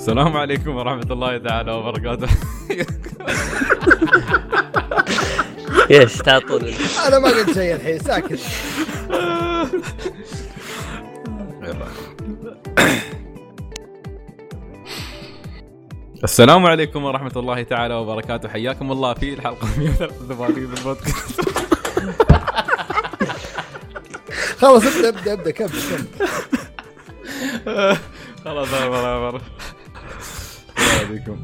السلام عليكم ورحمة الله تعالى وبركاته. إيش تعطون أنا ما قلت شيء الحين ساكت. السلام عليكم ورحمة الله تعالى وبركاته. حياكم الله في الحلقة 183 من البودكاست خلاص ابدأ ابدأ ابدأ كمل كمل. خلاص أمر أمر السلام عليكم.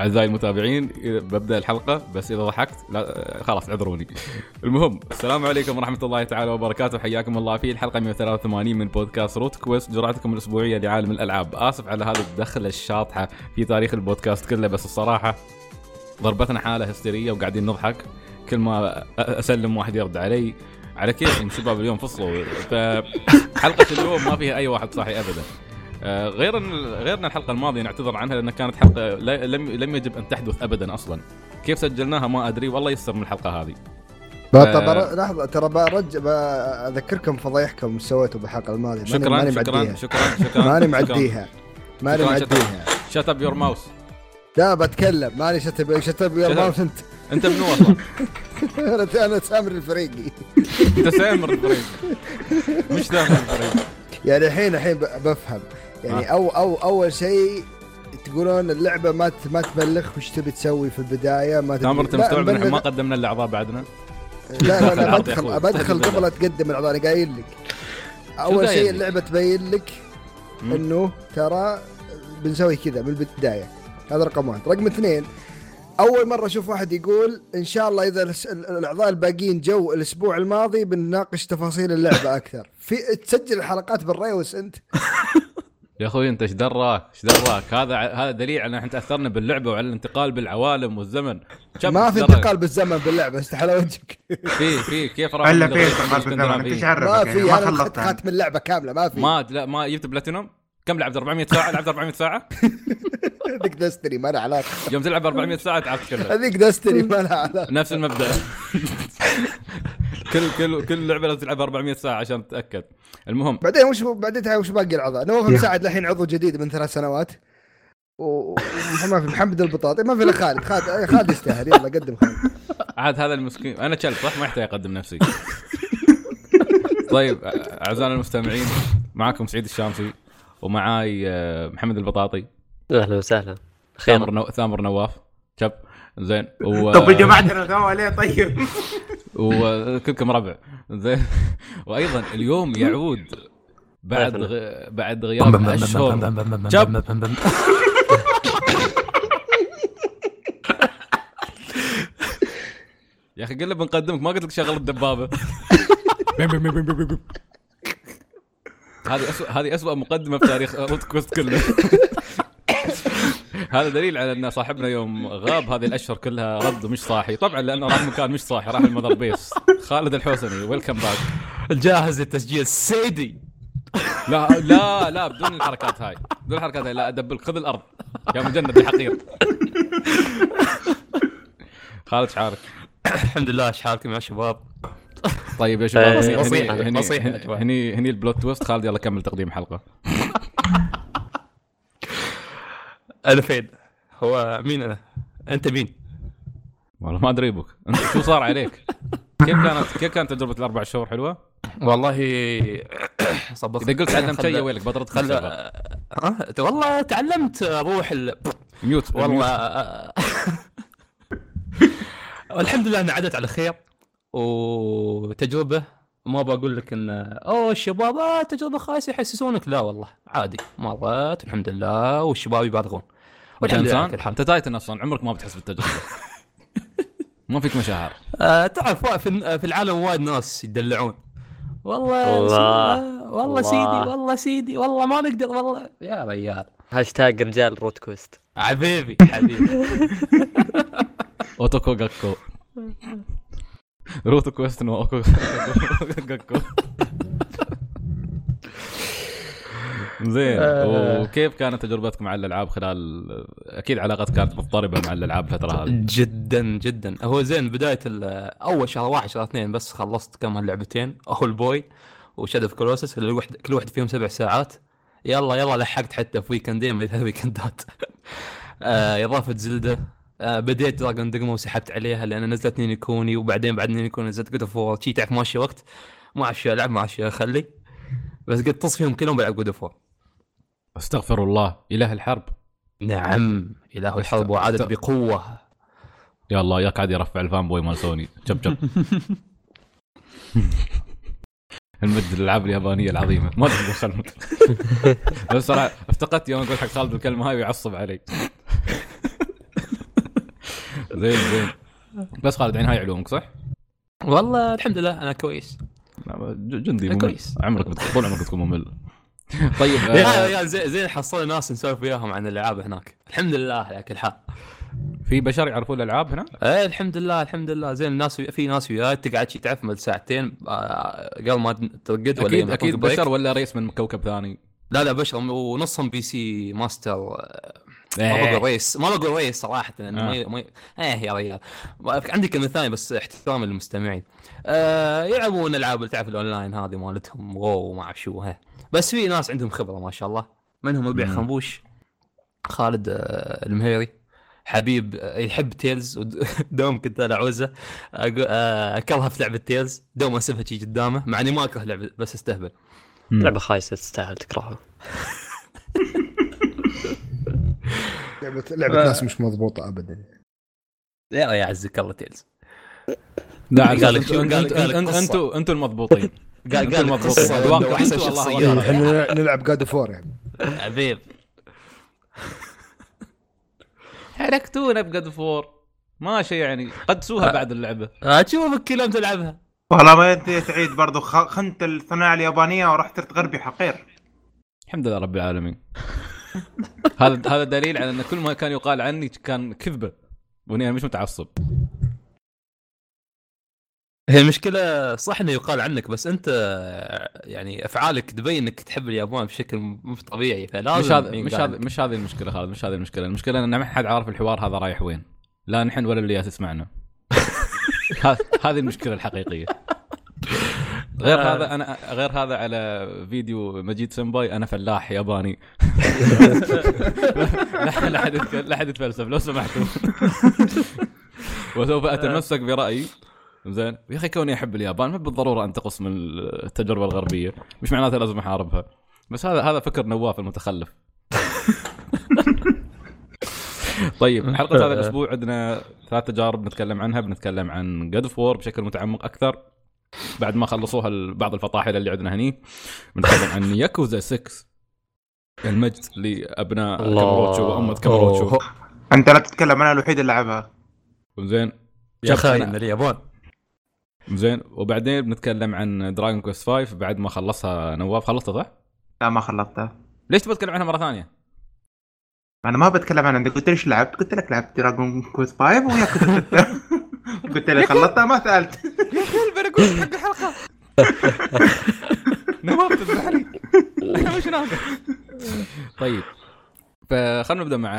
أعزائي المتابعين ببدأ الحلقة بس إذا ضحكت لا خلاص اعذروني. المهم السلام عليكم ورحمة الله تعالى وبركاته. حياكم الله في الحلقة 183 من بودكاست روت كويست جرعتكم الأسبوعية لعالم الألعاب، آسف على هذه الدخلة الشاطحة في تاريخ البودكاست كله بس الصراحة ضربتنا حالة هستيرية وقاعدين نضحك. كل ما أسلم واحد يرد علي على كيفهم شباب اليوم فصلوا. فحلقه اليوم ما فيها أي واحد صاحي ابدا. غير إن غير إن الحلقة الماضية نعتذر عنها لانها كانت حلقة لم لم يجب أن تحدث ابدا أصلا. كيف سجلناها ما أدري والله يستر من الحلقة هذه. آه. طب لحظة ترى برج بذكركم فضايحكم سويتوا بالحلقة الماضية. شكرا ماني شكرا معديها. شكرا شكرا ماني. معديها. ماني. معديها. shut up your mouth لا بتكلم. ماني shut up shut up يا shut up. mouth انت. انت منو أصلا؟ أنا سامر الفريقي. أنت سامر الفريق مش سامر الفريق يعني الحين الحين بفهم. يعني آه. أو أو أول شيء تقولون اللعبة ما ما تبلغ وش تبي تسوي في البداية ما سامر أنت مستوعب ان إحنا ما قدمنا الأعضاء بعدنا؟ لا لا لا بدخل. بدخل. قبل تقدم الأعضاء أنا قايل لك أول شيء؟ اللعبة تبين لك. إنه ترى بنسوي كذا من البداية هذا رقم واحد رقم اثنين أول مرة أشوف واحد يقول إن شاء الله إذا الأعضاء الباقيين جو الأسبوع الماضي بنناقش تفاصيل اللعبة أكثر في تسجل الحلقات بالريوس أنت يا أخوي أنت إيش دراك؟ إيش دراك؟ هذا هذا دليل على أن إحنا تأثرنا باللعبة وعلى الانتقال بالعوالم والزمن. ما في؟ انتقال بالزمن باللعبة استحل وجهك في في كيف راح إلا في انتقال؟ بالزمن أنت إيش ما عرفك في يعني؟ ما خلصت خاتم اللعبة كاملة ما في. ما لا ما جبت بلاتينوم؟ كم لعبت 400 ساعة؟ لعبت 400 ساعة؟ هذيك دستري ما لها علاقة. يوم تلعب 400 ساعة تعال تتكلم هذيك دستري ما لها علاقة. نفس المبدأ. كل كل كل لعبة لازم تلعبها 400 ساعة عشان تتأكد. المهم. بعدين وش بعدين وش باقي الاعضاء؟ نواف. مساعد الحين عضو جديد من ثلاث سنوات. وما في محمد البطاطي. ما في إلا خالد. خالد خالد يستاهل. يلا قدم خالد. عاد هذا المسكين. أنا كلب صح؟ ما يحتاج أقدم نفسي. طيب أعزائنا المستمعين معكم سعيد الشامسي. ومعاي آه، محمد البطاطي. أهلا وسهلا. ثامر نو... ثامر نواف. شب. زين. و... طب يا جماعة الغوا ليه طيب. وكلكم ربع. زين. وأيضا اليوم يعود بعد. غ... بعد غياب اشهر جب. يا أخي قلنا بنقدمك ما قلت لك شغل الدبابة. هذه اسوء هذه اسوء مقدمة في تاريخ روت كويست كله. هذا دليل على أن صاحبنا يوم غاب هذه الأشهر كلها رد ومش صاحي. طبعا لأنه راح مكان مش صاحي راح ال Mother Base. خالد الحوسني welcome back جاهز للتسجيل. سيدي. لا لا لا بدون الحركات هاي. بدون الحركات هاي لا ادبلك خذ الأرض. يا مجند الحقير. خالد شعارك الحمد لله إيش حالكم يا شباب. طيب يا شباب آه، هني هني هني هني, البلوت تويست. خالد يلا كمل تقديم حلقة. أنا فين هو مين أنا؟ أنت مين؟ والله ما أدري بك أنت شو صار عليك؟ كيف كانت كيف كانت تجربة الأربع شهور؟ حلوة؟ والله صبت إذا قلت تعلمت شيء ويلك بطرد خل أه؟ والله تعلمت أروح ال... mute والله mute. الحمد لله انها عدت على خير. وتجربة ما بقول لك إن أوه الشباب آه تجربة خايسة يحسسونك لا والله عادي مرات الحمد لله والشباب يبالغون انت والحمد لله انسان أنت Titan أصلا عمرك ما بتحس بالتجربة. ما فيك مشاعر. آه تعرف في في العالم وايد ناس يدلعون. والله الله. والله الله. سيدي والله سيدي والله ما نقدر والله. يا ريال. هاشتاج رجال روت كويست حبيبي حبيبي. أوتوكو جاكو. كويست نو اوكو جاكو زين. آه. وكيف كانت تجربتك مع الألعاب خلال أكيد علاقتك كانت مضطربة مع الألعاب الفترة هذه. جدا جدا. هو زين بداية أول شهر واحد شهر اثنين بس خلصت كم لعبتين. Owlboy و Shadow of the Colossus اللي الوحد كل واحد فيهم سبع ساعات. يلا يلا لحقت حتى في weekend ين من ثلاث weekend ات إضافة Zelda. آه بديت Dragon's Dogma وسحبت عليها لأن نزلت Ni no Kuni وبعدين بعد Ni no Kuni نزلت God of شي تعرف ماشي وقت؟ ما أعرف شو ألعب ما أعرف شو أخلي. بس قد تص فيهم كلهم بلعب God of أستغفر الله. إله الحرب. نعم. إله الحرب وعادت بقوة. يا الله ياك قاعد يرفع الفان بوي مال سوني. شب شب المجد الألعاب اليابانية العظيمة. ما أدري بس صراحة افتقدت يوم قلت حق خالد الكلمة هاي ويعصب علي. زين زين بس خالد عين هاي علومك صح؟ والله الحمد لله أنا كويس جندي ممل كويس. عمرك طول عمرك بتكون ممل طيب يا آه زين زين حصلنا ناس نسولف وياهم عن الألعاب هناك الحمد لله على كل حال في بشر يعرفون الألعاب هنا؟ إيه الحمد لله الحمد لله زين الناس في ناس وياي تقعد شي تعرف مد ساعتين آه، قبل ما ترقد ولا أكيد أكيد. بشر ولا race من كوكب ثاني؟ لا لا بشر ونصهم بي سي ماستر آه، ما إيه. بقول race ما بقول race صراحة لأنه آه. ما ي- ما ي- إيه يا ريال عندي كلمة ثانية بس احترام للمستمعين. آه يلعبون ألعاب اللي تعرف الأونلاين هذه مالتهم. WoW وما أعرف شو ها. بس في ناس عندهم خبرة ما شاء الله. منهم ربيع. خنبوش خالد آه المهيري حبيب آه، يحب Tales ودوم كنت أنا أعوزه. آه، أكرهه في لعبة Tales. دوم اسفها شي قدامه مع إني ما أكره لعبة بس استهبل. لعبة خايسة تستاهل تكرهها. لعبه لعبة ناس مش مضبوطة ابدا. يا يعزك الله Tales لا قال. أنتوا أنتوا المضبوطين. قال قال لك مضبوط. قصة. أذواقكم عنده أحسن شخصيات إحنا نلعب God of War يعني. حبيب حركتونا ب God of War ماشي يعني. قدسوها بعد اللعبة. اشوفك كل يوم تلعبها. والله ما انت سعيد برضو خ- خنت الصناعه اليابانية ورحت للغرب يا حقير. الحمد لله رب العالمين. هذا هذا دليل على إن كل ما كان يقال عني كان كذبة وإني أنا مش متعصب. هي المشكلة صح إنه يقال عنك بس أنت يعني أفعالك تبين إنك تحب اليابان بشكل مش طبيعي فلازم مش هذا مش هذا عنك. مش هذه المشكلة خالد مش هذه المشكلة. المشكلة إن ما حد عارف الحوار هذا رايح وين. لا نحن ولا اللي يسمعنا ه- هذه المشكلة الحقيقية. غير آه. هذا أنا غير هذا على فيديو مجيد سمباي أنا فلاح ياباني. لا لا حد يتك- لا حد يتفلسف لو سمحتوا. وسوف أتمسك برأيي. زين. يا أخي كوني أحب اليابان ما بالضرورة أن تقص من التجربة الغربية. مش معناته لازم أحاربها. بس هذا هذا فكر نواف المتخلف. طيب حلقة هذا الأسبوع عندنا ثلاث تجارب نتكلم عنها. بنتكلم عن جاد فور بشكل متعمق أكثر. بعد ما خلصوها ال- بعض الفطاحل اللي عندنا هني بنتكلم عن ياكوزا 6 المجد لأبناء الله. كامروتشو وأمة كامروتشو أوه. أنت لا تتكلم أنا الوحيد اللي لعبها زين. يا خاين اليابان زين. وبعدين بنتكلم عن Dragon Quest 5 بعد ما خلصها نواف. خلصتها صح؟ لا ما خلصتها ليش تبغى تتكلم عنها مرة ثانية؟ أنا ما بتكلم عن عندك قلت لي إيش لعبت؟ قلت لك لعبت Dragon Quest 5 ويا كنت قلت لي خلصتها ما سألت. يا أخي أنا أقول حق الحلقة. نواف تذبحني أنا مش ناقص طيب. فخلنا نبدأ مع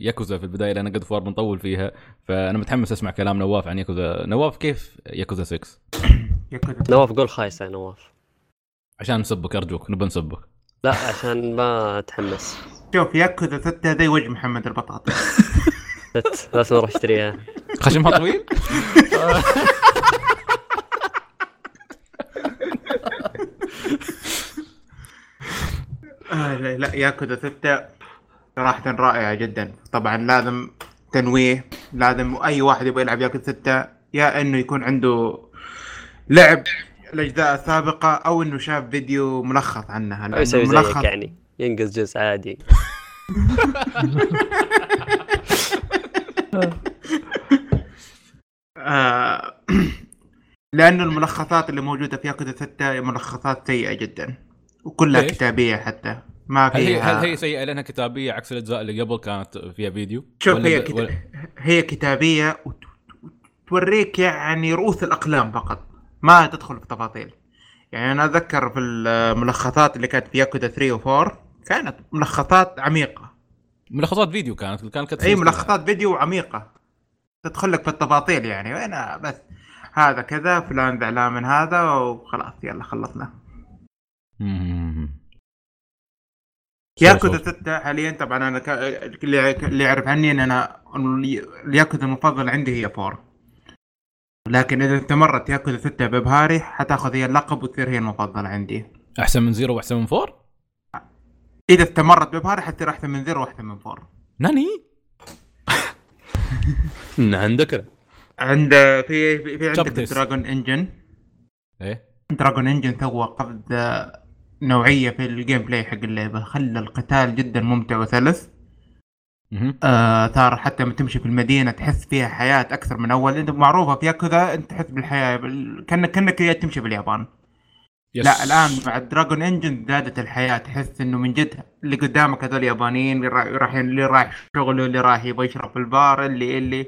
ياكوزا في البداية لأن قد فوار بنطول فيها. فأنا متحمس أسمع كلام نواف عن ياكوزا. نواف كيف ياكوزا 6 يا كنت نواف قول خايسة يا نواف. عشان نسبك أرجوك نبى نسبك. لا عشان ما أتحمس. شوف ياكوزا 6 زي وجه محمد البطاطا ست لازم أروح اشتريها خشمها طويل؟ آه لا, لا ياكوزا 6 صراحة رائعة جدا. طبعا لازم تنويه لازم أي واحد يبغى يلعب ياكوزا 6 يا إنه يكون عنده لعب الأجزاء السابقة أو إنه شاف فيديو ملخص عنها يسوي ملخص زيك يعني ينقز جزء عادي. آه لأنه الملخصات اللي موجودة في ياكوزا 6 ملخصات سيئة جدا. وكلها ليش؟ كتابية حتى. ما هل هي فيها هل هي سيئة لأنها كتابية عكس الأجزاء اللي قبل كانت فيها فيديو؟ شوف هي ب- كت... ولا- هي كتابية وت- وتوريك يعني رؤوس الأقلام فقط ما تدخل في تفاصيل. يعني أنا أتذكر في الملخصات اللي كانت في ياكودا 3 و4 كانت ملخصات عميقة. ملخصات فيديو كانت كانت كانت اي ملخصات فيديو عميقة. تدخل لك في التفاصيل يعني وأنا بس؟ هذا كذا فلان زعلان من هذا وخلاص يلا خلصنا. ياكوزا 6 حاليا طبعا أنا ك... اللي يعرف عني إن أنا الياكوزا المفضل عندي هي 4 لكن إذا استمرت ياكوزا 6 بهال rate حتاخذ هي اللقب وتصير هي المفضله عندي. أحسن من Zero وأحسن من four؟ إذا استمرت بهال rate حتصير أحسن من Zero وأحسن من 4 nani؟ عندك عند في في, عندك. Dragon Engine إيه؟ Dragon Engine سوى قفزة نوعية في ال gameplay حق اللعبة. خلى القتال جدا ممتع وسلس. آه صار حتى لما تمشي في المدينة تحس فيها حياة أكثر من أول. إنت معروفة في كذا أنت تحس بالحياة بال- كانك كأنك تمشي باليابان. yes. لا الآن مع ال Dragon Engine زادت الحياة تحس إنه من جد اللي قدامك هذول يابانيين اللي را- رايحين اللي رايح شغله اللي رايح يبغى يشرب في البار اللي اللي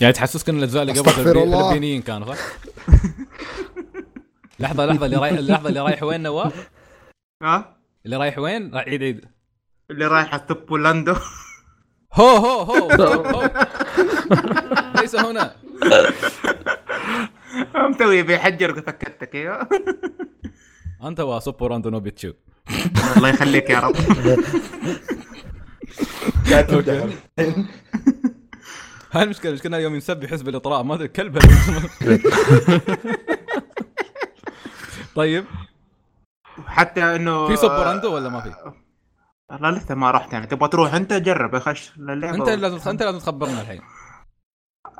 يعني تحسسك إن الأجزاء اللي قبل أستغفر فلبي- الله. فلبينيين كانوا صح؟ لحظة لحظة اللي رايح اللحظة اللي رايح وين نواف؟ ها اللي رايح وين؟ راح عيد عيد اللي رايح ستوب بولاندو هو هو هو هو, هو. ليس هنا مسوي بيحجر سكتك أيوه أنت وسوبر اندو نوبيتشو الله يخليك يا رب. لا. هاي المشكلة المشكلة يوم ينسب حزب الاطراء ما أدري اسمه. طيب. حتى إنه في سوبر أندو ولا ما في؟ والله لسه ما رحت يعني. تبغى تروح أنت جرب خش اللعبه أنت لازم أنت لازم تخبرنا الحين.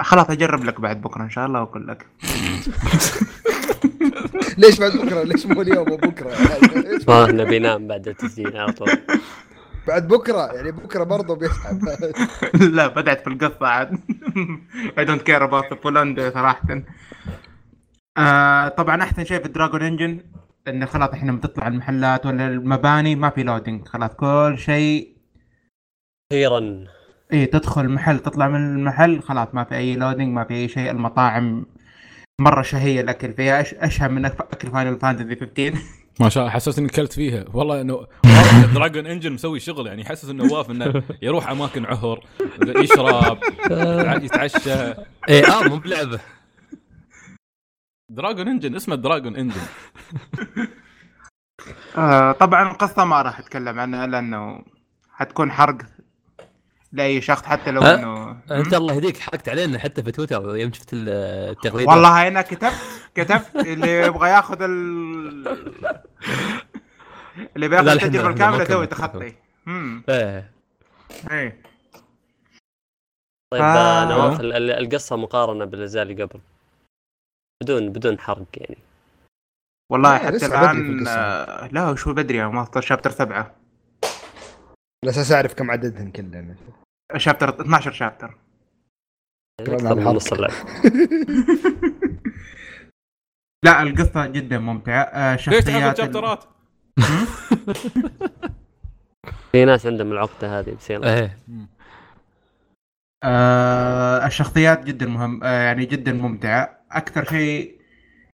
خلاص أجرب لك بعد بكرة إن شاء الله وأقول لك. ليش بعد بكرة؟ ليش مو اليوم؟ وبكره ما نبي نام بعد التسجيل على طول. بعد بكرة يعني بكرة برضه بيسحب. لا بدأت في القصة عاد. I don't care about Poland صراحة. آه طبعا أحسن شيء في ال Dragon Engine إنه خلاص إحنا بتطلع المحلات ولا المباني ما في loading خلاص كل شيء أخيرا. إيه تدخل محل تطلع من المحل خلاص ما في أي loading ما في أي شيء. المطاعم مرة شهية الأكل فيها. أش- أشهى من أكل Final Fantasy 15 ما شاء الله حسست اني كلت فيها. والله إنه Dragon Engine مسوي شغل يعني يحسس إنه واف إنه يروح أماكن عهر يشرب يتع- يتعشى. اي آه مو بلعبة. Dragon Engine اسمه Dragon Engine آه طبعا القصة ما راح أتكلم عنها لأنه حتكون حرق. لأي شخص حتى لو؟ انه أنت الله يهديك حرقت علينا حتى في تويتر يوم شفت التغريدة والله أنا كتبت كتبت اللي يبغى ياخذ ال اللي بياخذ التجربه الكامله ما كملت. تخطي امم إيه إيه طيب آه. آه. نواف ال- ال- القصة مقارنة بالاجزاء اللي قبل بدون بدون حرق يعني والله حتى الآن. آه، لا شو بدري يا ماستر شابتر سبعة على أساس أعرف كم عددهم كلهم شابتر 12 شابتر. اللعب لا القصة جدا ممتعة. آه، شخصيات ال- الشابترات؟ في ناس عندهم العقدة هذه بس يلا. إيه. آه الشخصيات جدا مهم آه يعني جدا ممتعة. أكثر شيء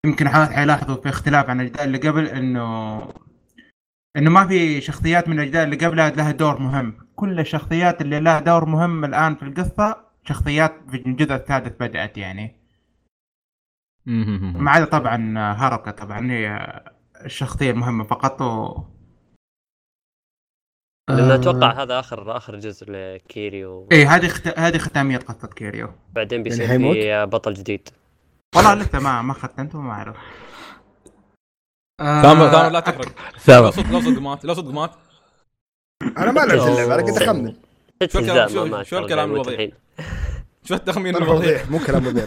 يمكن حيلاحظوا في اختلاف عن الأجزاء اللي قبل إنه إنه ما في شخصيات من الأجزاء اللي قبلها لها دور مهم. كل الشخصيات اللي لها دور مهم الآن في القصة شخصيات في الجزء السادس بدأت يعني. ما عدا طبعا هاروكا طبعا هي الشخصية المهمة فقط و... لأن آه، أتوقع هذا اخر آخر جزء لكيريو. إيه هذه خت... هذه ختامية قصة كيريو. بعدين بيصير يعني حيموت؟ في بطل جديد. والله لسه ما ما ختمته ما أعرف. آه، ثامر ثامر لا تحرق. لا ثامر صدق لا صدق مات لا صدق مات. أنا ما لعبت اللعبة أنا كنت أخمن شو الكلام- يموت الوضيع؟ شو التخمين الوضيع وضيع مو كلام وضيع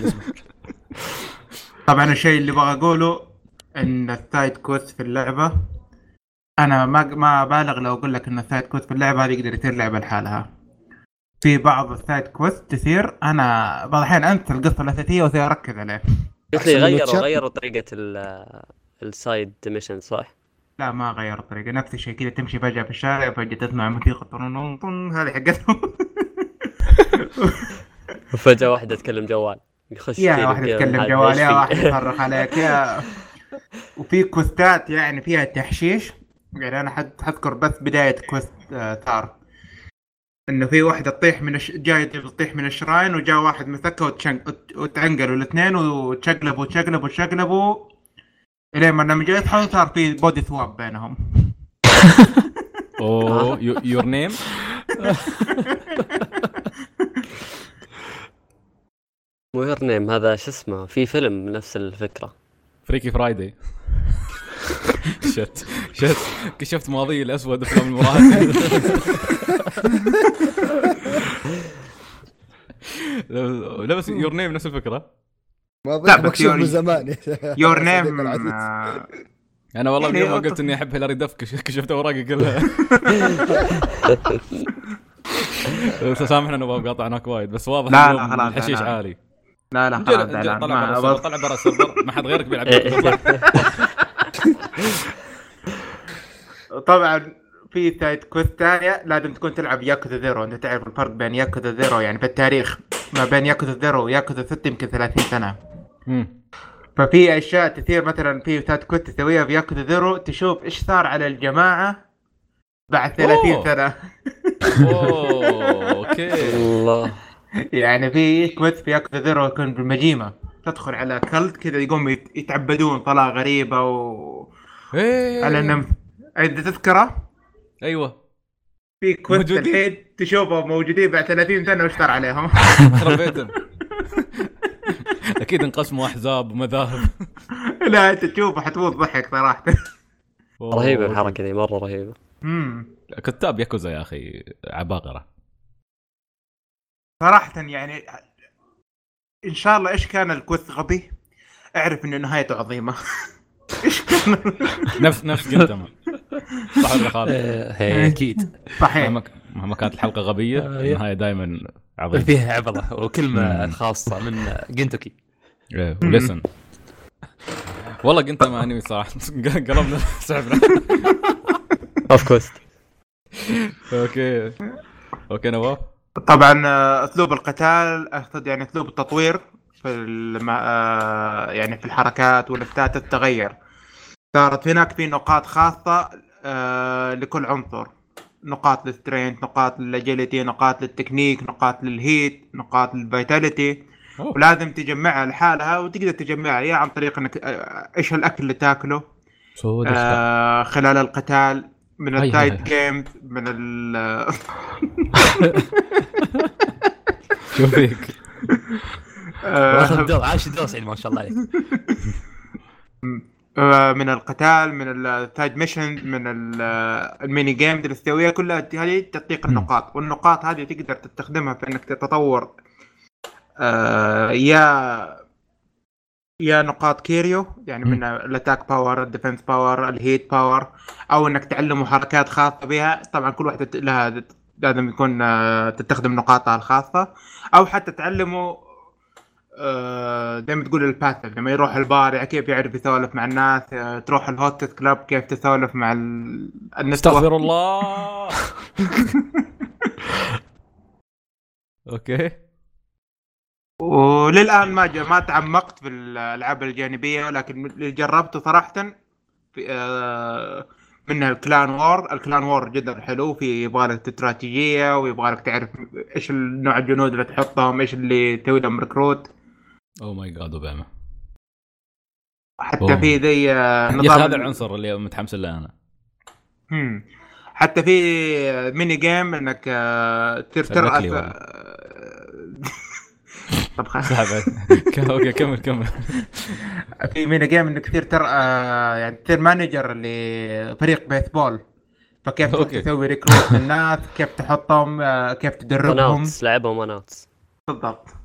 طبعا الشيء اللي أبغى أقوله إن ال side quest في اللعبة أنا ما ما بالغ لو أقول لك إن ال side quest في اللعبة هذه يقدر يصير لعبة لحالها في بعض ال side quest تصير أنا بعض الأحيان أنسى القصة الأساسية وأصير أركز عليه قلت لي غيروا؟ غيروا طريقة ال- السايد ميشن صح؟ لا ما غير الطريقة نفس الشيء كذا تمشي فجأة في الشارع فجاه تسمع موسيقى طن طن هذه حقتهم وفجاه واحدة تكلم جوال. يخش يا فيني واحد كذا، يتكلم هذا جوال يا؟ واحد يصرخ عليك يا. وفي كوستات يعني فيها تحشيش. يعني أنا حد حذكر بس بداية كوست آه، ثار إنه في واحدة تطيح من الش... جاية تطيح من الشراين وجاء واحد مسكها وتشن... وت- وتعنقلوا الاثنين وتشقلبوا وتشقلبوا وتشقلبوا. الين ما لما جاء يصحوا صار في body swap بينهم. اوه يور نيم مو Your Name هذا شو اسمه؟ في فيلم نفس الفكرة. Freaky Friday shit shit كشفت ماضي الأسود افلام المراهقين لا بس Your Name نفس الفكرة. ما لا، بس مكشوف يور- من زمان يور نيم. أنا والله من يعني يوم ما قلت إني أحب هيلاري دف كش- كشفت أوراقي كلها سامحنا نبغى قاطعناك وايد بس واضح لا، اليوم لا، خلاص، الحشيش. عالي لا لا خلاص. طلع برا طلع برا السيرفر ما حد غيرك بيلعب. طبعا في سايد كويست ثانية لازم تكون تلعب ياكوزا زيرو أنت تعرف الفرق بين ياكوزا زيرو يعني في التاريخ ما بين ياكوزا زيرو وياكوزا 6 يمكن 30 سنة. ففي أشياء تثير مثلا في side quest تسويها في ياكوزا زيرو تشوف إيش صار على الجماعة بعد 30 أوه. سنة. أوه أوكي. الله. يعني في quest في ياكوزا زيرو يكون بالمجيمة. تدخل على cult كذا يقوم يت- يتعبدون طلعه غريبة و إيه. على انهم انت تذكرة؟ أيوه. في موجودين. الحين تشوفهم موجودين بعد 30 سنة وش صار عليهم؟ أكيد انقسموا أحزاب ومذاهب. لا أنت تشوفه حتموت ضحك صراحة. رهيبة الحركة دي مرة رهيبة. امم كتاب ياكوزا يا أخي عباقرة. صراحة يعني إن شاء الله إيش كان الكويست غبي؟ أعرف إنه نهايته عظيمة. إيش كان؟ نفس نفس جنتما صح ولا خالد؟ أكيد صحيح. مهما مهما كانت الحلقة غبية آه، النهاية دائما عظيمه فيها عبرة وكلمة. خاصة من جنتوكي. إيه، ولسن والله جنتما أنمي صراحة. قلبنا سحبنا. اوف كوست أوكي. أوكي نواف. طبعا آه، أسلوب القتال أقصد يعني أسلوب التطوير في الم... آه، يعني في الحركات والأفتات تتغير. صارت هناك في نقاط خاصة آه، لكل عنصر. نقاط للسترينث نقاط للاجيلتي نقاط للتكنيك نقاط للهيت نقاط للفيتاليتي. ولازم تجمعها لحالها وتقدر تجمعها يا عن طريق إنك آه، إيش الأكل اللي تاكله. آه خلال القتال من هاي. games من ال شوف فيك؟ واخذ آه دور عاش الدرس يعني ما شاء الله عليك. من القتال من ال side mission من ال- ال mini game اللي تسويها كلها هذه تعطيك مم. النقاط والنقاط هذه تقدر تستخدمها في إنك تتطور آه يا يا نقاط كيريو يعني. من ال attack power ال defense power ال heat power أو إنك تعلمه حركات خاصة بها طبعا كل واحدة لها لازم يكون آه، تستخدم نقاطها الخاصة أو حتى تعلمه آه، زي ما تقول الباثل لما يروح البار كيف يعرف يسولف مع الناس آه، تروح ال hostess club كيف تسولف مع ال- استغفر الله. أوكي. وللآن ما ما تعمقت في الألعاب الجانبية ولكن اللي جربته صراحة في آه، منها ال clan war. ال clan war جدا حلو في يبغى لك استراتيجية ويبغى لك تعرف إيش النوع الجنود اللي تحطهم إيش اللي تسوي لهم recruit oh my God أوباما. حتى أوه. في زي آه، نظام هذا العنصر اللي متحمس له أنا. مم. حتى في mini game إنك آه،. آه، طب خلاص. أوكي كمل كمل. في mini game إنك تصير تر آه، يعني تصير manager لفريق بيسبول فكيف أوكي. تسوي recruit للناس كيف تحطهم آه، كيف تدربهم. وناوتس لعبهم وناوتس بالضبط.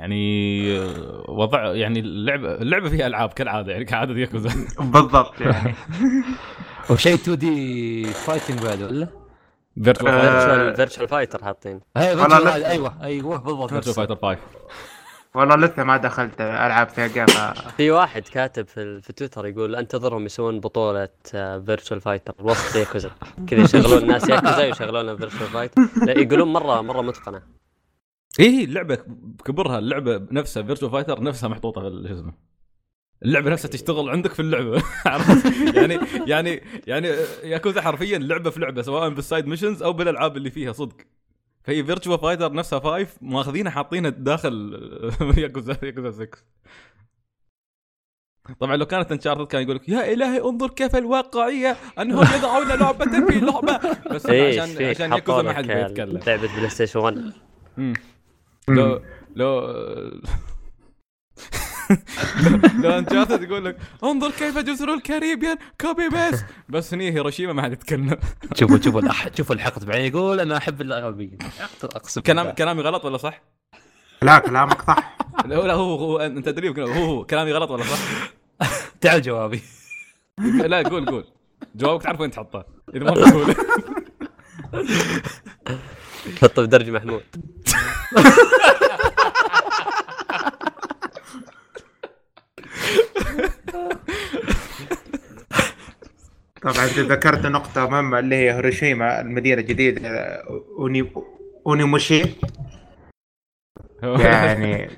يعني آه، وضع يعني اللعبة اللعبة فيها ألعاب كالعادة يعني كعادة ياكوزا. بالضبط يعني. وشيء 2D fighting بعد ولا؟ فيرتشوال آه، فايتر فيرتشوال فيرتشوال فايتر حاطين لا. أيوه أيوه بالضبط. فيرتشوال. فايتر 5 والله لسه ما دخلت ألعاب سيجا ف... في واحد كاتب في, في تويتر يقول أنتظرهم يسوون بطولة فيرتشوال فايتر وسط ياكوزا. كذا يشغلون الناس ياكوزا ويشغلون فيرتشوال فايتر يقولون مرة مرة متقنة. إيه اللعبة بكبرها اللعبة نفسها فيرتشوال فايتر نفسها محطوطة في شو اسمه اللعبة نفسها تشتغل عندك في اللعبة. عرفت؟ يعني يعني يعني ياكوزا حرفيا لعبة في لعبة سواء بال side missions أو بالألعاب اللي فيها صدق. فهي فيرتشوال فايتر نفسها 5 ماخذينها حاطينها داخل ياكوزا ياكوزا 6 طبعا لو كانت انشارتد كان يقول لك يا إلهي انظر كيف الواقعية أنهم يضعون لعبة في لعبة. بس عشان عشان ياكوزا ما حد بيتكلم. لعبة بلاي ستيشن 1 لو لو لو انشارتد يقول لك انظر كيف جزر الكاريبيان copy paste بس هني هيروشيما ما حد يتكلم. شوفوا شوفوا شوفوا الحقد. بعيني يقول أنا أحب الغربيين أقسم كلام. كلامي غلط ولا صح؟ لا كلامك صح. لا لا هو هو أنت تدري هو هو كلامي غلط ولا صح؟ تعال جوابي. لا قول قول. جوابك تعرف وين تحطه إذا ما تقول حطه بدرج محمود. طبعا ذكرت نقطة مهمة اللي هي هيروشيما المدينة الجديدة أوني أونيموشي. يعني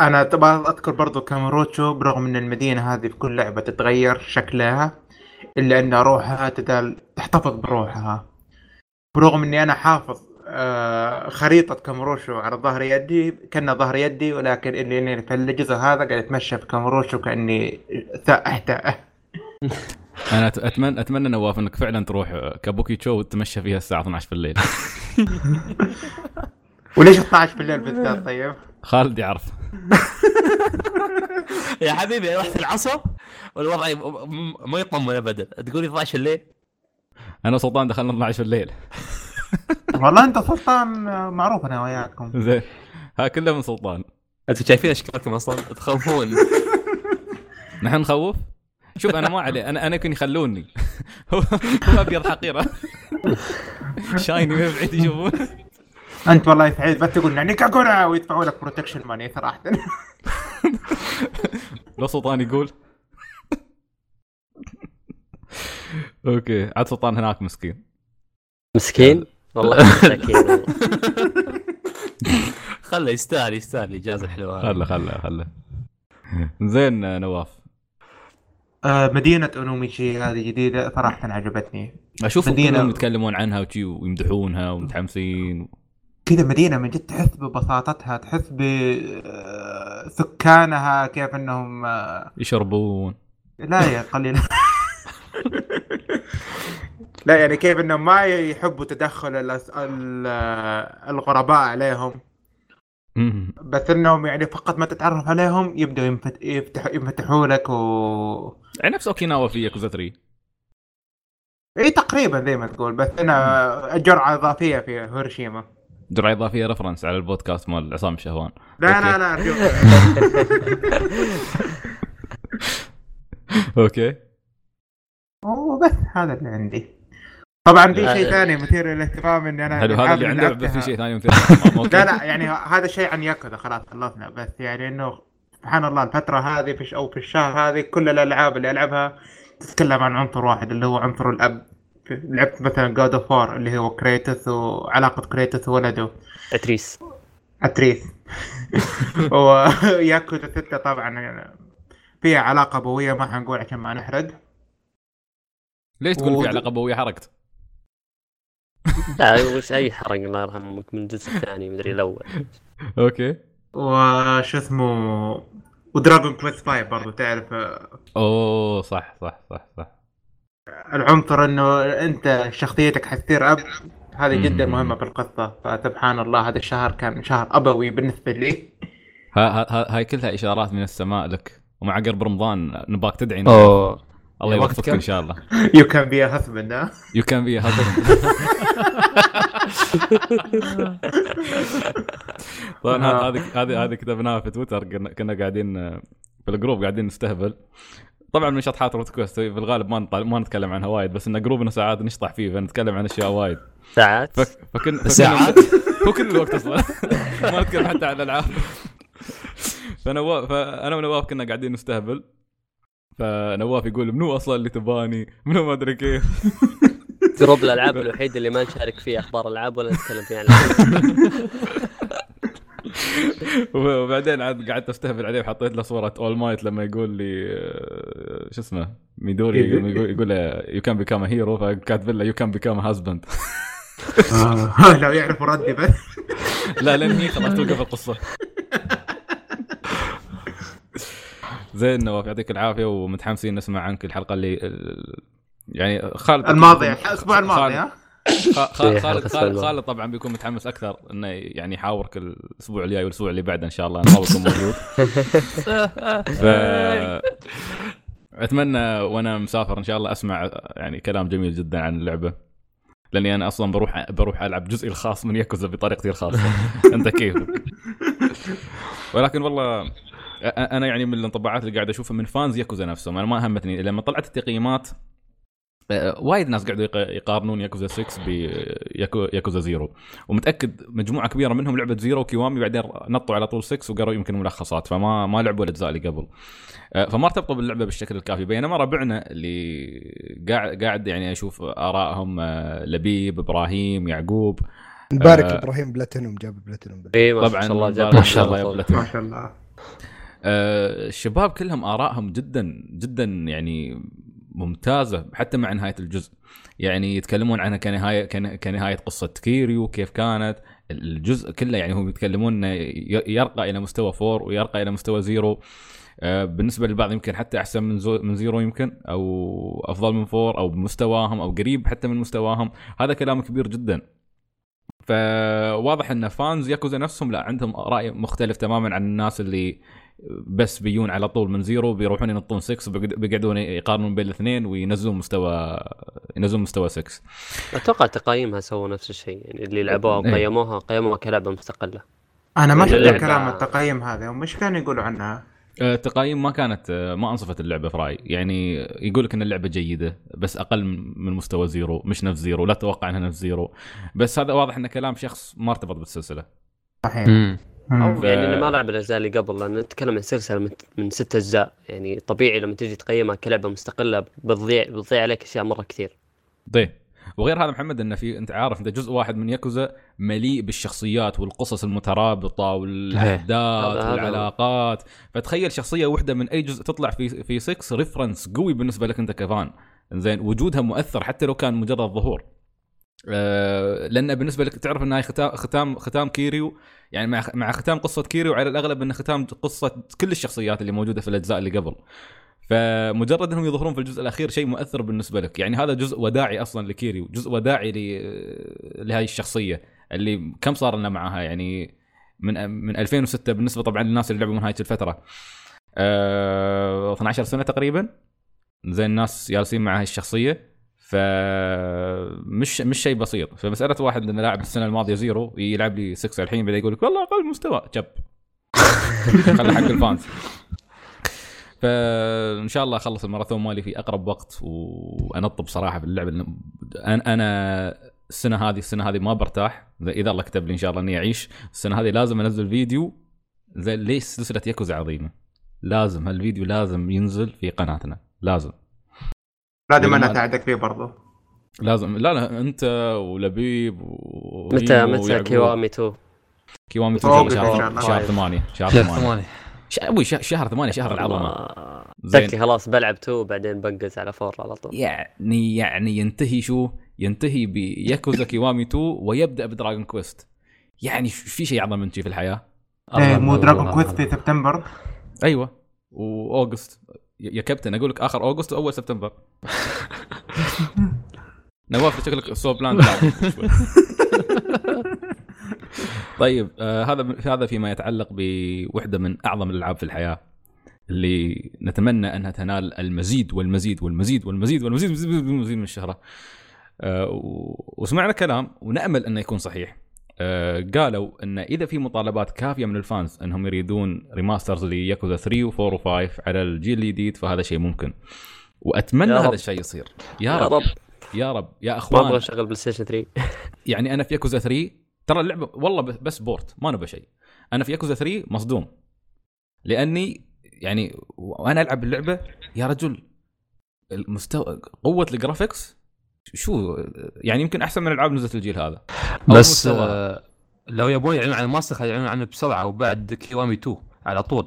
أنا طبعا أذكر برضو كاماروتشو برغم إن المدينة هذه في كل لعبة تتغير شكلها إلا إن روحها تحتفظ بروحها. برغم إني أنا حافظ خريطة كاماروشو على ظهر يدي كأنها ظهر يدي ولكن اللي اللي في الجزء هذا قاعد أتمشى في كاماروشو كأني ثأحته أنا أت- اتمنى أتمنى نواف إنك فعلا تروح كابوكي تشو وتتمشى فيها الساعة 12 في الليل وليش 12 بالليل بالذات طيب؟ خالد يعرف. يا حبيبي رحت العصر والوضع ما يطمن ابدا. تقول لي 12 الليل؟ أنا وسلطان دخلنا 12 في الليل والله انت سلطان معروف أنا وياكم. زين. ها كله من سلطان. أنتم شايفين اشكالكم أصلا؟ تخوفون. نحن نخوف؟ شوف أنا ما عليه أنا أنا يمكن يخلوني. هو هو أبيض حقيرة. شايني من بعيد يشوفون. أنت والله سعيد بس تقول يعني كاكورا ويدفعوا لك بروتكشن ماني صراحة. لو سلطان يقول. أوكي. عاد سلطان هناك مسكين. مسكين؟ والله والله. خله يستاهل يستاهل الإجازة الحلوه. خله خله خله. زين نواف. آه مدينة اونوميشي هذه جديدة صراحة عجبتني. أشوف مدينة- كلهم يتكلمون عنها وشي ويمدحونها ومتحمسين. كذا مدينة من جد تحس ببساطتها تحس بسكانها كيف إنهم آه، يشربون. لا يا قليل. لا يعني كيف إنهم ما يحبوا تدخل الغرباء عليهم. بس إنهم يعني فقط ما تتعرف عليهم يبدأوا ينفت... يفتح... ينفتحوا لك و يعني نفس أوكيناوا في ياكوزا 3 إي تقريبا زي ما تقول بس أنا جرعة إضافية في هيروشيما. جرعة إضافية reference على البودكاست مال عصام الشهوان. لا أوكي. لا لا أوكي. وبس هذا اللي عندي. طبعا في شيء. ثاني مثير للاهتمام إني أنا هذا اللي لعبتها- بس في شيء ثاني مثير. لا لا يعني هذا شيء عن ياكوزا خلاص خلصنا. بس يعني إنه سبحان الله الفترة هذه في أو في الشهر هذه كل الألعاب اللي ألعبها تتكلم عن عنصر واحد اللي هو عنصر الأب. لعبت مثلا God of War اللي هو كريتوس وعلاقة كريتوس وولده. أتريوس. أتريوس. وياكوزا 6 طبعا فيها علاقة أبوية ما حنقول عشان ما نحرق. ليش تقول في علاقة أبوية؟ حرقت؟ لا وش أي حرق الله يرحمك من الجزء الثاني مدري الأول. okay. وش اسمه و Dragon Quest 5 برضو تعرف أوه صح صح صح صح. العنصر إنه أنت شخصيتك حتصير أب. هذه جدا. مهمة في القصة فسبحان الله هذا الشهر كان شهر أبوي بالنسبة لي. ها ها ها- هاي كلها إشارات من السماء لك ومع قرب رمضان نباك تدعي أوه. الله يوفقك؟ إن شاء الله. you can be ها you can be طبعا آه. هذه هذه هذه كتبناها في تويتر كنا- كنا قاعدين آه، في ال group قاعدين نستهبل. طبعا من شطحات روت كويست. في الغالب ما نطل... ما نتكلم عنها وايد بس إن group نا ساعات نشطح فيه فنتكلم عن أشياء وايد. ساعات؟ فك... فكن فكنا ساعات؟ هو كل الوقت أصلا. ما نتكلم حتى عن الألعاب. فنواف فأنا ونواف كنا قاعدين نستهبل. فنواف يقول منو أصلا اللي تباني؟ منو ما أدري كيف. group الالعاب الوحيد اللي ما نشارك فيه أخبار العاب ولا نتكلم فيه عن. وبعدين عاد قعدت أستهبل عليه وحطيت له صورة All Might لما يقول لي آه، شو اسمه؟ ميدوري. يقول يقول you can become hero فكاتب له you can become husband لو يعرفوا ردي بس. لا لأن هي خلاص توقف القصة. زين نواف يعطيك العافية ومتحمسين نسمع عنك الحلقة اللي ال- يعني خالد الماضي الأسبوع الماضي ها؟ خالد خالد إيه، خالد, خالد, خالد طبعا بيكون متحمس أكثر إنه يعني يحاورك الأسبوع الجاي والأسبوع اللي بعده إن شاء الله نواف يكون موجود. ف أتمنى وأنا مسافر إن شاء الله أسمع يعني كلام جميل جدا عن اللعبة. لأني أنا أصلا بروح بروح ألعب جزئي الخاص من ياكوزا بطريقتي الخاصة. أنت كيفك؟ ولكن والله أنا يعني من الانطباعات اللي قاعد أشوفها من fans Yakuza نفسهم أنا ما همتني. لما طلعت التقييمات وايد ناس قاعدوا يق- يقارنون ياكوزا 6 ب Yakuza Zero ومتأكد مجموعة كبيرة منهم لعبة Zero و Kiwami بعدين نطوا على طول 6 وقروا يمكن ملخصات فما ما لعبوا الأجزاء اللي قبل. فما ارتبطوا باللعبة بالشكل الكافي. بينما ربعنا اللي قاعد قاعد يعني أشوف ارائهم لبيب إبراهيم يعقوب نبارك آه. إبراهيم بلاتينوم جاب بلاتينوم. اي ما طبعا شاء الله جاب ما شاء الله. ما شاء الله. آه، الشباب كلهم آرائهم جدا جدا يعني ممتازة حتى مع نهاية الجزء. يعني يتكلمون عنها كنهاية كن- كنهاية قصة كيريو كيف كانت. الجزء كله يعني هم يتكلمون يرقى إلى مستوى 4 ويرقى إلى مستوى Zero. آه، بالنسبة للبعض يمكن حتى أحسن من زو من Zero يمكن أو أفضل من 4 أو بمستواهم أو قريب حتى من مستواهم. هذا كلام كبير جدا. فواضح إن fans Yakuza نفسهم لا عندهم رأي مختلف تماما عن الناس اللي بس بيجون على طول من Zero بيروحون ينطون 6 وبيقعد- بيقعدون يقارنون بين الاثنين وينزلون مستوى ينزلون مستوى 6 أتوقع تقايمها سووا نفس الشيء يعني اللي لعبوها إيه. وقيموها قيموها كلعبة مستقلة أنا ما شفت كلام التقييم هذا هم إيش كانوا يقولوا عنها؟ آه، التقايم ما كانت ما أنصفت اللعبة في رأيي يعني يقول لك إن اللعبة جيدة بس أقل من مستوى Zero مش نفس Zero لا تتوقع إنها نفس Zero بس هذا واضح انه كلام شخص ما ارتبط بالسلسلة صحيح. أو يعني اللي ما لعب الأجزاء اللي قبل لأن نتكلم عن سلسلة من, من ست أجزاء. يعني طبيعي لما تجي تقيمها كلعبة مستقلة بتضيع بتضيع عليك أشياء مرة كثير. طيب. وغير هذا محمد انه في أنت عارف أنت جزء واحد من ياكوزا مليء بالشخصيات والقصص المترابطة والأحداث. والعلاقات. فتخيل شخصية واحدة من أي جزء تطلع في في 6 reference قوي بالنسبة لك أنت ك fan. زين وجودها مؤثر حتى لو كان مجرد ظهور. لأن بالنسبة لك تعرف انها ختام ختام ختام كيريو يعني مع مع ختام قصة كيريو على الأغلب انه ختام قصة كل الشخصيات اللي موجودة في الأجزاء اللي قبل. فمجرد إنهم يظهرون في الجزء الأخير شيء مؤثر بالنسبة لك. يعني هذا جزء وداعي أصلا لكيريو جزء وداعي لهذه الشخصية اللي كم صار لنا معها؟ يعني من من 2006 بالنسبة طبعا للناس اللي لعبوا من هاي الفترة. آه 12 سنة تقريبا. زين الناس جالسين مع هاي الشخصية. فمش مش شيء بسيط. فمساله واحد انه لاعب السنة الماضية Zero يلعب لي 6 الحين بعدين يقول لك والله أقل مستوى. جب. خلي حق الفانز. فإن شاء الله أخلص الماراثون مالي في أقرب وقت وأنطب صراحة لأن أنا أنا السنة هذه السنة هذه ما برتاح. اذا الله كتب لي إن شاء الله إني أعيش. السنة هذه لازم أنزل فيديو. زي ليش سلسلة ياكوزا عظيمة؟ لازم هالفيديو لازم ينزل في قناتنا. لازم. لازم أنا أساعدك فيه برضو. لازم. لا لا أنت ولبيب و متى متى. كيوامي 2 كيوامي أوكي، تنزل إن شاء شهر. شهر ثمانية. شهر شهر ثمانية. ثمانية. ش- أبوي ش- شهر ثمانية شهر العظمة. آه، زين. تكي خلاص بلعب 2 وبعدين بنقز على 4 على طول. يعني يعني ينتهي شو؟ ينتهي بياكوزا كيوامي 2 ويبدأ بدراجون كويست. يعني ش- في شيء أعظم من شي في الحياة؟ إيه مو دراجون كويست. في سبتمبر. أيوه. وأوغست. يا كابتن أقول لك آخر أوغست وأول سبتمبر نواف شكلك سو بلان. طيب آه هذا هذا فيما يتعلق بوحدة من أعظم الألعاب في الحياة اللي نتمنى أنها تنال المزيد والمزيد والمزيد والمزيد والمزيد والمزيد, من الشهرة. آه وسمعنا كلام ونأمل أنه يكون صحيح. آه قالوا إن إذا في مطالبات كافية من ال fans إنهم يريدون remasters ل Yakuza 3 و4 و5 على الجيل الجديد فهذا شيء ممكن. وأتمنى هذا. الشيء يصير. يا يا رب. رب. يا رب. يا ما أخوان. أبغى أشغل PlayStation 3 يعني أنا في ياكوزا 3 ترى اللعبة والله بس port ما نبى شيء. أنا في ياكوزا 3 مصدوم. لأني يعني وأنا ألعب اللعبة يا رجل المستوى قوة ال graphics شو يعني يمكن أحسن من العاب نزلت الجيل هذا. بس. آه، لو يبون يعلنون عن ال remaster يعلنون عنه بسرعة وبعد كيوامي 2 على طول.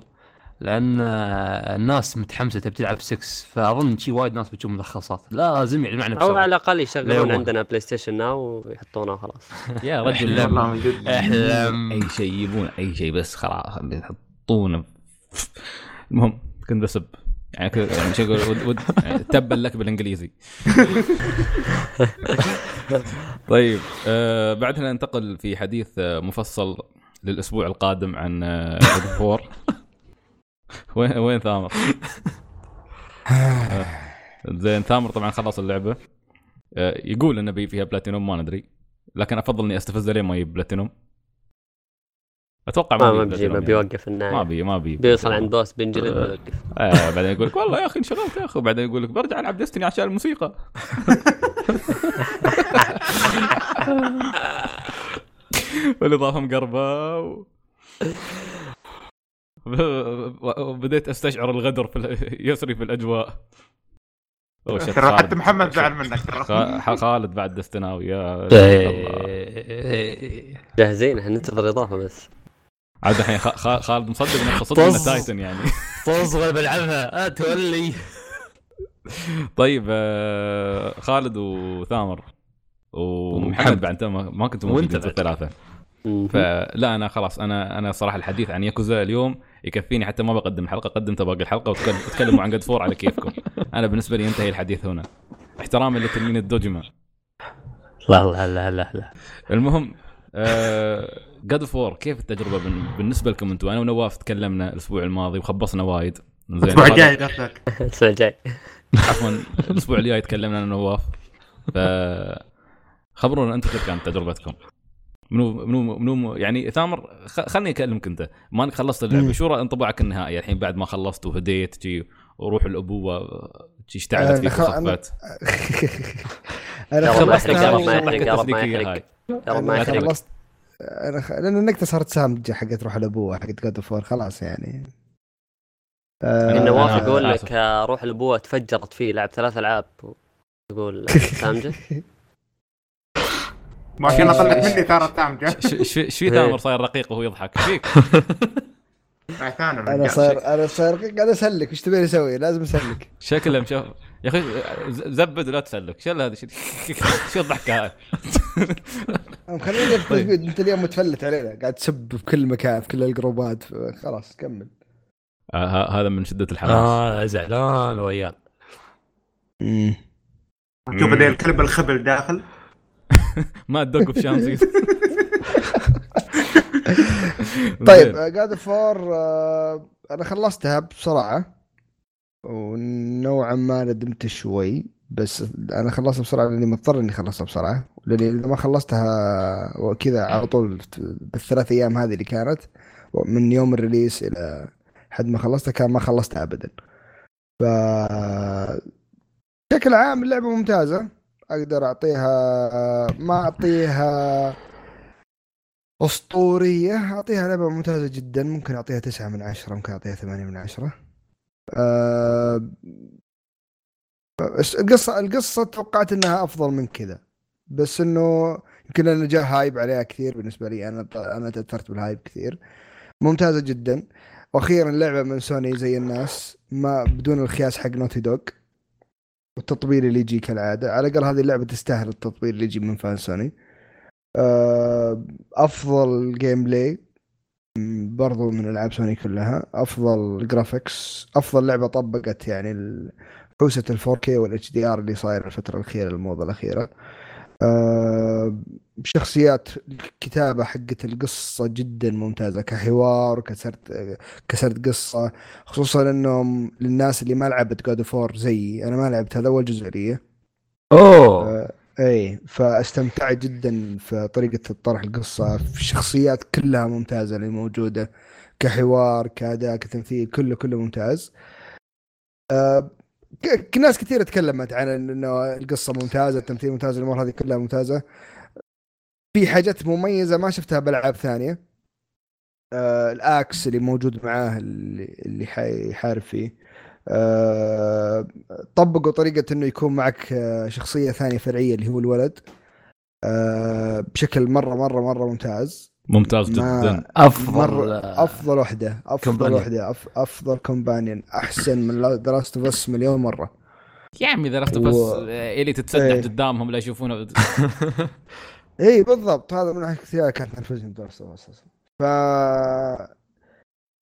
لأن آه، الناس متحمسة تبي تلعب 6 فأظن شي وايد ناس بتشوف ملخصات. لازم يعلنون عنه أو بسرعة. على الأقل لا يشغلون. عندنا بلاي ستيشن ناو ويحطونه وخلاص. يا رجل. احلم أي شيء يبون أي شيء بس خلاص يحطونه المهم كنت بسب. يعني كذا يعني شو أقول ود, ود يعني تبا لك بالإنجليزي. طيب آه بعدها ننتقل في حديث آه، مفصل للأسبوع القادم عن آه God of War وين وين ثامر؟ آه، زين ثامر طبعا خلص اللعبة. آه يقول انه بي فيها بلاتينوم ما ندري لكن أفضل إني استفزه لين ما يجيب بلاتينوم. أتوقع ما ما, ما بيجي ما يعني. بيوقف ما النهايه بي ما بي بيوصل عند boss بينجلد آه. ويوقف آه بعدين يقول لك والله يا أخي انشغلت يا أخي وبعدين يقول لك برجع العب ديستني عشان الموسيقى والاضافه مقربه و... وبديت استشعر الغدر في ال- يسري في الاجواء ترى. حتى محمد زعل منك ترى خالد بعد دستناوي يا إيه. الله جاهزين إحنا ننتظر اضافه بس عاد الحين خالد مصدق نفسه صدق انه طز. تايتن يعني. طز ولا بلعبها. آه، تولي. طيب آه، خالد وثامر ومحمد. بعد انت ما موجودين بعد. الثلاثة. فلا أنا خلاص أنا أنا صراحة الحديث عن ياكوزا اليوم يكفيني حتى ما بقدم حلقة. قدموا باقي الحلقة وتكلم- وتكلموا عن God of War على كيفكم. أنا بالنسبة لي ينتهي الحديث هنا. احتراما لتنين الدوجيما لا لا لا لا لا. المهم God of War كيف التجربة بن- بالنسبة لكم أنتم أنا ونواف تكلمنا الأسبوع الماضي وخبصنا وايد. زين الأسبوع الجاي قصدك؟ الأسبوع الجاي. عفوا الأسبوع الجاي تكلمنا أنا ونواف. ف خبرونا أنتم كيف كانت تجربتكم. منو منو منو يعني ثامر خ- خلني أكلمك أنت. ما انك خلصت اللعبة. شو انطباعك النهائي؟ الحين بعد ما خلصت وهديت جي وروح الأبوة جي اشتعلت فيك وصفت. أنا خلصت يحرق يا رب ما يحرق يا رب ما يحرق هاي. يا رب ما يحرق. لأن النكته صارت سامجه حقت روح الابوه حقت God of War خلاص يعني. آه، ان نواف أنا يقول آسف. لك آه، روح الابوه تفجرت فيه لعب ثلاث ألعاب يقول آه، سامجه ما شاء الله آه، طلعت مني ش- ش- إيش في ثامر صاير رقيق وهو يضحك؟ فيك أنا. صاير أنا صاير قاعد أسلك إيش تبيني أسوي؟ لازم أسلك. شكله مشاف يا أخي زبد ولا تسلك. شو هذا؟ شو- شو الضحكه هاي مخليني طيب. أنت اليوم متفلت علينا. قاعد تسب في كل مكان في كل الجروبات. خلاص كمل. آه، هذا من شدة الحماس. آه زعلان ويال شوف ذا الكلب الخبل داخل. ما تدق في شامسي طيب جاد فور أنا خلصتها بسرعة. ونوعا ما ندمت شوي بس أنا خلصتها بسرعة لأني مضطر إني اخلصها بسرعة. لأني إذا ما خلصتها وكذا على طول بالثلاث أيام هذه اللي كانت من يوم الريليس إلى حد ما خلصتها كان ما خلصتها ابدا. ف بشكل عام اللعبة ممتازة. أقدر أعطيها ما أعطيها أسطورية أعطيها لعبة ممتازة جدا. ممكن أعطيها تسعة من عشرة ممكن أعطيها ثمانية من عشرة. بس القصة القصة توقعت إنها أفضل من كذا. بس إنه يمكن لأنه جاء hype عليها كثير بالنسبة لي. أنا أنا تأثرت بال hype كثير. ممتازة جدا. وأخيرا لعبة من سوني زي الناس ما بدون الخياس حق Naughty Dog والتطبيل اللي يجي كالعادة. على الأقل هذه اللعبة تستاهل التطبيل اللي يجي من fans سوني. آه، أفضل gameplay برضو من العاب سوني كلها. أفضل graphics أفضل لعبة طبقت يعني حوسة ال 4K وال HDR اللي صاير الفترة الأخيرة الموضة الأخيرة. آه، شخصيات الكتابة حقت القصة جدا ممتازة كحوار وكسرد كسرد قصة. خصوصا إنهم للناس اللي ما لعبت God of War زيي. أنا ما لعبت هذا أول جزء لي. أوه. آه، إي فاستمتعت جدا في طريقة طرح القصة. في الشخصيات كلها ممتازة اللي موجودة كحوار كأداء كتمثيل كله كله ممتاز. آه، ناس كثير تكلمت عن إنه القصة ممتازة التمثيل ممتاز الأمور هذه كلها ممتازة. في حاجات مميزة ما شفتها بألعاب ثانية. آه، الأكس اللي موجود معاه اللي اللي حيحارب فيه. طبقوا طريقة إنه يكون معك آه، شخصية ثانية فرعية اللي هو الولد. آه، بشكل مرة مرة مرة ممتاز. ممتاز جدا. أفضل مرة أفضل وحدة أفضل أف أفضل companion أحسن من of Us مليون مرة. يا عمي Last of و- Us الي تتسدح إيه. قدامهم لا يشوفونه. اي بالضبط. هذا من ناحية كثير كانت نرفزني The Last of Us ف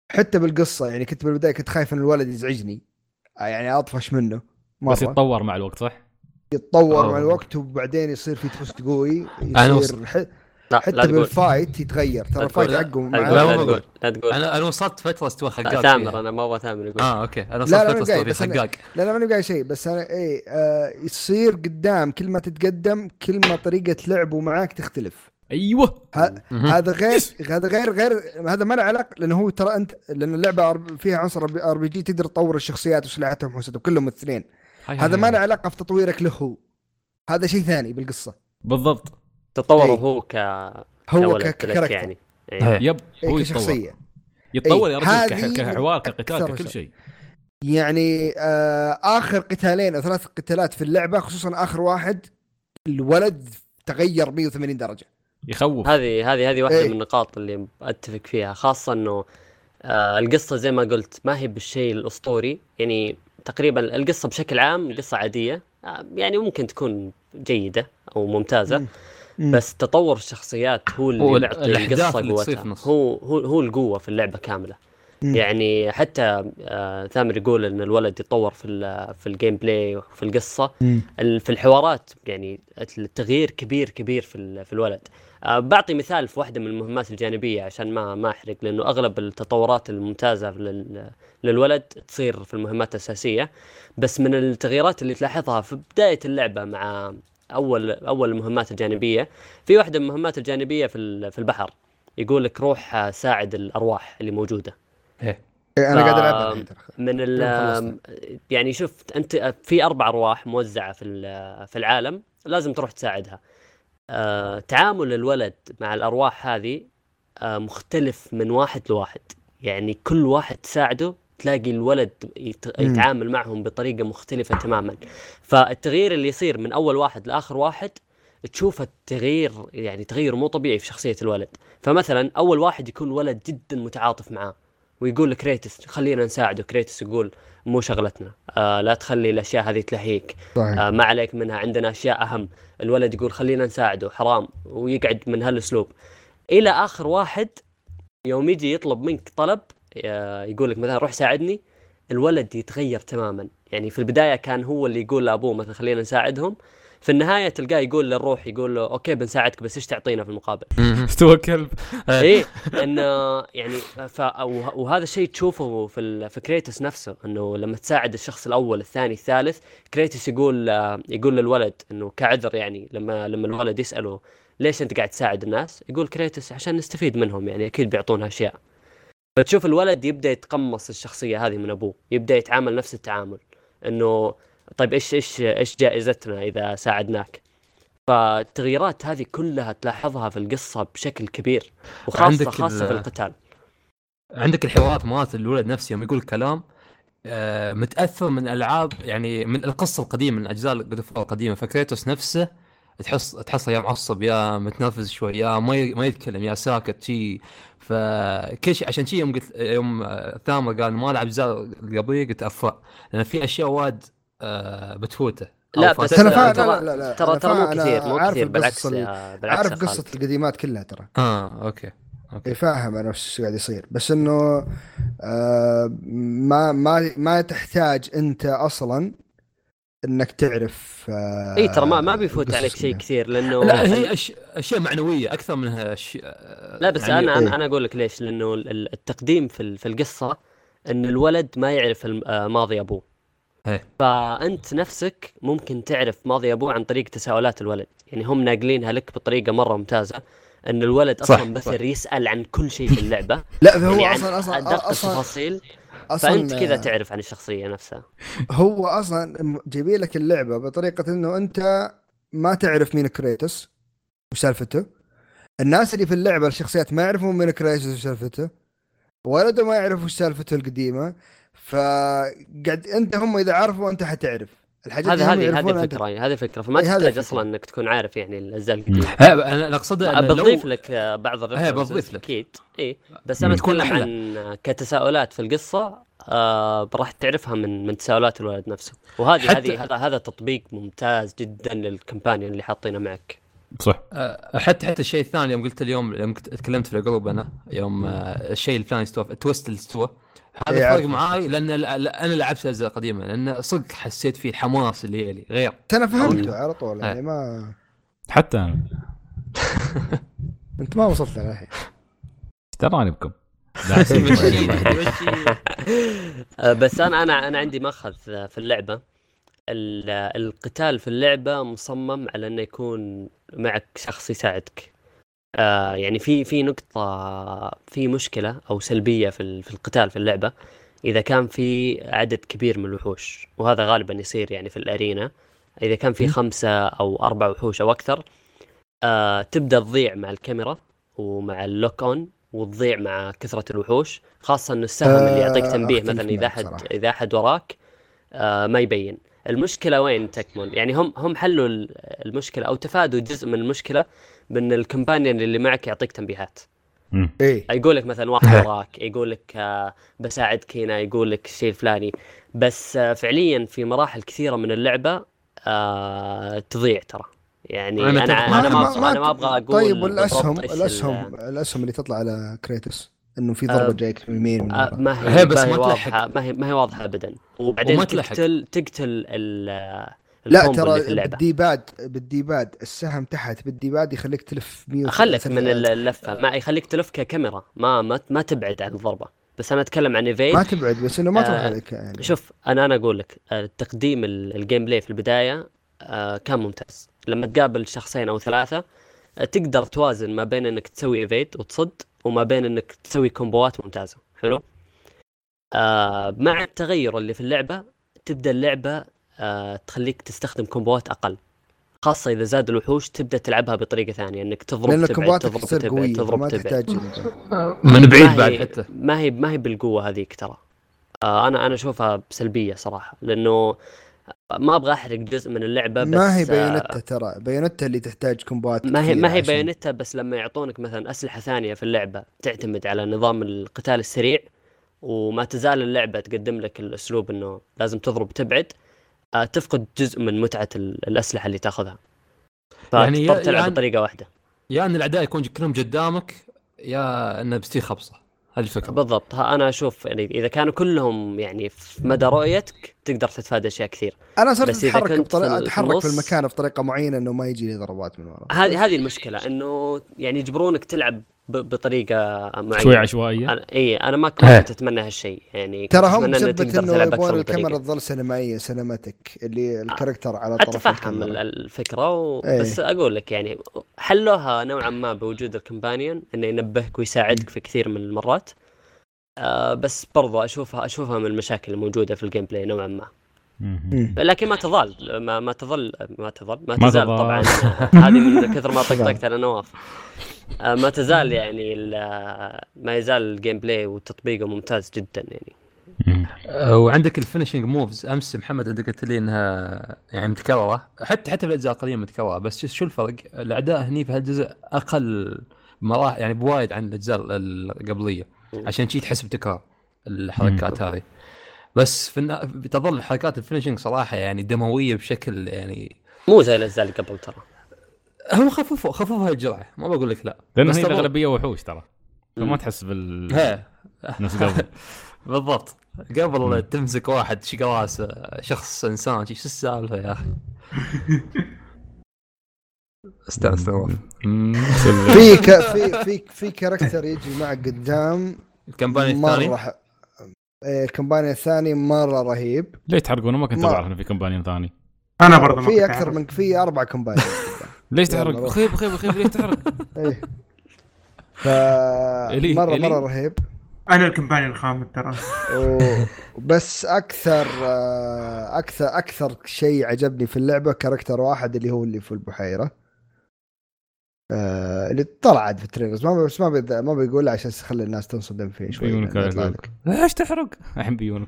حتى بالقصة يعني كنت بالبداية كنت خايف إن الولد يزعجني. آه، يعني أطفش منه مرة. بس يتطور مع الوقت صح؟ يتطور أوه. مع الوقت وبعدين يصير في twist قوي أنا وص- يصير ح... لا لا حتى تقول. بال fight يتغير. ترى لا ال fight. حقه لا مع- لا، تقول. لا تقول. لا أنا أنا وصلت فترة استوى حراق ثامر فيها. أنا ما أبغى ثامر يقول. آه okay. أنا لا، وصلت لا، فترة استوى بس أنا- حقاق لا لا ماني قايل شيء بس أنا إيه آه يصير قدام كل ما تتقدم كل ما طريقة لعبه معاك تختلف. أيوه. هذا غير هذا غير غير هذا ما له علاقة لأنه هو ترى أنت لأن اللعبة أر- فيها عنصر RPG تقدر تطور الشخصيات وسلاحاتهم وحوستهم كلهم هاي هذا ما له. علاقة في تطويرك له هو. هذا شيء ثاني بالقصة. بالضبط. تطوره إيه. هو ك هو كولد لك ككاركتر. يعني. إيه. يب. هو إيه يتطور. كشخصية. يتطور إيه، يا رجل كحوار كقتال ككل شيء. شيء. يعني آه آخر قتالين أو ثلاث قتالات في اللعبة خصوصا آخر واحد الولد تغير 180 درجة. يخوف هذه هذه هذه واحدة إيه. من النقاط اللي أتفق فيها خاصة إنه آه القصة زي ما قلت ما هي بالشيء الأسطوري يعني تقريبا القصة بشكل عام قصة عادية آه يعني ممكن تكون جيدة أو ممتازة مم. مم. بس تطور الشخصيات هو اللي الأحداث القصة قوتها. هو هو هو القوة في اللعبة كاملة يعني حتى آه ثامر يقول إن الولد يتطور في في ال gameplay وفي القصة. في الحوارات يعني التغيير كبير كبير في في الولد. آه، بعطي مثال في واحدة من المهمات الجانبية عشان ما ما أحرق لأنه أغلب التطورات الممتازة لل- للولد تصير في المهمات الأساسية. بس من التغييرات اللي تلاحظها في بداية اللعبة مع أول أول المهمات الجانبية في واحدة من المهمات الجانبية في في البحر. يقول لك روح آه، ساعد الأرواح اللي موجودة. إيه. إيه، أنا قاعد ترى. من ال. يعني شفت أنت في أربع أرواح موزعة في ال- في العالم لازم تروح تساعدها آه، تعامل الولد مع الأرواح هذه آه، مختلف من واحد لواحد يعني كل واحد تساعده تلاقي الولد. يتعامل معهم بطريقة مختلفة تماما فالتغيير اللي يصير من أول واحد لآخر واحد تشوف التغيير يعني تغير مو طبيعي في شخصية الولد فمثلا أول واحد يكون ولد جدا متعاطف معاه ويقول لكريتس خلينا نساعده. كريتس يقول مو شغلتنا. آه لا تخلي الأشياء هذه تلهيك. صحيح. آه ما عليك منها. عندنا أشياء أهم. الولد يقول خلينا نساعده. حرام. ويقعد من هالأسلوب. إلى آخر واحد يوم يجي يطلب منك طلب آه يقول لك مثلا روح ساعدني. الولد يتغير تماما. يعني في البداية كان هو اللي يقول لأبوه مثلا خلينا نساعدهم. في النهاية تلقاه يقول للروح يقول له أوكي بنساعدك بس إيش تعطينا في المقابل. استوى كلب إيه انه يعني ف... وه- وهذا الشيء تشوفه في. في كريتوس نفسه إنه لما تساعد الشخص الأول الثاني الثالث كريتوس يقول آه، يقول للولد إنه كعذر يعني لما لما الولد يسأله ليش أنت قاعد تساعد الناس؟ يقول كريتوس عشان نستفيد منهم يعني أكيد بيعطونا اشياء. فتشوف الولد يبدأ يتقمص الشخصية هذه من أبوه، يبدأ يتعامل نفس التعامل إنه طيب إيش إيش إيش جائزتنا إذا ساعدناك؟ فالتغييرات هذه كلها تلاحظها في القصة بشكل كبير وخاصة عندك خاصة ال- في القتال. عندك الحوارات مالت الولد نفسه يوم يقول كلام آه، متأثر من ألعاب يعني من القصة القديمة من أجزاء القديمة فكريتوس نفسه تحس تحصل يا معصب يا متنرفز شوي يا ما ي... ما يتكلم يا ساكت شي فكل شيء عشان شي يوم قلت يوم آه، ثامر قال ما لعب اجزاء قبليه قلت أفا لأن في أشياء وايد بتفوته أو لا بس ترى لا- لا- لا، ترى ترى مو كثير مو كثير القصة بالعكس بالعكس عارف قصة خالد. القديمات كلها ترى آه okay إيه okay فاهم أنا وش قاعد يصير بس إنه آه ما ما ما تحتاج أنت أصلا إنك تعرف آه اي ترى ما ما بيفوت عليك شيء. كثير لأنه لا هي. أشياء معنوية أكثر منها أش... لا بس يعني أنا إيه. أنا أقول لك ليش لأنه ال- ال- التقديم في ال- في القصة إن الولد ما يعرف الم- آه، ماضي أبوه إيه. فأنت نفسك ممكن تعرف ماضي أبوه عن طريق تساؤلات الولد. يعني هم ناقلينها لك بطريقة مرة ممتازة إن الولد صح، أصلا بثر يسأل عن كل شيء في اللعبة. لا هو يعني عن أصلا أصلا أدق التفاصيل. فأنت كذا تعرف عن الشخصية نفسها. هو أصلا جايبين لك اللعبة بطريقة إنه أنت ما تعرف مين كريتوس وش سالفته الناس اللي في اللعبة الشخصيات ما يعرفون مين كريتوس وش سالفته ولده ما يعرف وش سالفته القديمة. فقعد انت هم اذا عرفوا انت حتعرف. الحاجات هذه هذه هذه الفكرة يعني هذه الفكرة فما إيه، تحتاج الفكرة. أصلا إنك تكون عارف يعني الاجزاء القديمه لا أنا أنا أقصد إنه لو- بضيف لك بعض إيه، ال references بضيف لك. أكيد. اي بس أنا تكون أتكلم. عن كتساؤلات في القصة آه راح تعرفها من من تساؤلات الولد نفسه. وهذه حتى- هذه هذا هذا تطبيق ممتاز جدا لل companion اللي حاطينه معك. صح. آه، حتى حتى الشيء الثاني يوم قلت اليوم يوم تكلمت في ال group أنا يوم آه، الشيء الفلاني استوى ال twist اللي استوى. هذا إيه، فرق. معاي لأن أنا لعبت الأجزاء القديمة لأن صدق حسيت فيه الحماس اللي اللي غير. أنا فهمته على طول يعني إيه. ما حتى أنا. أنت ما وصلت للحين تراني بكم. آه، بس أنا أنا أنا عندي مأخذ في اللعبة. ال- القتال في اللعبة مصمم على إنه يكون معك شخص يساعدك. آه يعني في في نقطة في مشكلة أو سلبية في ال- في القتال في اللعبة إذا كان في عدد كبير من الوحوش وهذا غالبا يصير يعني في الأرينا إذا كان في خمسة أو أربع وحوش أو أكثر آه تبدأ تضيع مع الكاميرا ومع اللوك أون وتضيع مع كثرة الوحوش خاصة إنه السهم اللي يعطيك آه، تنبيه مثلا أحد صراحة. إذا أحد وراك آه ما يبين. المشكلة وين تكمن؟ يعني هم هم حلوا ال- المشكلة أو تفادوا جزء من المشكلة بأن الكمبانيون اللي معك يعطيك تنبيهات. إيه. يقول لك مثلا واحد وراك يقول لك آه، بساعدك هنا يقول لك الشيء الفلاني بس آه، فعليا في مراحل كثيرة من اللعبة آه تضيع ترى. يعني أنا أنا أنا. أنا ما أنا ما أبغى أقول طيب والاسهم بالضبط إيش الاسهم ال- الأسهم اللي تطلع على كريتوس؟ إنه في آه، ضربه جايك من اليمين آه،. ما هي هي بس ما هي ما واضحة. ما هي ما هي واضحة ابدا. وبعدين. تقتل تقتل ال لا ترى بال D-pad بال D-pad السهم تحت بال D-pad يخليك تلف 100 خلك من اللفة. ما يخليك تلف ككاميرا. ما ما, ما تبعد عن الضربة. بس أنا أتكلم عن evade. ما تبعد بس إنه ما تروح آه، عليك يعني. شوف أنا أنا أقول لك آه، تقديم ال- ال gameplay في البداية آه، كان ممتاز. لما تقابل شخصين أو ثلاثة آه، تقدر توازن ما بين إنك تسوي evade وتصد وما بين إنك تسوي كومبوات ممتازة حلو؟ آه مع التغير اللي في اللعبة تبدأ اللعبة آه تخليك تستخدم كومبوات أقل. خاصة إذا زاد الوحوش تبدأ تلعبها بطريقة ثانية إنك تضرب لأن تبعد تضرب تبعد قوية تضرب ما تبعد تحتاج من بعيد بعد حتى. ما هي ما هي بالقوة هذيك ترى. آه أنا أنا أشوفها سلبيه صراحة لأنه ما أبغى أحرق جزء من اللعبة بس ما هي آه، بايونتا ترى. بايونتا اللي تحتاج كومبوات ما هي ما هي بايونيتا بس لما يعطونك مثلا أسلحة ثانية في اللعبة تعتمد على نظام القتال السريع وما تزال اللعبة تقدم لك الأسلوب إنه لازم تضرب تبعد آه تفقد جزء من متعة ال- الأسلحة اللي تاخذها. يعني تلعب يعني- بطريقة واحدة. يا أن الأعداء يكون كلهم قدامك يا انه بستي خبصه هذه الفكرة بالضبط. ها أنا أشوف يعني إذا كانوا كلهم يعني في مدى رؤيتك تقدر تتفادى أشياء كثير. أنا صرت بس أتحرك بطريقه أتحرك في المكان بطريقة معينة إنه ما يجي لي ضربات من ورا. هذه هذه المشكلة إنه يعني يجبرونك تلعب بطريقة معينة شوي عشوائية أنا إي أنا ما إيه. كنت أتمنى هالشيء يعني ترى هم تقدر انه يبغون الكاميرا. تظل سينمائيه cinematic اللي ال character على طرف أتفهم الفكرة و... إيه. بس أقول لك يعني حلوها نوعا ما بوجود ال companion إنه ينبهك ويساعدك في كثير من المرات آه بس برضو اشوفها أشوفها من المشاكل الموجودة في ال gameplay نوعا ما. لكن ما تظل ما, ما تظل ما تظل ما, ما تزال تظل. طبعا. هذه من كثر ما طقطقت على نواف. آه، ما تزال يعني ال- ما يزال ال gameplay وتطبيقه ممتاز جدا يعني. آه، وعندك ال finishing moves أمس محمد انت قلت لي إنها يعني متكررة. حتى حتى في الأجزاء القديمة متكررة بس شو الفرق؟ الأعداء هني في هالجزء أقل مراحل يعني بوايد عن الأجزاء القبليه عشان شي تحس بتكرار الحركات هذه. بس في النا... تظل حركات ال finishing صراحة يعني دموية بشكل يعني مو زي الأجزاء اللي قبل ترى. هم خففوا خففوا هالجرعه ما بقول لك لا لأن هي الأغلبية وحوش ترى. فما. تحس بال نفس قبل. بالضبط. قبل تمسك واحد تشيل راسه شخص إنسان شو السالفة يا أخي؟ نواف في ك... في في في character يجي معك قدام ال companion الثاني؟ مره ح... إيه، ال companion الثاني مرة رهيب. ليش تحرقونه ما كنت أعرف إنه في companion ثاني. أنا برضه ما في أكثر. من في أربع كومباني ليش تحرق. خيب خيب خيب ليش تحرق إيه. ف مرة. مرة رهيب. أنا الكمباني الخامس ترى. بس أكثر آه، أكثر أكثر شيء عجبني في اللعبة كاركتر واحد اللي هو اللي في البحيرة. آه، اللي طلعت في التريلرز ما بس ما بيد- ما بيقول عشان يخلي الناس تنصدم فيه شوي بيونك. ليش تحرق؟ الحين بيونك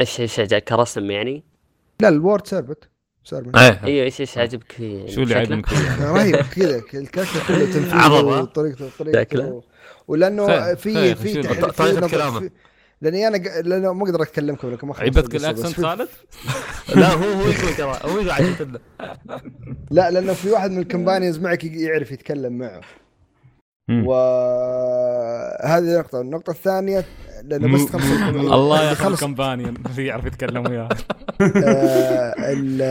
إيش إيش عجبك كرسم يعني؟ لا ال World Serpent Serpent إيه إيوه إيش إيش عجبك فيه شو اللي؟ عجبك فيه؟ رهيب كذا ال character كله تنفيذه عضبة. وطريقته. طريقته ولأنه في في نظر- كلامه. لأني أنا ق... لأنه ما أقدر اكلمكم لكم ما خلصت عجبتك ال accent خالد؟ لا هو هو يقول ترى هو يقول عجبت له لا لأنه في واحد من ال companions معك يعرف يتكلم معه. وهذه نقطة، النقطة الثانية لأنه بس تخلص الله يا أخي خلص ال companion اللي يعرف يتكلم وياه. آه، ال-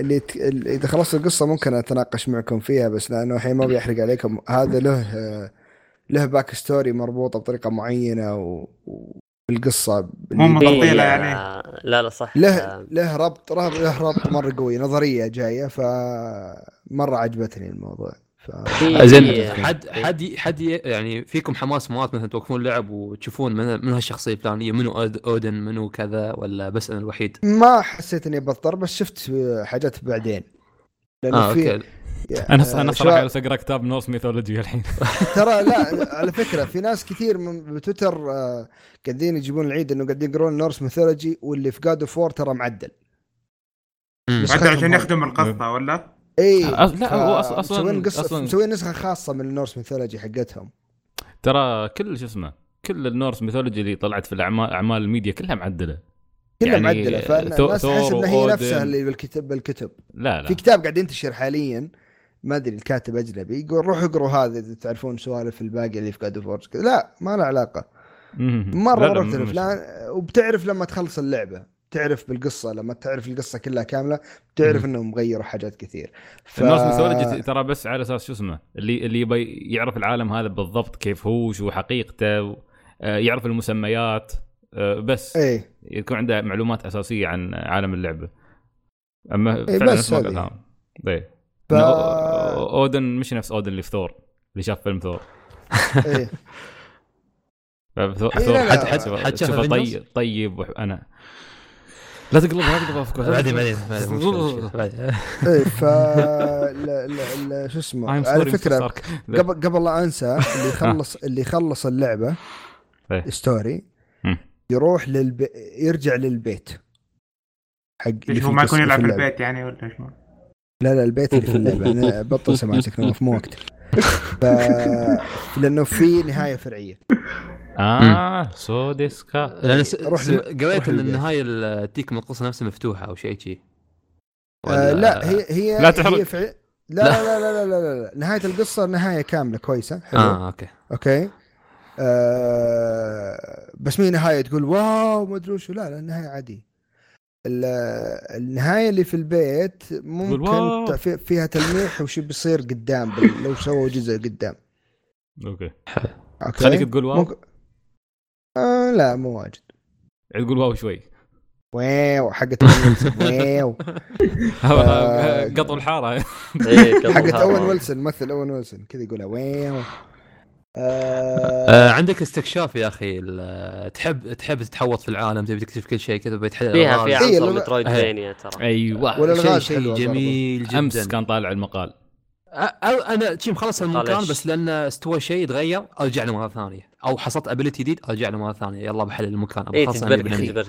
اللي إذا خلصت القصة ممكن أتناقش معكم فيها بس لأنه الحين ما بيحرق عليكم. هذا له آه، له back story مربوطة بطريقة معينة و- والقصة مو يعني. آه، لا لا صح. له آه، له ربط له له ربط مرة قوي نظرية جاية ف مرة عجبتني الموضوع ف في- زين. حد حد حد ي- يعني فيكم حماس مرات مثلا توقفون لعب وتشوفون من من هالشخصية الفلانية منو أود- أودن منو كذا ولا بس أنا الوحيد؟ ما حسيت إني بضطر بس شفت حاجات بعدين لأنه آه في أوكي. أنا أنا صراحة جالس اقرا كتاب Norse mythology الحين. ترى لا على فكرة في ناس كثير من بتويتر آه، قاعدين يجيبون العيد إنه قاعدين يقرون Norse mythology واللي في God of War ترى معدل. حتى عشان يخدم القصة ولا؟ اي لا، هو أصلاً- مسوين قصه مسوين نسخة خاصة من ال Norse mythology حقتهم. ترى كل شو اسمه كل ال Norse mythology اللي طلعت في الاعمال أعمال الميديا كلها معدلة. كلها يعني معدلة فالناس تحس ثور ان هي. نفسها اللي بالكتب بالكتب. لا لا. في كتاب قاعد ينتشر حاليا. ما أدري الكاتب أجنبي يقول روحوا اقروا هذا إذا تعرفون سوالف الباقي اللي في God of لا ما له علاقة. مرة مره مختلف وبتعرف لما تخلص اللعبة تعرف بالقصة لما تعرف القصة كلها كاملة تعرف إنهم غيروا حاجات كثير. ف... ال Norse mythology ترى بس على أساس شو اسمه اللي اللي يبي يعرف العالم هذا بالضبط كيف هو شو حقيقته و- آه، يعرف المسميات آه، بس إيه. يكون عنده معلومات أساسية عن عالم اللعبة. أما إيه، فعلا بس ما. إيه. أو- أودن مش نفس أودن اللي في ثور اللي شاف فيلم ثور إيه ثور إيه، لا، لا. حد حد- حد حد شاف شوفه Avengers؟ طيب طيب أنا لا تقلب لا تقلب افكار بعدين بعدين. إيه ف شو اسمه على. فكرة. قبل قبل لا أنسى اللي يخلص اللي يخلص اللعبة إيه. ستوري مم. يروح للب... يرجع للبيت حق اللي هو ما يكون يلعب في. البيت يعني ولا إيش؟ لا لا البيت اللي في اللعبة. أنا بطل سماعتك نواف مو وقت ف... لأنه في نهاية فرعية. آه سوديسكا لأن س- روح قريت إن. النهاية ال- تيك من القصة نفسها مفتوحة أو شيء شيء آه لا هي هي لا تحرق. هي فع... لا, لا. لا لا لا لا لا لا. نهاية القصة نهاية كاملة كويسة حلو. آه أوكي. أوكي. آه بس مي نهاية تقول واو ما أدري وشو. لا لا النهايه عادية. النهاية اللي في البيت. ممكن فيها تلميح وش بيصير قدام لو سووا جزء قدام. أوكي. أوكي. خليك تقول واو؟ ممكن... آه لا مو واجد. تقول واو شوي. واو حقت واو. آه. قطوا الحارة. إيه، حقت. اون ويلسون مثل أون ويلسون كذا يقولها واو. آه آه عندك استكشاف يا أخي ال- تحب تحب تتحوط في العالم تبي تكتشف كل شيء كذا بتحل فيها إيه، عنصر لا- مترويد إيه. فينيا ترى. أيوه شيء شيء جميل جدا. أمس كان طالع المقال. أنا شي مخلص المكان. بس لأن استوى شيء يتغير أرجع له مرة ثانية. أو حصلت ability جديد أرجع له مرة ثانية. يلا بحل المكان أنا تجبرك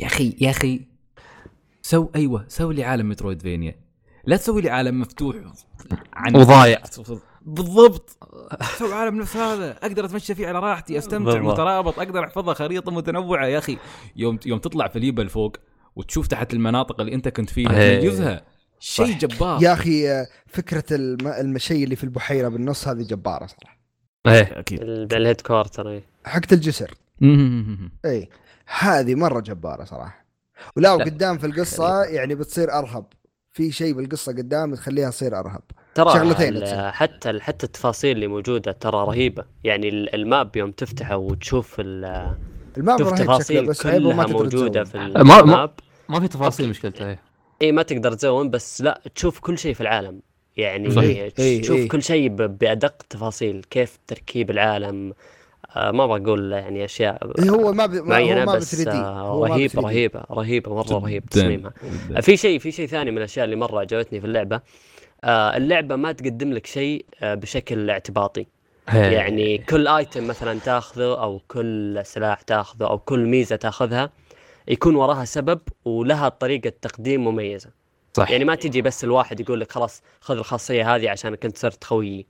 يا أخي يا أخي سو أيوه سوي لي عالم مترويد فينيا. لا تسوي لي عالم مفتوح. عن وضايع. بالضبط. سوي عالم نفس هذا. أقدر أتمشى فيه على راحتي أستمتع بالضبط. مترابط أقدر احفظها خريطة متنوعة. يا أخي يوم يوم تطلع في الجبل فوق وتشوف تحت المناطق اللي أنت كنت فيها. تميزها شيء. جبار. يا أخي فكرة الم... الشيء اللي في البحيرة بالنص هذه جبارة صراحة. إيه أكيد. ال- ال headquarter. حقت الجسر. اي هذه مرة جبارة صراحة. ولا لا. وقدام في القصة يعني بتصير أرهب. في شيء بالقصة قدام تخليها تصير أرهب. ترى شغلتين. حتى حتى التفاصيل اللي موجودة ترى رهيبة يعني ال- ال map يوم تفتحه وتشوف ال- ال map تشوف رهيب تفاصيل بس كلها موجودة. في ما- ما- ال map ما في تفاصيل مشكلته إيه اي ما تقدر تزون بس لا تشوف كل شيء في العالم يعني صحيح. إي، تشوف إي. كل شيء ب- بأدق تفاصيل كيف تركيب العالم آه ما بقول يعني أشياء إيه هو ما ب... ما معينة هو ما بس 3 دي آه رهيبه رهيبة رهيبة مرة رهيب. تصميمها في شيء في شيء ثاني من الأشياء اللي مرة عجبتني في اللعبة آه اللعبة ما تقدم لك شيء آه بشكل اعتباطي. يعني كل ايتم مثلا تاخذه أو كل سلاح تاخذه أو كل ميزة تاخذها يكون وراها سبب ولها طريقة تقديم مميزة. صح. يعني ما تجي بس الواحد يقول لك خلاص خذ الخاصية هذه عشان كنت صرت خويي.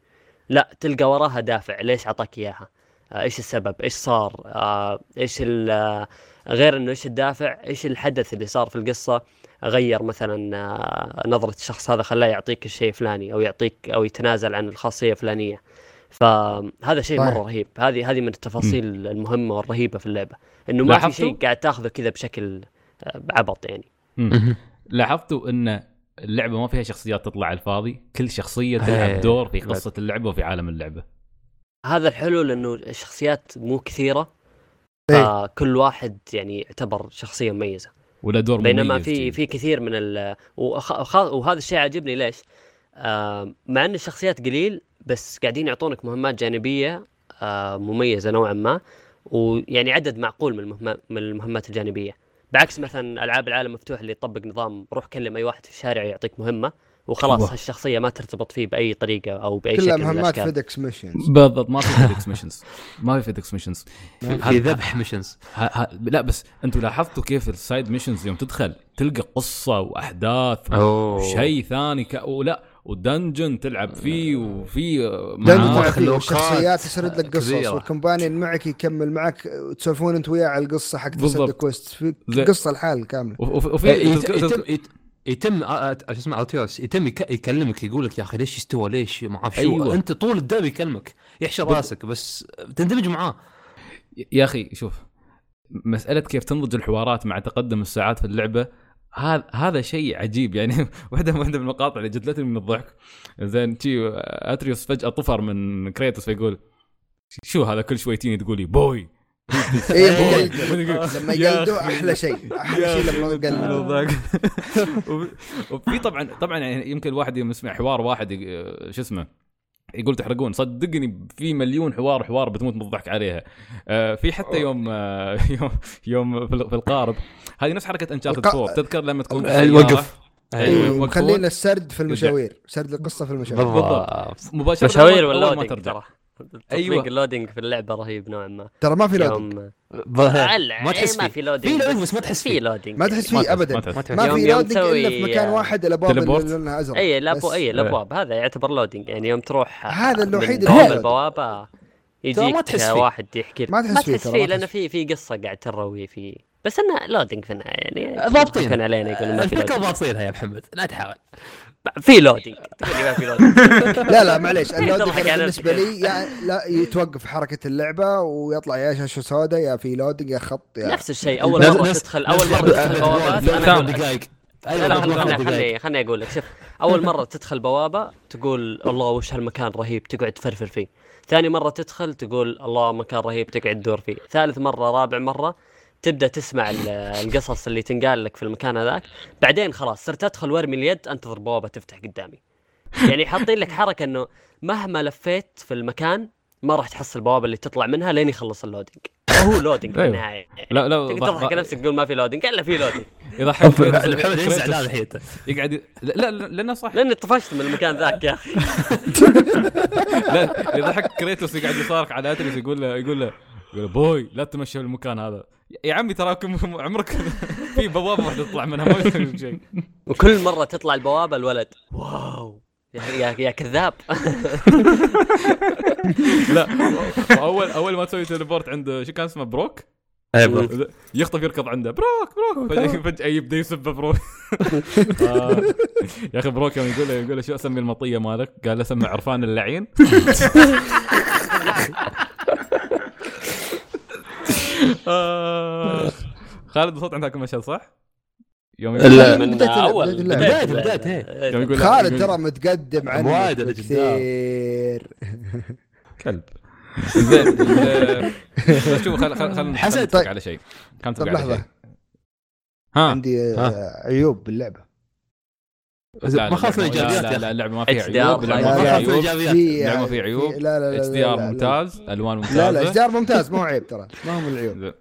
لا تلقى وراها دافع. ليش عطاك إياها؟ آه، إيش السبب؟ إيش صار؟ آه، إيش ال- آه، غير إنه إيش الدافع؟ إيش الحدث اللي صار في القصة؟ غير مثلا آه، نظرة الشخص هذا خلاه يعطيك الشيء الفلاني أو يعطيك أو يتنازل عن الخاصية الفلانية فهذا شيء. مرة رهيب هذه هذه من التفاصيل المهمة والرهيبة في اللعبة إنه ما في؟ شيء قاعد تاخذه كذا بشكل آه، عبط يعني. لاحظتوا إن اللعبة ما فيها شخصيات تطلع على الفاضي كل شخصية تلعب إيه. دور في قصة اللعبة وفي عالم اللعبة هذا الحلو لأنه الشخصيات مو كثيرة إيه. فكل واحد يعني يعتبر شخصية مميزة ولا دور بينما مميز في. في كثير من ال. وهذا الشيء عاجبني ليش؟ آه مع إن الشخصيات قليل بس قاعدين يعطونك مهمات جانبية آه مميزة نوعا ما ويعني عدد معقول من المهمات من المهمات الجانبية بعكس مثلا ألعاب العالم مفتوح اللي يطبق نظام روح كلم أي واحد في الشارع يعطيك مهمة وخلاص أيوة. هالشخصية ما ترتبط فيه بأي طريقة أو بأي كلها شكل من مهمات FedEx missions بالضبط ما في FedEx missions ما في FedEx missions في ذبح missions لا بس أنتم لاحظتوا كيف ال side missions يوم تدخل تلقى قصة وأحداث أوه. شيء ثاني ك... ولا و dungeon تلعب فيه وفي dungeon والشخصيات يسرد لك قصص. وال companion معك يكمل معك وتسولفون انت وياه على القصة حق تسد. quest في قصة الحال كاملة. وف- وف- وفي تذكر- يتم آه، آه، شو اسمه أتريوس يتم يك- يكلمك يقول لك يا أخي ليش استوى ليش ما أعرف شو. أيوة. أنت طول الدرب يكلمك يحشر بال- راسك بس تندمج معاه. يا أخي شوف مسألة كيف تنضج الحوارات مع تقدم الساعات في اللعبة هذا هذا شيء عجيب. يعني واحدة واحدة من المقاطع اللي جدلتني من الضحك. زين شي أتريوس فجأة طفر من كريتوس فيقول شو هذا؟ كل شويتين تقول لي boy! اي boy. بقلده لما يقلدوا. أحلى شيء أحلى شيء لما يقلدوا وفي- وفي طبعا طبعا يعني يمكن الواحد يوم يسمع حوار واحد شو اسمه يقول تحرقون. صدقني في مليون حوار حوار بتموت من الضحك عليها. آه في حتى يوم آه يوم يوم في ال- في القارب. هذه نفس حركة Uncharted الق- 4 تذكر لما تكون؟ الوقف. أيوة، اي يوقفون. مخلينا السرد في المشاوير. سرد القصة في المشاوير. بالضبط. مباشرة مشاوير أول ما ترجع. تطبيق ال loading في اللعبة رهيب نوعا ما. ترى ما في loading ما تحس ما فيه. في loading. في loading بس ما تحس في فيه. loading. ما تحس فيه ابدا. ما في loading إلا في مكان واحد الأبواب اللي. لونها أزرق. اي الابو بس. اي الابواب هذا يعتبر loading. يعني يوم تروح هذا الوحيد اللي البوابة يجيك تحس فيه. واحد يحكي. ما تحس ما فيه لأنه في في قصة قاعد تروي فيه بس انه loading في النهايه يعني ضابطين. يضحكون علينا يقولون ما في الفكرة ضابطينها يا محمد لا تحاول. في loading تقول لي ما في loading لا لا معليش ال loading بالنسبة. لي يا لا يتوقف حركة اللعبة ويطلع يا شاشة سوداء يا في loading يا خط يا نفس الشيء أول مرة تدخل أول مرة تدخل بوابات دقائق. خليني خليني أقول لك. شوف أول مرة تدخل بوابة تقول الله وش هالمكان رهيب تقعد تفرفر فيه. ثاني مرة تدخل تقول الله مكان رهيب تقعد تدور فيه. ثالث مرة رابع مرة تبدأ تسمع ال- القصص اللي تنقال لك في المكان هذاك. بعدين خلاص صرت أدخل وارمي اليد أنتظر بوابة تفتح قدامي. يعني حاطين لك حركة إنه مهما لفيت في المكان ما راح تحصل البوابة اللي تطلع منها لين يخلص ال loading. هو loading في أيوة. النهايه لا لا تقدر تضحك على نفسك تقول ما في loading إلا في loading. يضحك. محمد ينزعل هذا الحين يقعد ي- لا لا لا- لأنه صح. لأني طفشت من المكان ذاك يا أخي. لا يضحك كريتوس يقعد يصارخ على أتريوس يقول له يقول له يقول له boy لا تمشي في المكان هذا. يا عمي تراكم عمرك في بوابة واحدة تطلع منها ما يسوي شيء وكل مرة تطلع البوابة الولد واو يا يا, يا كذاب لا اول أول ما تسوي teleport عند شو كان اسمه بروك اي بالضبط. يخطف يركض عنده بروك بروك فجاه يبدأ يسب بروك آه. يا أخي بروك يوم يقول له يقول له شو أسمي المطية مالك؟ قال له سمي عرفان اللعين. خالد وصلت عندك المشهد صح؟ يوم يقول لا. من أول يوم يقول خالد ترى متقدم عنك وايد الجدار. بكثير كلب زين آه، شوف خل خل خل طيب. على شيء كم طب لحظة. شيء ها عندي آه، عيوب باللعبة لا، ما لا، الإيجابيات لا لا اللعبه ما فيها عيوب لا، ما لا، فيها في عيوب. إيجابيات. في اللعبه فيها عيوب. لا لا لا H لا DR لا، لا. ممتاز ألوان لا ممتازة. لا اشجار ممتاز ما هو عيب ترى. ما هو من العيوب.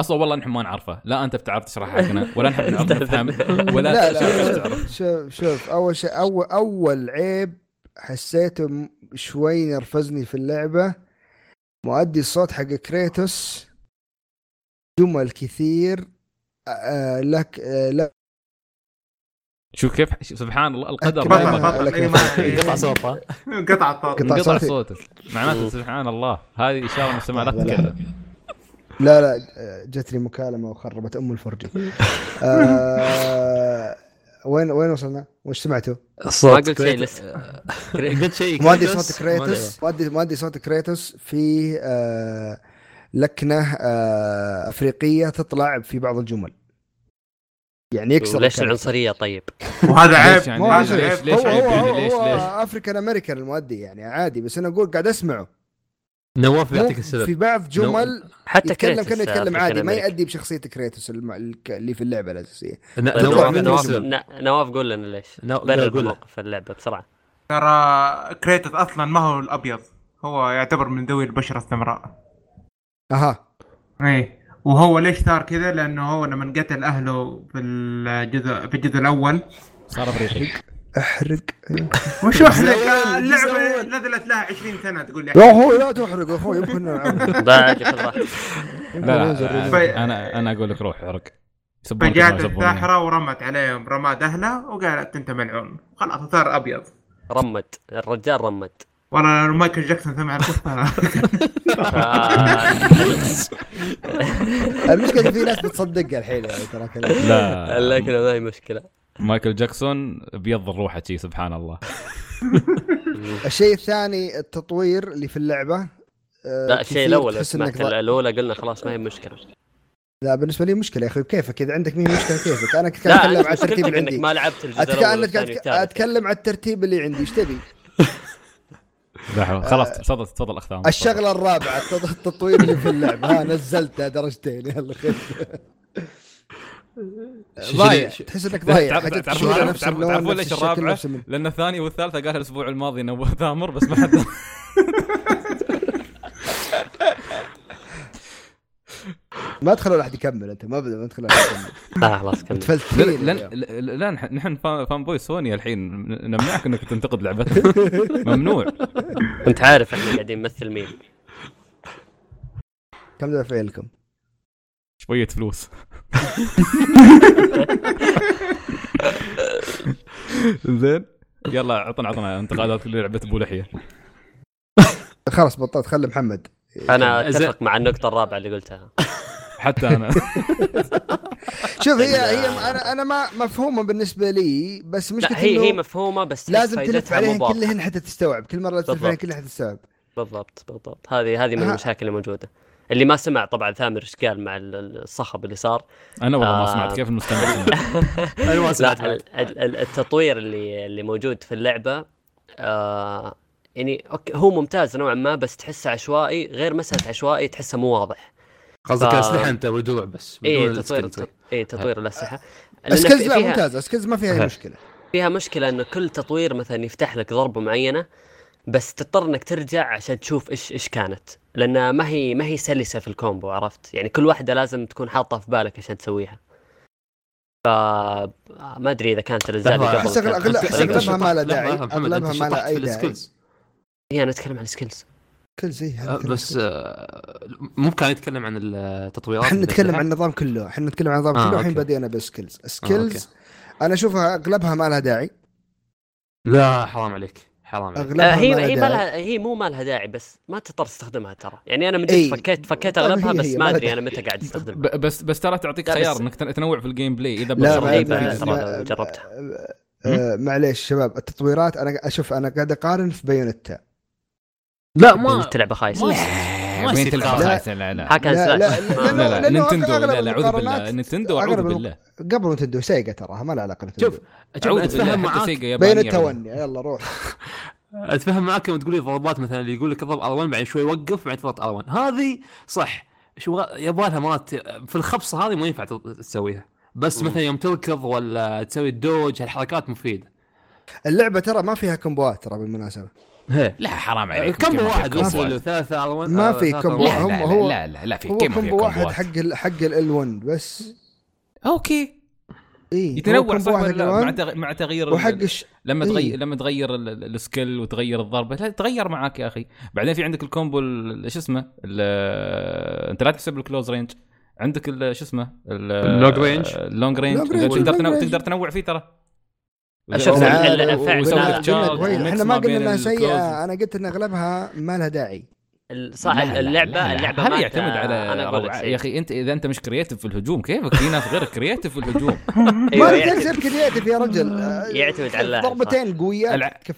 أصلا والله نحن ما نعرفه. لا أنت بتعرف تشرح حقنا ولا نحن نعرف نفهم ولا لا لا شوف شوف أول شيء اول أول عيب حسيته شوي نرفزني في اللعبة مؤدي الصوت حق كريتوس. جمل كثير. آه لك آه لا شوف كيف؟ سبحان الله القدر. ما ما- قطع صوت ها قطع الصوت قطع. صوتك معناته سبحان الله. هذه إشارة مستمع لا لا، لا. تتكلم لا لا جتني مكالمة وخربت أم الفرجة. آه وين وين وصلنا؟ وش سمعتوا؟ ما قلت شيء لسه. قلت شيء. مؤدي كريتوس، صوت ما كريتوس. مؤدي مؤدي صوت كريتوس. في آه لكنة آه أفريقية تطلع في بعض الجمل. يعني يكسر ليش. العنصرية طيب؟ وهذا عيب ليش يعني؟ هذا. ليش- عيب ليش هو عيب هو ليش- هو ليش؟ African American المؤدي يعني عادي بس أنا أقول قاعد أسمعه نواف مو يعطيك في السبب بعض جمل حتى يتكلم كريتوس كأنه يتكلم عادي ما. يؤدي بشخصية كريتوس اللي في اللعبة الأساسية طيب، نواف نواف. نواف قول لنا ليش نو- برر. الموقف في اللعبة بسرعة ترى كريتوس أصلا ما هو الأبيض هو يعتبر من ذوي البشرة السمراء أها إيه وهو ليش صار كذا؟ لأنه هو لما قتل أهله في الجزء في الجزء الأول. صار افريقي أحرق. الأول، الجزء اللعبه. نزلت لها 20 سنة تقول لي. يا أخوي لا تحرق يا أخوي يمكن لا review. أنا أنا أقول لك روح احرق. يسبونك. الساحرة ورمت عليهم رماد أهله وقالت أنت ملعون. خلاص صار أبيض. رمد الرجال رمد لو مايكل جاكسون سمع القصة. المشكلة في ناس بتصدقها الحين يعني ترى لا. لكن ما هي مشكلة. مايكل جاكسون بيض روحه شي سبحان الله. الشيء الثاني التطوير اللي في اللعبة آه، لا الشيء الأول سمعت الأولى قلنا خلاص ما هي مشكلة. لا بالنسبة لي مشكلة يا أخي كيفك؟ إذا عندك مين مشكلة كيفك؟ أنا كنت أتكلم عن الترتيب اللي عندي. ما لعبت الجزء أتكلم عن الترتيب اللي عندي. إيش تبي؟ خلاص تفضل تفضل اختام الشغلة الرابعة التط- التطوير اللي في اللعبة. ها نزلتها درجتين يلا ضايع. تحس إنك ضايع. تعرفون نفس ليش الم- لأن الثاني والثالثة قالها الأسبوع الماضي نبوه ثامر بس ما حد ما تخلوا احد يكمل أنت ما بدا ما تخلوا احد يكمل. لا خلاص كمل. لن نحن فان فان بوي سوني الحين نمنعك إنك تنتقد لعبتنا ممنوع. كنت عارف إحنا قاعدين نمثل مين. كم دفع لكم؟ شوية فلوس. زين. يلا عطنا عطنا انتقادات لعبه أبو لحية. خلاص بطلت خلي محمد. أنا. أتفق مع النقطة الرابعة اللي قلتها. حتى أنا شوف هي هي أنا أنا ما مفهومة بالنسبة لي بس مشكلة لا هي هي مفهومة بس لازم تلف عليهن. كلهن حتى تستوعب كل مرة تلف عليهن. كلهن حتى تستوعب بالضبط بالضبط هذه هذه من. المشاكل اللي موجوده اللي ما سمع طبعا ثامر إيش قال مع ال- ال- الصخب اللي صار أنا والله ما آه. سمعت كيف المستمع؟ أنا ما سمعت التطوير اللي اللي موجود في اللعبة آه يعني okay هو ممتاز نوعا ما بس تحسه عشوائي غير مسألة عشوائي تحسه مو واضح قصدك ف- اسلحه انت ودروع بس اي تطوير. اي تطوير الاسلحه في- لا فيها- ممتازه skills ما فيها اي مشكله فيها مشكله انه كل تطوير مثلا يفتح لك ضربه معينه بس تضطر انك ترجع عشان تشوف إيش إيش كانت لأن ما هي ما هي سلسه في ال combo عرفت يعني كل واحدة لازم تكون حاطها في بالك عشان تسويها ف ما ادري اذا كانت الاجزاء اللي قبل كانت- أغلبها ما لها داعي أنت ما لها في داعي. هي أنا اتكلم عن ال skills skills اي آه، بس آه، مو كان يتكلم عن التطويرات إحنا نتكلم؟ عن النظام كله. إحنا نتكلم عن النظام آه، كله. الحين. بدينا بال skills آه، skills أنا أشوفها أغلبها ما لها داعي. لا حرام عليك. حرام عليك. أغلبها آه هي ما هي ما. لها هي مو ما لها داعي بس ما تضطر تستخدمها ترى. يعني أنا. جد فكيت فكيت طيب أغلبها هي- بس هي ما أدري أنا متى قاعد أستخدمها. بس بس ترى تعطيك خيار إنك تن- تنوع في ال gameplay إذا لا جربتها. آه، معليش شباب التطويرات أنا أشوف أنا قاعد أقارن في بايونيتا لا ما تلعبه خايسة. لا ما وين يصير تلعب. خايسة؟ لا لا. لا slash لا لا لا لأنه نينتندو لا لا اعوذ بالله. نينتندو أعوذ بالله. قبل نتندو سيجا تراها ما لها علاقة نتندو شوف شوف أعوذ أتفهم معاك. عوذ. 1 يلا روح. أتفهم معاك لما تقول لي ضربات مثلا اللي يقول لك اضرب R1 بعدين شوي وقف بعدين تضغط R1 هذه صح. شو يبغى لها مرات في الخبصة هذه ما ينفع تسويها. بس مثلا يوم تركض ولا تسوي ال dodge هالحركات مفيدة. اللعبة ترى ما فيها كومبوات ترى بالمناسبة. لا حرام عليك كم واحد؟ وصل له ثلاثة R1 ما في combo. لا هم- لا هو- لا لا لا في هو في combo واحد حق ال حق ال 1 بس okay اي يتنوع صح ولا لا؟ مع مع تغ- مع تغيير وحق ال- الش... لما إيه. تغير لما تغير ال- ال- ال skill وتغير الضربة لا تغير معاك يا أخي بعدين في عندك ال combo ال- شو اسمه ال- أنت لا تحسب ال close range عندك ال- شو اسمه ال long range. ال long range تقدر تنوع ال long range. تقدر تنوع فيه ترى و mix إحنا ما قلنا انها. سيئه أنا قلت إن أغلبها ما لها داعي ال- صح لا، لا، اللعبه لا، لا. اللعبة هذا ما يعتمد على أنا أقول لك روعة. شيء. يا أخي أنت إذا أنت مش creative في الهجوم كيفك في ناس غير creative في الهجوم ما أيوة، لك يعتمد- تصير creative يا رجل آه، يعتمد على ضربتين قويات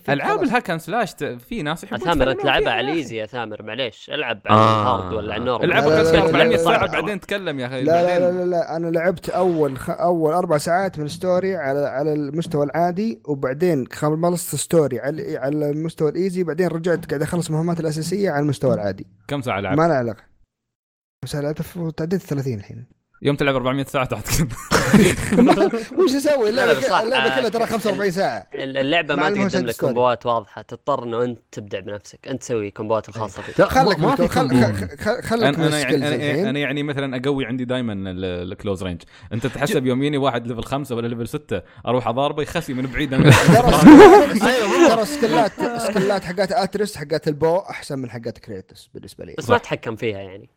العاب خلاص. ال hack and slash في ناس يحبون ثامر انت يتكلمون لعبها فيها على. ال easy يا ثامر معليش العب على آه. ال hard ولا على ال normal العب لا، لا، بس لا، لا، 400 لا، ساعة لا. بعدين تكلم يا أخي لا لا لا, لا أنا لعبت أول خ... أول أربع ساعات من story على على المستوى العادي وبعدين خلصت story على على المستوى ال easy بعدين رجعت قاعد أخلص المهمات الأساسية على المستوى العادي كم ساعة لعبت؟ ما له علاقة. بس لعبت في تعديت 30 الحين. يوم تلعب 400 ساعة تحت وش أسوي؟ لا، لا، اللعبة. اللعبة كلها ترى آه، 45 ساعة. اللعبة ما تقدم لك. كومبوات واضحة. تضطر إنه أنت تبدع بنفسك. أنت تسوي كومبوات الخاصة فيك. لا، خلك ما في. خلك أنا أنا يعني أنا, يعني مثلا أقوي عندي دائما ال close range أنت تحسب يوم يني واحد level خمسة ولا level ستة. أروح أضاربه يخسي من بعيد. ترى أيوة، ترى سكلات سكلات حقات أتريوس حقات ال bow أحسن من حقات كريتوس بالنسبة لي. بس ما تحكم فيها يعني.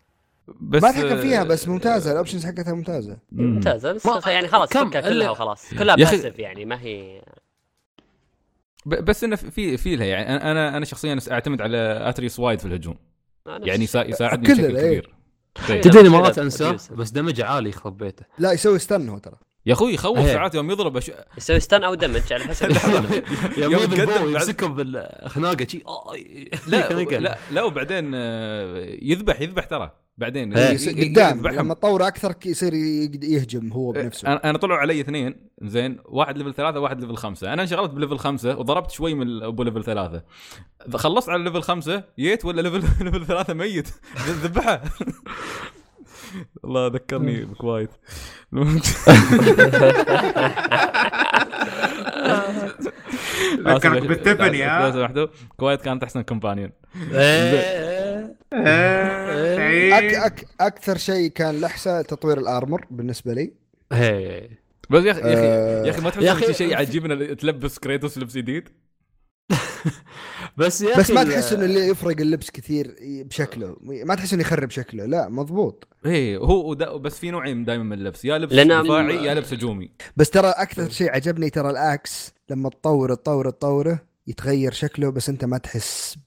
بس ما اتحكم فيها بس ممتازة ال options حقتها ممتازة مم. ممتازة بس ما- يعني خلاص كم؟ فكها كلها وخلاص كلها باسف يعني ما هي بس إنه في في لها يعني أنا- أنا أنا شخصيا أعتمد على Atreus وايد في الهجوم يعني يسا- يساعدني بشكل إيه. كبير إيه. تدري كذا مرات أنساه. بس damage عالي يخرب بيته لا يسوي stun هو ترى يا أخوي يخوف إيه. ساعات يوم يضرب أش... يسوي stun أو damage على حسب يوم بعد- يمسكهم بالخناقه شي آه،. لا لا وبعدين آه، يذبح يذبح ترى بعدين إيه. قدام. لما تطور أكثر يصير يقد- يهجم هو بنفسه أنا طلعوا علي اثنين زين واحد level ثلاثة واحد level خمسة أنا انشغلت ب level خمسة وضربت شوي من ابو level ثلاثة خلصت على level خمسة جيت ولا level level ثلاثة ميت ذبحه الله ذكرني ب Quiet ذكرك بستيفاني، ها؟ لو سمحتوا Quiet كانت احسن companion إيه. أك أك أكثر شيء كان لحسة تطوير ال armor بالنسبة لي. إيه. بس يا أخي يا أخي آه، يا أخي ما تحس شيء عجيب ان تلبس كريتوس لبس جديد؟ بس يا بس أخي ما ال- تحس إنه اللي يفرق اللبس كثير بشكله. ما تحس إنه يخرب شكله. لا مضبوط. إيه هو بس في نوعين دائما من اللبس. يا لبس دفاعي يا لبس هجومي. بس ترى أكثر شيء عجبني ترى ال axe لما تطور تطور تطوره يتغير شكله بس أنت ما تحس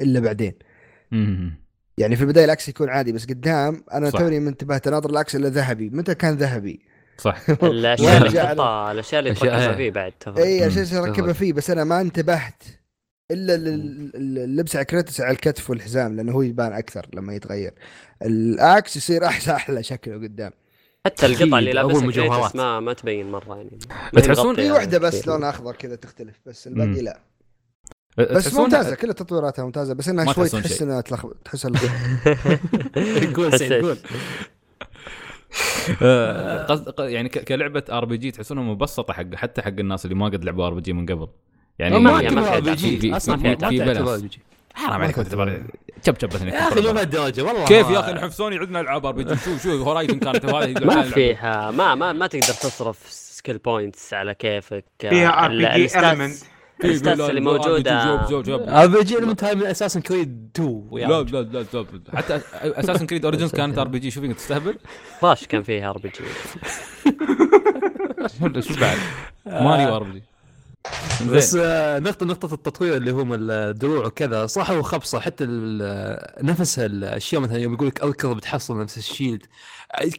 إلا بعدين. يعني في البداية ال axe يكون عادي بس قدام أنا. توني منتبه ناظر ال axe إلا ذهبي متى كان ذهبي صح الأشياء اللي تحطها الأشياء اللي تركبها إيه. فيه بعد اي مم. اشياء ركبها تفضل. فيه بس أنا ما انتبهت إلا لل- لل- اللبس على كريتوس على الكتف والحزام لأنه هو يبان أكثر لما يتغير ال axe يصير أحلى أحلى شكله قدام حتى القطع اللي لابسها. كريتوس ما ما تبين مرة يعني ما هي تحسون- مغطية في واحدة بس. لونها أخضر كذا تختلف بس الباقي. لا بس تحسون- ممتازة كل تطويراتها ممتازة بس إنها شوي تحس. إنها تلخبط تحس قول سعيد قول قصد ق- يعني ك- كلعبة RPG تحسونها مبسطة حق حتى حق الناس اللي ما قد لعبوا RPG من قبل يعني ما ما فيها- RPG أصلا في-. RPG حرام عليك تعتبر شب شب بس يا أخي. مو بهالدرجه والله كيف يا أخي نحن في سوني عندنا العاب RPG شوف شوف Horizon كانت ما فيها ما ما ما تقدر تصرف سكيل بوينتس على كيفك فيها ال- RPG الستاتس- element. الستاتس اللي موجودة. ار بي جي المنت هاي من أساسا كريد 2 يا لا. لا لا لا حتى اساسن كريد اوريجنز كانت آر بي جي. شوف تستهبل؟ فاش كان فيها آر بي جي. شو شو بعد؟ ماريو آر بي جي. بس آه، نقطة نقطة التطوير اللي هم الدروع وكذا صح هو خبصة؟ حتى ال- نفس الأشياء مثلا يوم يقول لك اركض بتحصل نفس الشيلد.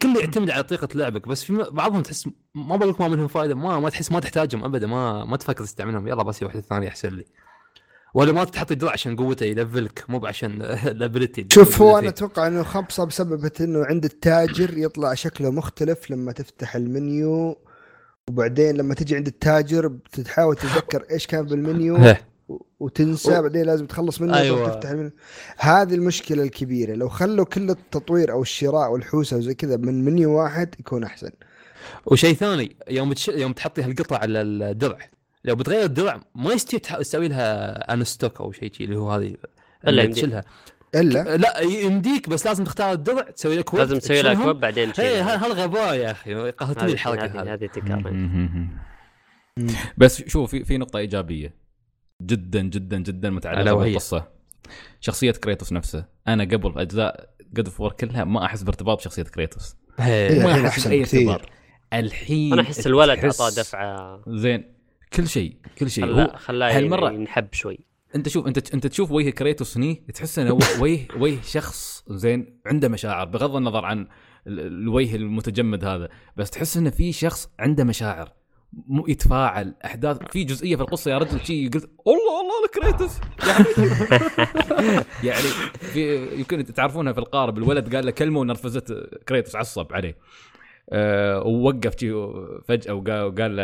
كله يعتمد على طريقة لعبك بس في بعضهم تحس ما بقول لك ما منهم فائدة ما ما تحس ما تحتاجهم ابدا ما ما تفكر تستعملهم. يلا بس واحدة ثانية احسن لي. ولا ما تحط الدرع عشان قوته يلفلك مو عشان الابيلتي شوف هو أنا أتوقع انه خبصه بسبب إنه عند التاجر يطلع شكله مختلف لما تفتح المنيو. وبعدين لما تجي عند التاجر بتحاول تتذكر إيش كان بالمنيو. و- وتنسى و- بعدين لازم تخلص منه أيوة. تفتح المنيو هذه المشكلة الكبيرة لو خلوا كل التطوير أو الشراء والحوسه وزي كذا من منيو واحد يكون أحسن وشيء ثاني يوم تش... يوم تحطي هالقطع على الدرع لو بتغير الدرع ما يستوي تسوي لها انستوك أو شيء شي اللي هو هذه يمديك. تشيلها إلا؟ لا يمديك بس لازم تختار الدرع تسوي لك ويب. لازم تسوي تشيلهم. كوب بعدين تشيلها. هالغباء يا أخي؟ قهرتني الحركه هذه هذه. تكرر. بس شوف في في نقطة إيجابية. جدا جدا جدا متعلقة؟ بالقصة. شخصية كريتوس نفسه. أنا قبل أجزاء God of War كلها ما أحس بارتباط بشخصية كريتوس. ما أحس بأي كثير. ارتباط الحين أنا أحس الولد أعطاه دفعة. زين. كل شيء كل شيء. خلاه هو خلاه هالمرة- ينحب شوي. انت شوف انت انت تشوف وجه كريتوس هني تحس إنه وجه وجه شخص زين عنده مشاعر بغض النظر عن ال- الوجه المتجمد هذا بس تحس إنه في شخص عنده مشاعر مو يتفاعل أحداث في جزئية في القصة يا رجل شي قلت الله الله لكريتوس يعني يعني في يمكن تعرفونها في القارب الولد قال له كلمه ونرفزت كريتوس عصب عليه. أه ووقف فجأة وقال له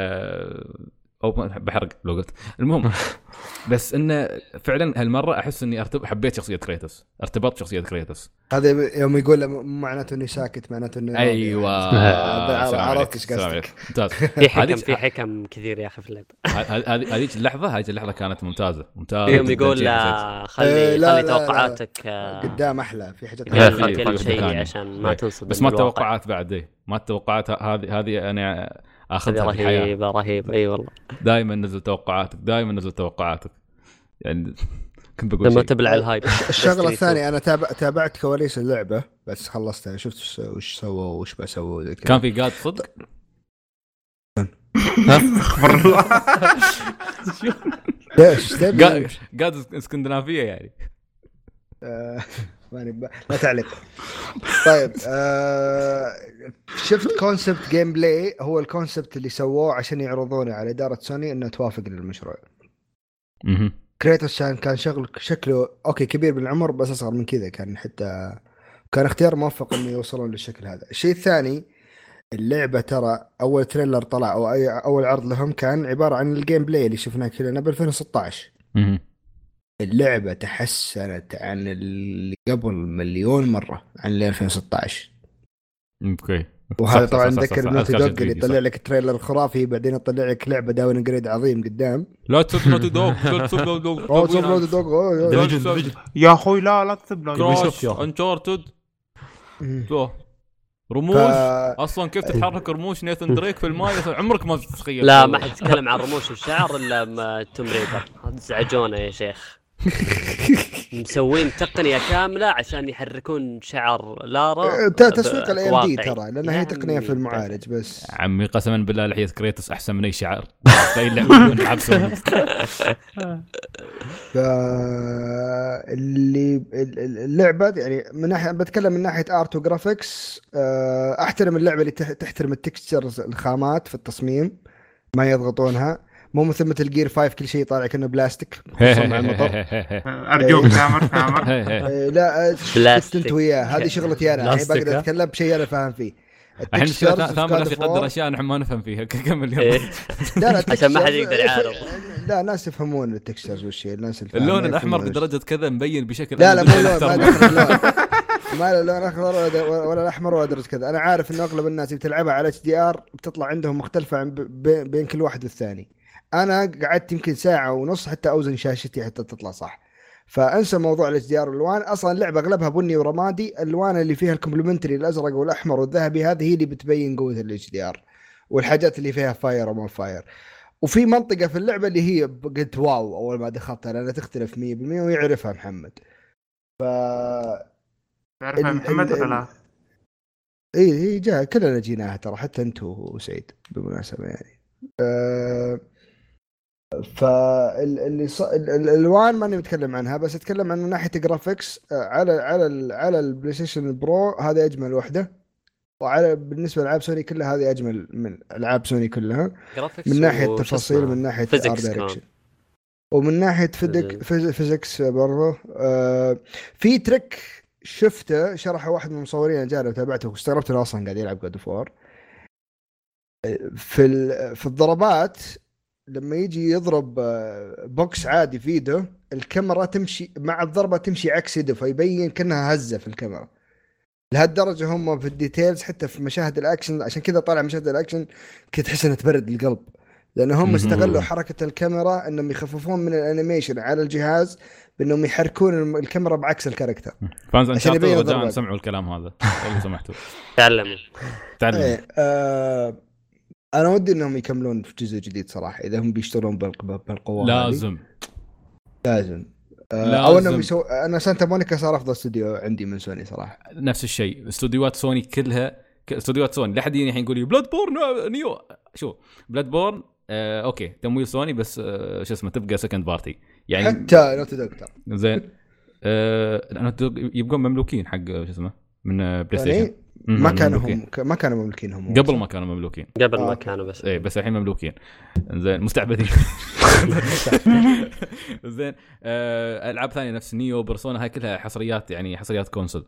أو بحرق لو قلت المهم بس إنه فعلا هالمرة أحس إني ارتب حبيت شخصية كريتوس ارتبطت بشخصية كريتوس هذا يوم يقول معناته إني ساكت معناته راضي. أيوه عرفت إيش قصدك. ممتاز في حكم في حكم كثير يا أخي في هذه- هذيك اللحظة هذيك اللحظة كانت ممتازة ممتازة يوم يقول إيه، خلي لا، خلي. توقعاتك آه، قدام أحلى في حاجات في- كل شيء. عشان ما إيه. تنصدم بس ما. التوقعات بعد إيه ما التوقعات هذه هذه أنا اخذها في الحياة رهيبة رهيبة. إي والله. دائما نزل توقعاتك دائما نزل توقعاتك. يعني كنت بقول لما تبلع الهايب. الشغلة الثانية أنا تابع تابعت كواليس اللعبة بس خلصتها. شفت وش- سووا وش بسووا زي. كان في قاد صدق؟ ليش؟ قاد اسكندنافية يعني. آه، ماني ب- لا تعليق طيب آه، شفت concept gameplay هو ال concept اللي سووه عشان يعرضونه على إدارة سوني إنه توافق للمشروع. مهم. كريتوس كان كان شغل شكله أوكي كبير بالعمر بس أصغر من كذا كان حتى كان اختيار موفق إنه يوصلون للشكل هذا. الشيء الثاني اللعبة ترى أول trailer طلع أو اي أول عرض لهم كان عبارة عن ال gameplay اللي شفناه كلنا ب 2016 مهم. اللعبة تحسنت عن اللي قبل مليون مرة عن اللي 2016 أوكي. وهذا طبعا ذكر Naughty Dog اللي يطلع. لك ال trailer الخرافي بعدين يطلع لك لعبة downgrade عظيم قدام. لا تسب نوتي دوغ لا تسب نوتي دوغ. أوه صوب Naughty يا أخوي لا لا تسب له. Crash. Uncharted. رموش؟ ف... أصلا كيف تتحرك رموش؟ Nathan Drake في الماية. عمرك ما تتخيل. لا ما حد يتكلم عن رموش الشعر إلا Tomb Raider. ازعجونا يا شيخ. مسوين تقنية كاملة عشان يحركون شعر لارا ت- تسويق ال AMD. ترى لأن هي تقنية في المعالج بس. عمي قسما بالله لحيه كريتوس أحسن من اي شعر في اي لعبه سوني ف اللي ال- ال- اللعبة يعني من ناحيه بتكلم من ناحية art و graphics آه، أحترم اللعبة اللي تح- تحترم ال textures الخامات في التصميم ما يضغطونها. مو مثل مثل جير 5 كل شيء طالع كأنه بلاستيك. مع المطر. أرجوك تامر تامر آه، لا آه، شفت بلاستيك. أنت وياه. هذه شغلتي أنا. الحين بقدر؟ أتكلم بشيء أنا فاهم فيه. الحين في ثامر يقدر أشياء نحن ما نفهم فيها كمل إيه. يلا. لا لا عشان ما حد يقدر يعارض. لا ناس يفهمون ال textures والشيء الناس اللون الأحمر بدرجة كذا مبين بشكل لا لا مو ما له لون أخضر ولا ولا الأحمر ولا درجة كذا. أنا عارف إنه أغلب الناس اللي بتلعبها على HDR بتطلع عندهم مختلفة عن بين كل واحد والثاني. أنا قعدت يمكن ساعة ونص حتى أوزن شاشتي حتى تطلع صح. فأنسى موضوع ال HDR والالوان أصلا اللعبة أغلبها بني ورمادي. الالوان اللي فيها ال complementary الأزرق والأحمر والذهبي هذه هي اللي بتبين قوة ال HDR والحاجات اللي فيها fire وما fire وفي منطقة في اللعبة اللي هي قلت wow أول ما دخلتها لأنها تختلف 100% ويعرفها محمد. ف تعرفها محمد ولا لا؟ إي إي جاء كلنا جيناها ترى حتى أنت وسعيد بالمناسبة يعني. أه فاللي ص... ال- ال- الالوان ماني بتكلم عنها بس أتكلم عن من ناحية graphics آه، على على ال- على ال PlayStation Pro هذه أجمل وحدة. وعلى بالنسبة لألعاب سوني كلها هذه أجمل من ألعاب سوني كلها. من ناحية تفاصيل؟ من ناحية art direction. ومن ناحية فيدك فيز- physics برضه آه في trick شفته شرحه واحد من المصورين أجانب تابعته واستغربت إنه أصلا قاعد يلعب God of War في ال- في الضربات لما يجي يضرب آه، بوكس عادي في يده الكاميرا تمشي مع الضربة تمشي عكس يده فيبين كأنها هزة في الكاميرا. لهالدرجة هم في ال details حتى في مشاهد الأكشن عشان كذا طالع مشاهد الأكشن كنت تحس انها تبرد القلب. لأن هم. استغلوا حركة الكاميرا إنهم يخففون من ال animation على الجهاز بإنهم يحركون الكاميرا بعكس ال character. fans Uncharted رجاء. سمعوا الكلام هذا. لو سمحتوا. تعلموا تعلموا إيه آه أنا ودي إنهم يكملون في جزء جديد صراحة إذا هم بيشتغلون بالق- بالقوة. لازم. لازم. آه. أو إنهم يسو... أنا سانتا مونيكا صار أفضل استوديو عندي من سوني صراحة. نفس الشيء. استوديوهات سوني كلها استوديوهات سوني. لا حد الحين يقول لي Bloodborne Nioh. شو؟ Bloodborne آه okay. تمويل سوني بس آه شو اسمه تبقى second party يعني حتى Naughty Dog زين. آه يبقون مملوكين حق شو اسمه من آه، بلاي ستيشن يعني مم، ما كانوا. هم ما كانوا مملوكين هم. قبل ما كانوا مملوكين. قبل آه، ما okay. كانوا بس. إيه بس الحين مملوكين. زين مستعبدين. زين آه ألعاب ثانية نفس Nioh Persona هاي كلها حصريات يعني حصريات console.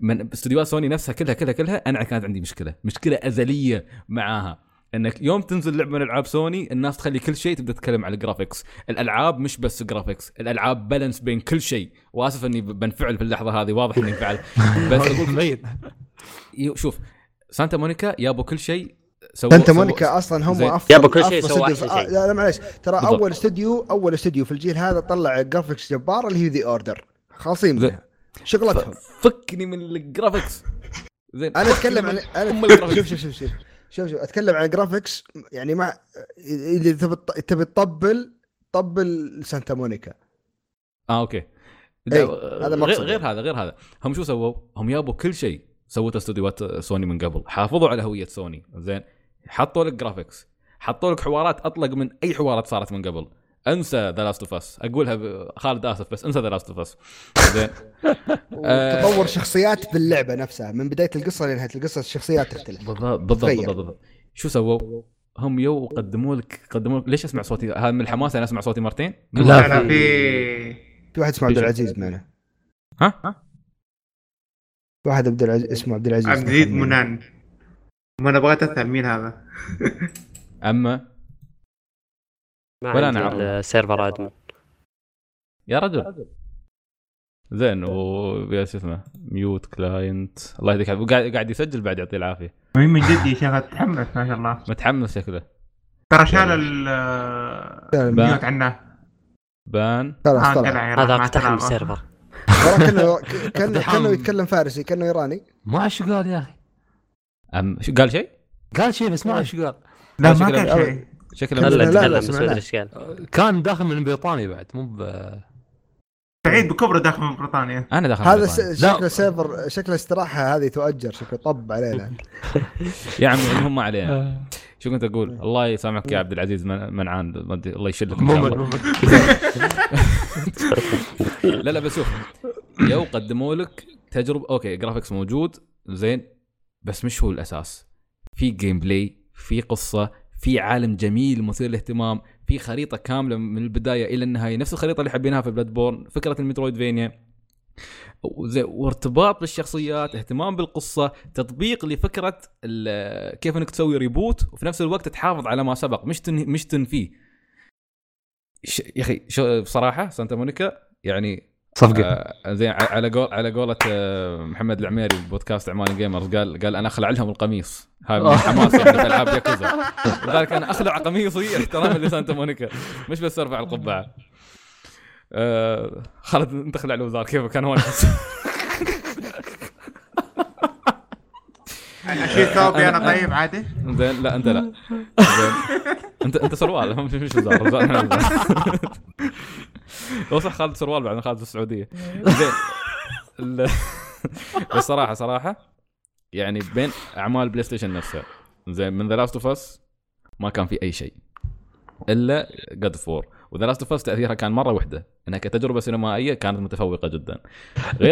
من استديوهات سوني نفسها كلها كلها كلها أنا كانت عندي مشكلة مشكلة أزلية معاها. إنك يوم تنزل لعبة من ألعاب سوني الناس تخلي كل شيء تبدأ تتكلم على ال graphics الألعاب مش بس graphics الألعاب balance بين كل شيء. واسف إني بنفعل في اللحظة هذه واضح إني انفعل. بس أقول شوف سانتا مونيكا جابوا كل شيء سووا سانتا مونيكا أصلا هم. افضل يابا كل شيء سووا في- شيء. لا لا معليش ترى بالضبط. أول استوديو أول استوديو في الجيل هذا طلع graphics جبار اللي هي The Order خالصين زين. منها شغلتهم فكني من ال graphics زين أنا أتكلم عن أنا. شوف شوف شوف شوف شوف شوف أتكلم عن graphics يعني مع إذا تبي تبي تطبل طبل سانتا مونيكا آه okay هذا غير. غير هذا غير هذا هم شو سووا؟ هم جابوا كل شيء سوته استوديوهات سوني من قبل حافظوا على هوية سوني زين حطوا لك graphics حطوا لك حوارات أطلق من أي حوارات صارت من قبل انسى The Last of Us أقولها ب- خالد آسف بس انسى The Last of Us زين آه. وتطور شخصيات باللعبة نفسها من بداية القصة لنهاية القصة الشخصيات تختلف بالضبط بالضبط. بالضبط, بالضبط. شو سووا؟ هم يو قدموا لك قدموا لك ليش أسمع صوتي هذا من الحماس أنا أسمع صوتي مرتين؟ لا. في في واحد اسمه عبد العزيز معنا ها؟ ها؟ واحد عبد العزيز اسمه عبد العزيز عبد العزيز منان. ما أنا بغيت اسال مين هذا. أما؟ ما ولا أنا أعرف. ال server admin يا رجل. زين و يا شو اسمه mute client. الله يهديك. قاعد قاعد يسجل بعد يعطيه العافية. مين من جد يا شيخ تحمس ما شاء الله. متحمس شكله. ترى شال ال ال mute عنه. بان. خلاص طلع يا هذا اقتحم. ال server. كانه كانه يتكلم فارسي كانه إيراني. ما اعرف شو قال يا أخي. أم شو قال شيء؟ قال شيء بس ما أعرف شو قال. لا ما قال شيء. شكله لا، لا، لا، يتكلم بس سمعناه. ما ادري إيش قال كان داخل من بريطانيا بعد مو ب سعيد بكبره داخل من بريطانيا. أنا داخل هذا شكله server شكله استراحة هذه تؤجر شكله طب علينا. يا عمي المهم ما علينا. شو كنت أقول؟ الله يسامحك يا عبد العزيز من- منعان الله يشلك لا لا بس شوف يو قدموا لك تجربة okay graphics موجود زين بس مش هو الأساس. في gameplay في قصة في عالم جميل مثير للاهتمام في خريطة كاملة من البداية إلى النهاية نفس الخريطة اللي حبيناها في Bloodborne فكرة ال Metroidvania وزي وارتباط بالشخصيات اهتمام بالقصة تطبيق لفكرة كيف إنك تسوي reboot وفي نفس الوقت تحافظ على ما سبق مش تنهي مش تنفيه. يا أخي بصراحة Santa Monica يعني صفقة. آه زين على قول على قولة آه محمد العميري بودكاست أعمال gamers قال قال أنا أخلع لهم القميص. هاي من حماس يعني في العاب ياكوزا. لذلك أنا أخلع قميصي احتراما ل Santa Monica. مش بس أرفع القبعة. آه خالد أنت خلع الوزار. كيف كان هون اشيل ثوبي أنا طيب عادي؟ زين لا أنت لا. أنت أنت سروال مش وزار. هو صح خالد سروال بعد خالد السعودية. زين. بس صراحة صراحة يعني بين أعمال PlayStation نفسها زين من The Last of Us ما كان في أي شيء إلا God of War و The Last of Us تاثيرها كان مرة واحدة إنها كتجربة سينمائية كانت متفوقة جدا.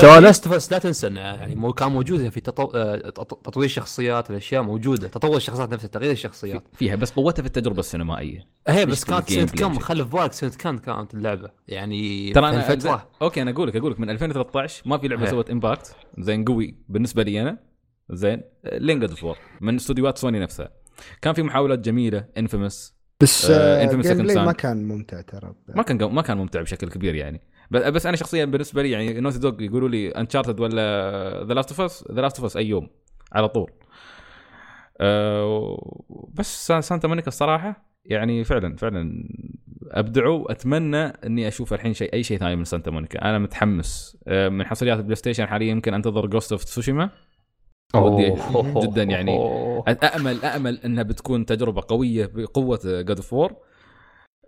ترى لاست بس لا تنسى إنه يعني مو كان موجود في تطو... آه، تط- تطوير الشخصيات الأشياء موجودة تطور الشخصيات نفسها تغيير الشخصيات. فيها بس قوتها في التجربة السينمائية. هي مش بس كانت سنه كم. خلي في بالك سنة كم كانت اللعبة؟ يعني ترى أنا okay أنا أقول لك أقول لك من 2013 ما في لعبة إيه. سوت impact زين قوي بالنسبة لي أنا. زين لين God of War من استوديوهات سوني نفسها. كان في محاولات جميلة inFamous بس آه، Son. ما كان ممتع ترى. ما كان ما كان ممتع بشكل كبير يعني. بس أنا شخصيا بالنسبة لي يعني Naughty Dog يقولوا لي Uncharted ولا The Last of Us The Last of Us أي يوم على طول. أه بس سان- Santa Monica الصراحة يعني فعلا فعلا أبدعوا. واتمنى إني أشوف الحين شيء أي شيء ثاني من Santa Monica أنا متحمس. أه من حصريات ال PlayStation حاليا يمكن أنتظر Ghost of Tsushima ودي. جدا يعني. امل امل أنها بتكون تجربة قوية بقوة God of War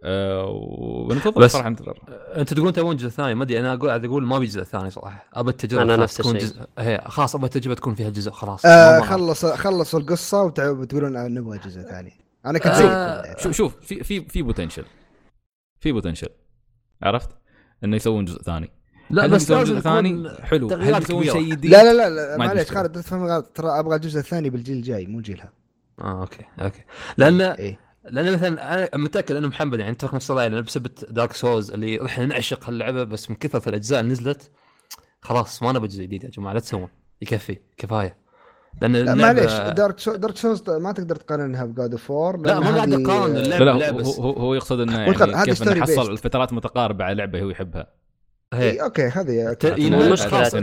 وننتظر بس- صراحة ننتظر أنت تقولون تبون جزء ثاني ما أدري أنا أقول قاعد أقول ما بي جزء ثاني صراحة أبى التجربة خلاص نفس تكون الشيء. جزء هي خلاص أبى التجربة تكون فيها جزء خلاص آه خلص خلصوا القصة وتع- وتقولون آه، نبغى جزء ثاني أنا كنت آه. شوف شوف في في في potential في potential عرفت؟ إنه يسوون جزء ثاني لا هل بس لازم ثاني حلو. هل يسوون. شيء جديد؟ لا لا لا, لا معليش. خالد لا تفهم غلط ترى أبغى الجزء الثاني بالجيل الجاي مو جيل هذا آه okay okay. لأن إيه لأن مثلا أنا متأكد إنه محمد يعني اتفق نفس الراي بسبب Dark Souls اللي إحنا نعشق هاللعبه بس من كثره الأجزاء اللي نزلت خلاص ما نبي جزء جديد يا جماعة لا تسوون. يكفي كفاية. لأن لا معليش دارك so Dark Souls ما تقدر تقارنها ب God of War لا ما قاعد أقارن لا اللعبه لا اللعبة هو, هو, يقصد إنه يعني هذه كيف إنه حصل. الفترات متقاربة على لعبة هو يحبها. هي. okay هذه آه،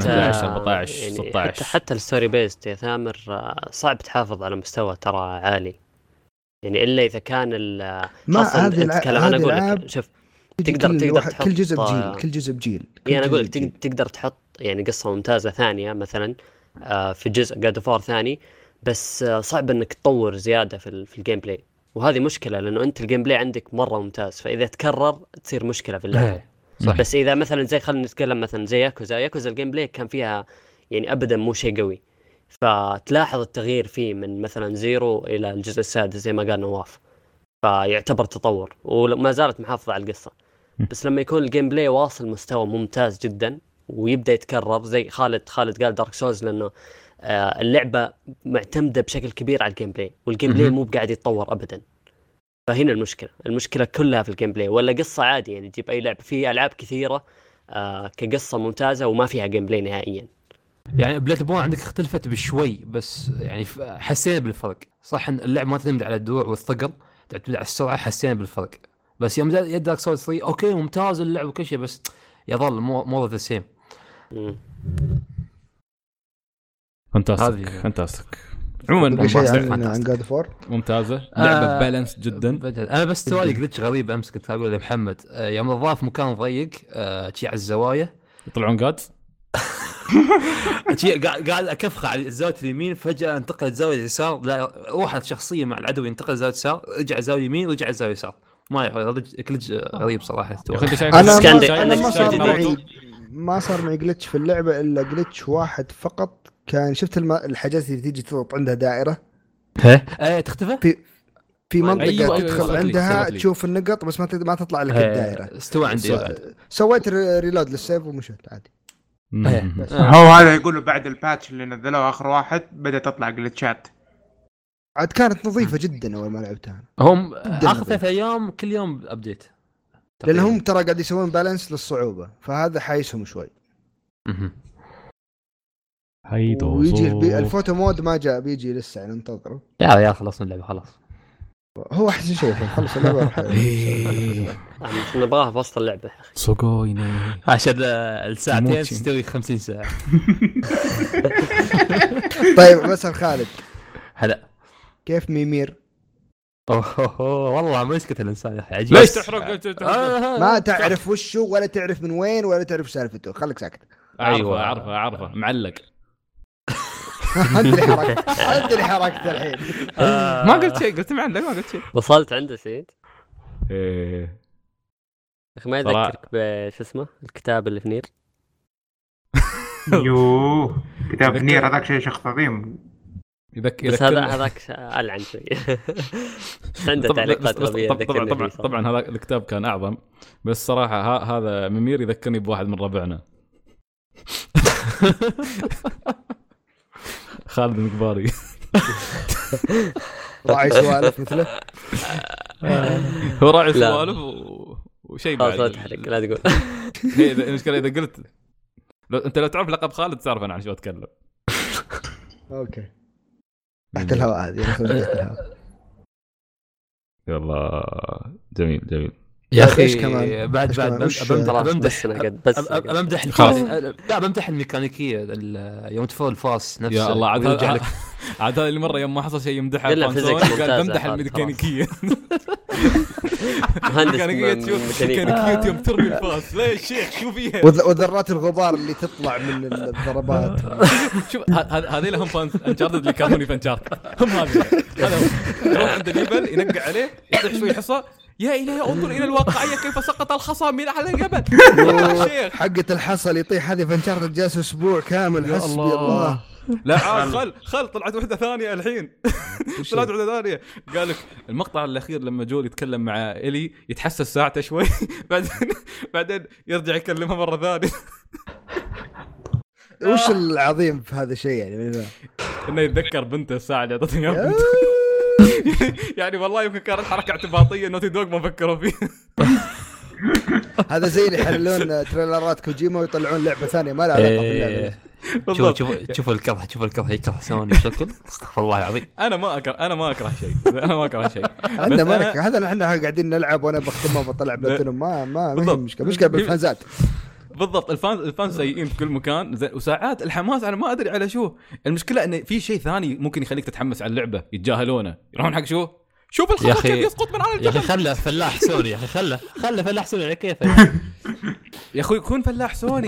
11 14 يعني 16. حتى حتى ال story based يا ثامر آه، صعب تحافظ على مستوى ترى عالي يعني إلا إذا كان ال- ما خاصة هذه أنا أقول لك شوف تقدر- كل تقدر تحط- كل جزء آه، بجيل كل جزء بجيل كل يعني أنا أقول جزء لك تقدر تحط يعني قصة ممتازة ثانية مثلا آه، في جزء God of War ثاني بس آه، صعب إنك تطور زيادة في ال- في ال gameplay وهذه مشكلة لأنه أنت ال gameplay عندك مرة ممتاز فإذا تكرر تصير مشكلة في اللعبة هي. صح. بس إذا مثلا زي خلينا نتكلم مثلا زي Yakuza Yakuza ال gameplay كان فيها يعني ابدا مو شيء قوي. فتلاحظ التغيير فيه من مثلا Zero إلى الجزء السادس زي ما قال نواف فيعتبر تطور وما زالت محافظة على القصة. بس لما يكون ال gameplay واصل مستوى ممتاز جدا ويبدأ يتكرر زي خالد خالد قال Dark Souls لأنه آه، اللعبة معتمدة بشكل كبير على ال gameplay وال gameplay. مو بقاعد يتطور ابدا. فهنا المشكلة المشكلة كلها في ال gameplay ولا قصة عادي يعني تجيب أي لعبه في ألعاب كثيرة آه كقصة ممتازة وما فيها gameplay نهائيا. يعني Bloodborne عندك اختلفت بشوي بس يعني حسينا بالفرق. صح إن اللعبه ما تعتمد على الدروع والثقل تعتمد على السرعة حسينا بالفرق. بس يوم جاء Dark Souls 3 okay ممتاز اللعب وكل شيء بس يظل مو مو ذا سيم. فانتاستيك هذه- فانتاستيك عموما شيء عن عن جاد اوف وور ممتازة. لعبة آه، بالانس جدا بدل. أنا بس سوالي جلتش غريب أمس كنت أقول لمحمد آه، يوم ضاف مكان ضيق آه، شي على الزوايا. يطلعون جاد قاعد قاعد أكفخ على زاويه اليمين فجأة انتقلت زاويه اليسار. لا روحت شخصيه مع العدو ينتقل زاويه اليسار رجع زاويه يمين رجع زاويه يسار ما glitch غريب صراحة. أنا كان ما, صار؟ معي ما صار معي glitch في اللعبة إلا glitch واحد فقط. كان شفت الم... الحاجات اللي تيجي تضغط عندها دائرة إيه تختفى؟ في في منطقة أيوة، أيوة، تدخل لي، عندها لي. تشوف النقط بس ما ما تطلع لك إيه، الدائرة استوى عندي سو- بعد. سويت re- reload لل save ومشيت عادي. بس. آه. هو هذا يقولوا بعد ال patch اللي نزلوه آخر واحد بدا تطلع جلتشات عاد كانت نظيفة جدا أول ما لعبتها هم آخر. ثلاث أيام كل يوم ابديت لأن هم ترى قاعد يسوون بالانس للصعوبة فهذا حايسهم شوي هيدو ويجي البي... الفوتو مود ما جاء بيجي لسه يعني ننتظره يا ريال خلصنا اللعبة خلاص. هو أحسن شيء خلص اللعبة. إيه. آه، نبغاها في وسط اللعبة. سوغويني. عشان آه، الساعتين. تستوي 50 ساعة. طيب بس خالد. هلا. كيف ميمير؟ اوه والله مسكت الإنسان يا أخي عجيب. ليش تحرق؟ تحرق؟ آه، ما تعرف وشه ولا تعرف من وين ولا تعرف سالفته. خليك ساكت. أيوة. اعرفه اعرفه معلق. انت اللي حركت انت اللي حركت الحين. آه. ما قلت شيء قلت معلق ما قلت شيء. وصلت عنده سيد إيه. أخي ما. يذكرك بش اسمه؟ الكتاب اللي في نير. يوه. كتاب نير هذاك شيء شخص عظيم. يذكر بس هذا هذاك ألعن شوي. عنده طبعا تعليقات غبية طبعا طبعا طبعا هذا الكتاب كان أعظم. بس صراحة ها هذا ممير يذكرني بواحد من ربعنا. خالد المقباري. راعي سوالف مثله؟ هو راعي. سوالف. وشيء خلاص لا بعد. تحرق لا تقول. إذا- المشكلة إذا قلت لو أنت لو تعرف لقب خالد تعرف أنا عن شو أتكلم. أوكي. تحت الهواء الهواء والله جميل جميل. يا أخي إيش كمان؟ بعد بعد بمدح خلاص بمدح بس بمدح خلاص. لا بمدح الميكانيكية ال- يوم تفضل الفاس نفسه. يا الله عاد ويرجع هذا لك. عاد هذا اللي مره يوم ما حصل شيء يمدحه قلنا فانسون physics قال بمدح. الميكانيكية. مهندس ميكانيكية. ميكانيكية يوم ترمي الفاس. ليش شيخ؟ شو فيها؟ وذ- وذرات الغبار اللي تطلع من الضربات. شوف هذه لهم fans Uncharted اللي كانوني في Uncharted هم هذه. هذا يروح عند ال level ينقع عليه يطيح شوي حصى يا إلهي انظر إلى الواقعية كيف سقط الحصى من على الجبل. يا شيخ. حقة الحصى اللي يطيح هذه ف Uncharted جالس أسبوع كامل حسبي الله. الله. لا عاد خل خل طلعت واحدة ثانية الحين. طلعت واحدة ثانية. قال لك المقطع الأخير لما جول يتكلم مع إلي يتحسس ساعته شوي بعدين بعدين يرجع يكلمها مرة ثانية. وش العظيم في هذا الشيء يعني؟ إنه يتذكر بنته الساعة اللي اعطتها يا- إياها يعني والله يمكن كانت حركة اعتباطية نوتي دوغ ما فكروا فيها هذا زي اللي يحللون تريلرات كوجيما ويطلعون لعبة ثانية ما لها علاقة باللعبة. شوف. شوف شوف الكره شوف الكره يكره سوني بشكل استغفر الله العظيم. أنا ما اكره أنا ما أكره شيء. أنا ما أكره شيء. عندنا بس ما هذا إحنا قاعدين نلعب وأنا بختمها وبطلع بلاتينوم. ما ما ما هي بالضبط. مشكلة. مشكلة بالفانزات. بالضبط ال fan ال fan سيئين في كل مكان. زين وساعات الحماس أنا ما أدري على شو. المشكلة انه في شيء ثاني ممكن يخليك تتحمس على اللعبة يتجاهلونه. يروحون حق شو؟ شوف الخبر كيف يسقط من على يا أخي الجبل خله فلاح سوني يا أخي خله خله فلاح سوني على كيفه يا أخوي كون فلاح سوني.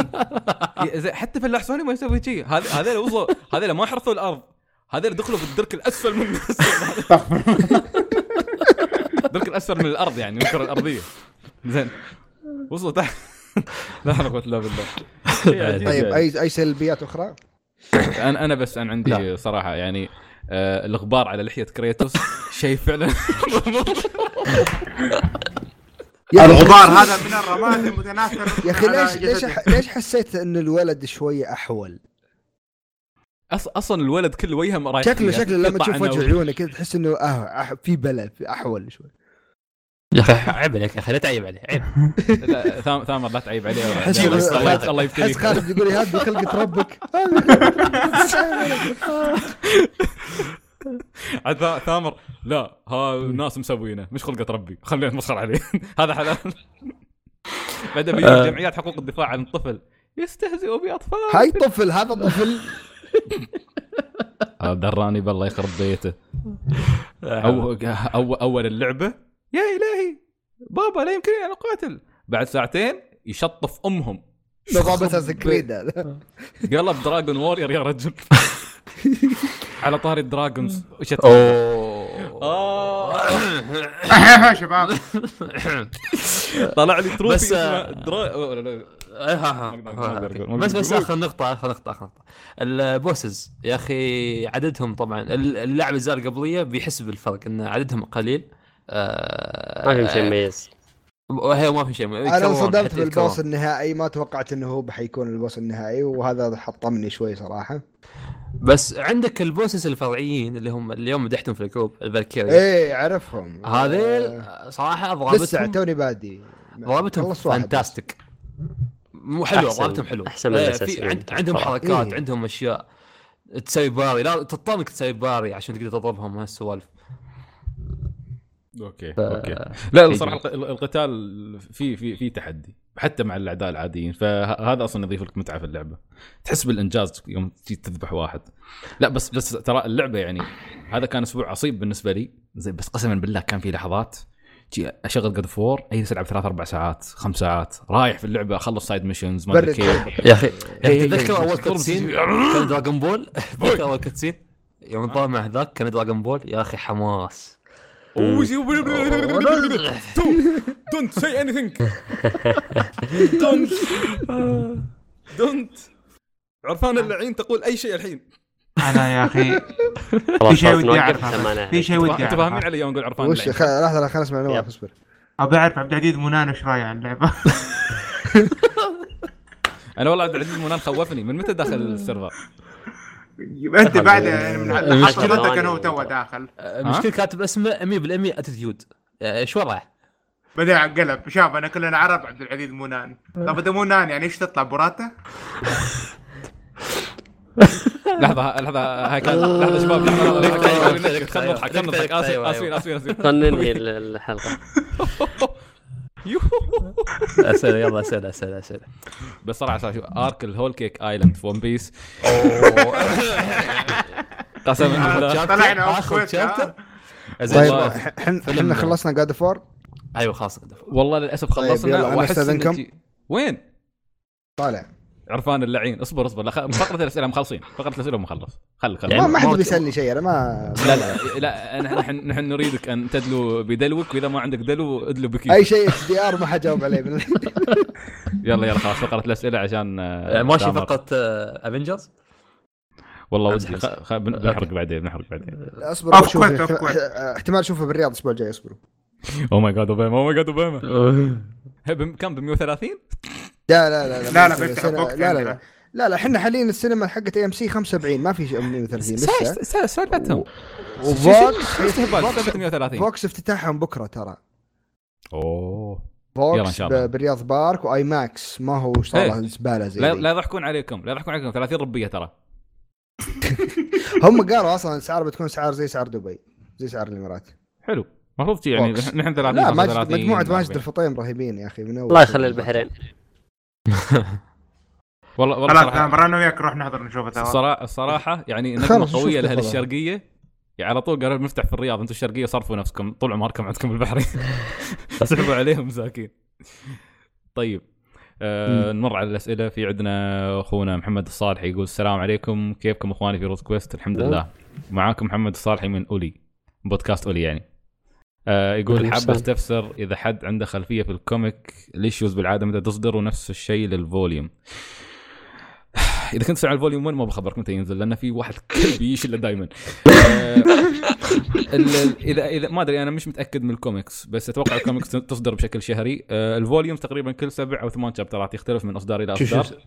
حتى فلاح سوني ما يسوي شيء. هذ- هذول وصلوا هذول ما حرثوا الأرض. هذول دخلوا في الدرك الأسفل من الدرك الأسفل من الأرض يعني من الكرة الأرضية. زين وصلوا تحت. لا حول ولا قوه الا بالله طيب يعني. اي أي سلبيات أخرى؟ أنا أنا بس أنا عندي لا. صراحة يعني آه الغبار على لحية كريتوس شيء فعلا الغبار هذا من الرماد المتناثر يا أخي ليش ليش ليش حسيت إن الولد شوية أحول؟ أص... أصلا الولد كل وجهه رايح شكله فيها. شكله لما تشوف وجه عيونه كذا تحس إنه أح- في بلا في أحول شوي يا أخي. عيب عليك يا أخي لا تعيب عليه عيب. لا ثامر لا تعيب عليه. الله الله حس خالد يقول هذه خلقه ربك. عاد ثا- ثامر لا ها الناس مسوينه مش خلقة ربي. خلينا نمسخر عليه. هذا حلال. بعدين بيجي آه. جمعيات حقوق الدفاع عن الطفل يستهزئوا بأطفال. هاي طفل هذا طفل. هذا دراني بالله يخرب بيته. أو أو أول اللعبة يا إلهي بابا لا يمكنني أن أقاتل. بعد ساعتين يشطف أمهم. نظام أساس كريد قلب Dragon Warrior يا رجل. على طاري ال dragons. وش أوه. آه. شباب. طلع لي trophy بس، بس بس. آخر نقطة آخر نقطة آخر نقطة. ال bosses يا أخي عددهم طبعا. اللعبة الزار قبلية بيحس بالفرق إن عددهم قليل. آه، ما في شيء مميز. وهي ما في شيء أنا يتكررون، انصدمت بال boss. النهائي ما توقعت إنه هو بحيكون ال boss النهائي وهذا حطمني شوي صراحة. بس عندك ال bosses الفرعيين اللي هم اليوم مدحتهم في ال group ال Valkyrie إيه اعرفهم هذيل آه، صراحة لسه ضربتهم توني بادي ضربتهم fantastic. مو حلو ضربتهم حلو. أحسن من إيه، الأساسيين. في عند عندهم. حركات إيه. عندهم أشياء. تسوي parry لا تضطر انك تسوي parry عشان تقدر تضربهم هالسوالف. أوكي ف- أوكي. لا الصراحه الق- القتال في في في تحدي. حتى مع الأعداء العاديين فهذا أصلا يضيف لك متعة في اللعبة. تحس بالإنجاز يوم تجي تذبح واحد. لا بس بس ترى اللعبة يعني هذا كان أسبوع عصيب بالنسبة لي. زي بس قسما بالله كان في لحظات. جي أشغل God of War اجلس ألعب ثلاث أربع ساعات خمس ساعات. رايح في اللعبة أخلص side missions ما أدري كيف. يا أخي إيه، إيه، تذكر إيه، أول بس cutscene كان Dragon Ball تذكر أول cutscene يوم نضام مع ذاك كان Dragon Ball يا أخي حماس. don't say anything don't don't عرفان اللعين تقول أي شيء الحين. أنا يا أخي. في شيء ودي أعرفه. في شيء ودي انت فاهمين أعرفه. علي يوم أقول عرفان وش لحظة لحظة نسمع نواف. اصبر. ابي اعرف عبد العزيز منان إيش رأيه عن اللعبة؟ أنا والله عبد العزيز منان خوفني. من متى داخل ال server؟ انت بعد يعني من حضرتك كان هو تو داخل. المشكلة كاتب اسمه 100% attitude. إيش وراه؟ بعدين قلب شاف أنا كلنا عرب عبد العزيز منان طب إذا منان يعني إيش تطلع براته؟ لحظة لحظة هاي كان لحظة شباب لحظه خلينا نضحك خلينا نضحك اسف اسفين اسفين اسفين خلينا ننهي ال- الحلقة. اسئله يلا اسئله اسئله اسئله بس صراحة شوف arc ال Whole Cake Island في One Piece قسما بالله طلعنا؟ زين طيب. إحنا خلصنا God of War أيوه خلاص والله للاسف طيب، خلصنا أنا واحس وين؟ طالع عرفان اللعين. اصبر اصبر. فقرة الأسئلة مخلصين. فقرة الأسئلة مخلص. خل خل يعني ما حد بيسألني شيء أنا ما لا لا. لا نحن نحن نريدك أن تدلو بدلوك وإذا ما عندك دلو ادلو بكيف. أي شيء HDR ما حجاوب عليه. يلا يلا خلاص. فقرة الأسئلة عشان آه، ماشي تأمر. فقط Avengers والله ودي. بنحرق بعدين بنحرق بعدين. أصبر احتمال- اشوفه بالرياض الأسبوع الجاي اصبروا. oh my god Obama oh my god Obama كم ب 130 لا لا لا لا، لا، لا لا عندنا. لا. لا لا إحنا حاليا السينما حقت AMC 75 ما في شيء 130 لسه؟ سالفتهم و VOX استهبال VOX- سالفه 130 VOX افتتاحهم بكرة ترى. أوه. VOX شاء الله. بالرياض Park و IMAX ما هو صار إيه. زبالة زي لا لا لا يضحكون عليكم لا يضحكون عليكم. 30 ربية ترى. هم قالوا أصلا الاسعار بتكون اسعار زي اسعار دبي زي اسعار الإمارات. حلو. المفروض يعني. نحن 30 لا ماجد 35 مجموعة ماجد 40. الفطيم رهيبين يا أخي من أول الله يخلي البحرين. والله والله خلاص مرة أنا وياك نروح نحضر نشوفه سوا. الصراحه الصراحة يعني خلاص، قوية لاهل. الشرقية. يعني على طول قالوا بنفتح في الرياض أنتم الشرقية صرفوا نفسكم طول عمركم عندكم البحرين. سحبوا عليهم مساكين. طيب آه نمر على الأسئلة. في عندنا أخونا محمد الصالح يقول السلام عليكم. كيفكم أخواني في روت كويست؟ الحمد نعم. لله. معاكم محمد الصالحي من أولي بودكاست أولي يعني. آه يقول حاب. أستفسر إذا حد عنده خلفية في ال comic ال issues بالعادة متى تصدر ونفس الشيء لل volume إذا كنت تسمع ال volume 1 ما بخبرك متى ينزل لأن في واحد كلب يشله دائما اذا اذا ما أدري أنا مش متأكد من الكوميكس بس أتوقع الكوميكس تصدر بشكل شهري آه، ال volume تقريبا كل سبع أو ثمان chapter ات يختلف من إصدار إلى إصدار. آه،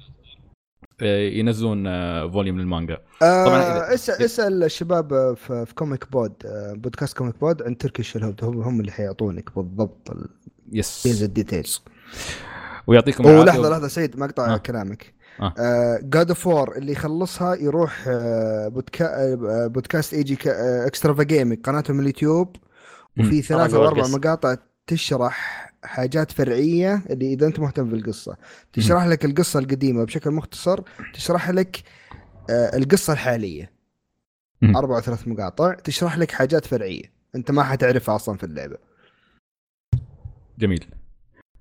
ينزلون آه، volume للمانجا آه طبعاً إذا- اسال اسال الشباب آه، في, في Comic Pod آه بودكاست Comic Pod عن تركي الهب هم هم اللي حيعطونك بالضبط يس ال details ويعطيكم هو العافية. لحظة لحظة سيد مقطع آه. كلامك آه. God of War اللي يخلصها يروح آه بودكا آه بودكاست ايجي Extrava Gaming قناتهم اليوتيوب وفي. ثلاثة أو أربع. مقاطع تشرح حاجات فرعية اللي إذا أنت مهتم بالقصة. تشرح لك القصة القديمة بشكل مختصر تشرح لك آه القصة الحالية. أربع أو ثلاث مقاطع تشرح لك حاجات فرعية. أنت ما حتعرفها أصلا في اللعبة. جميل.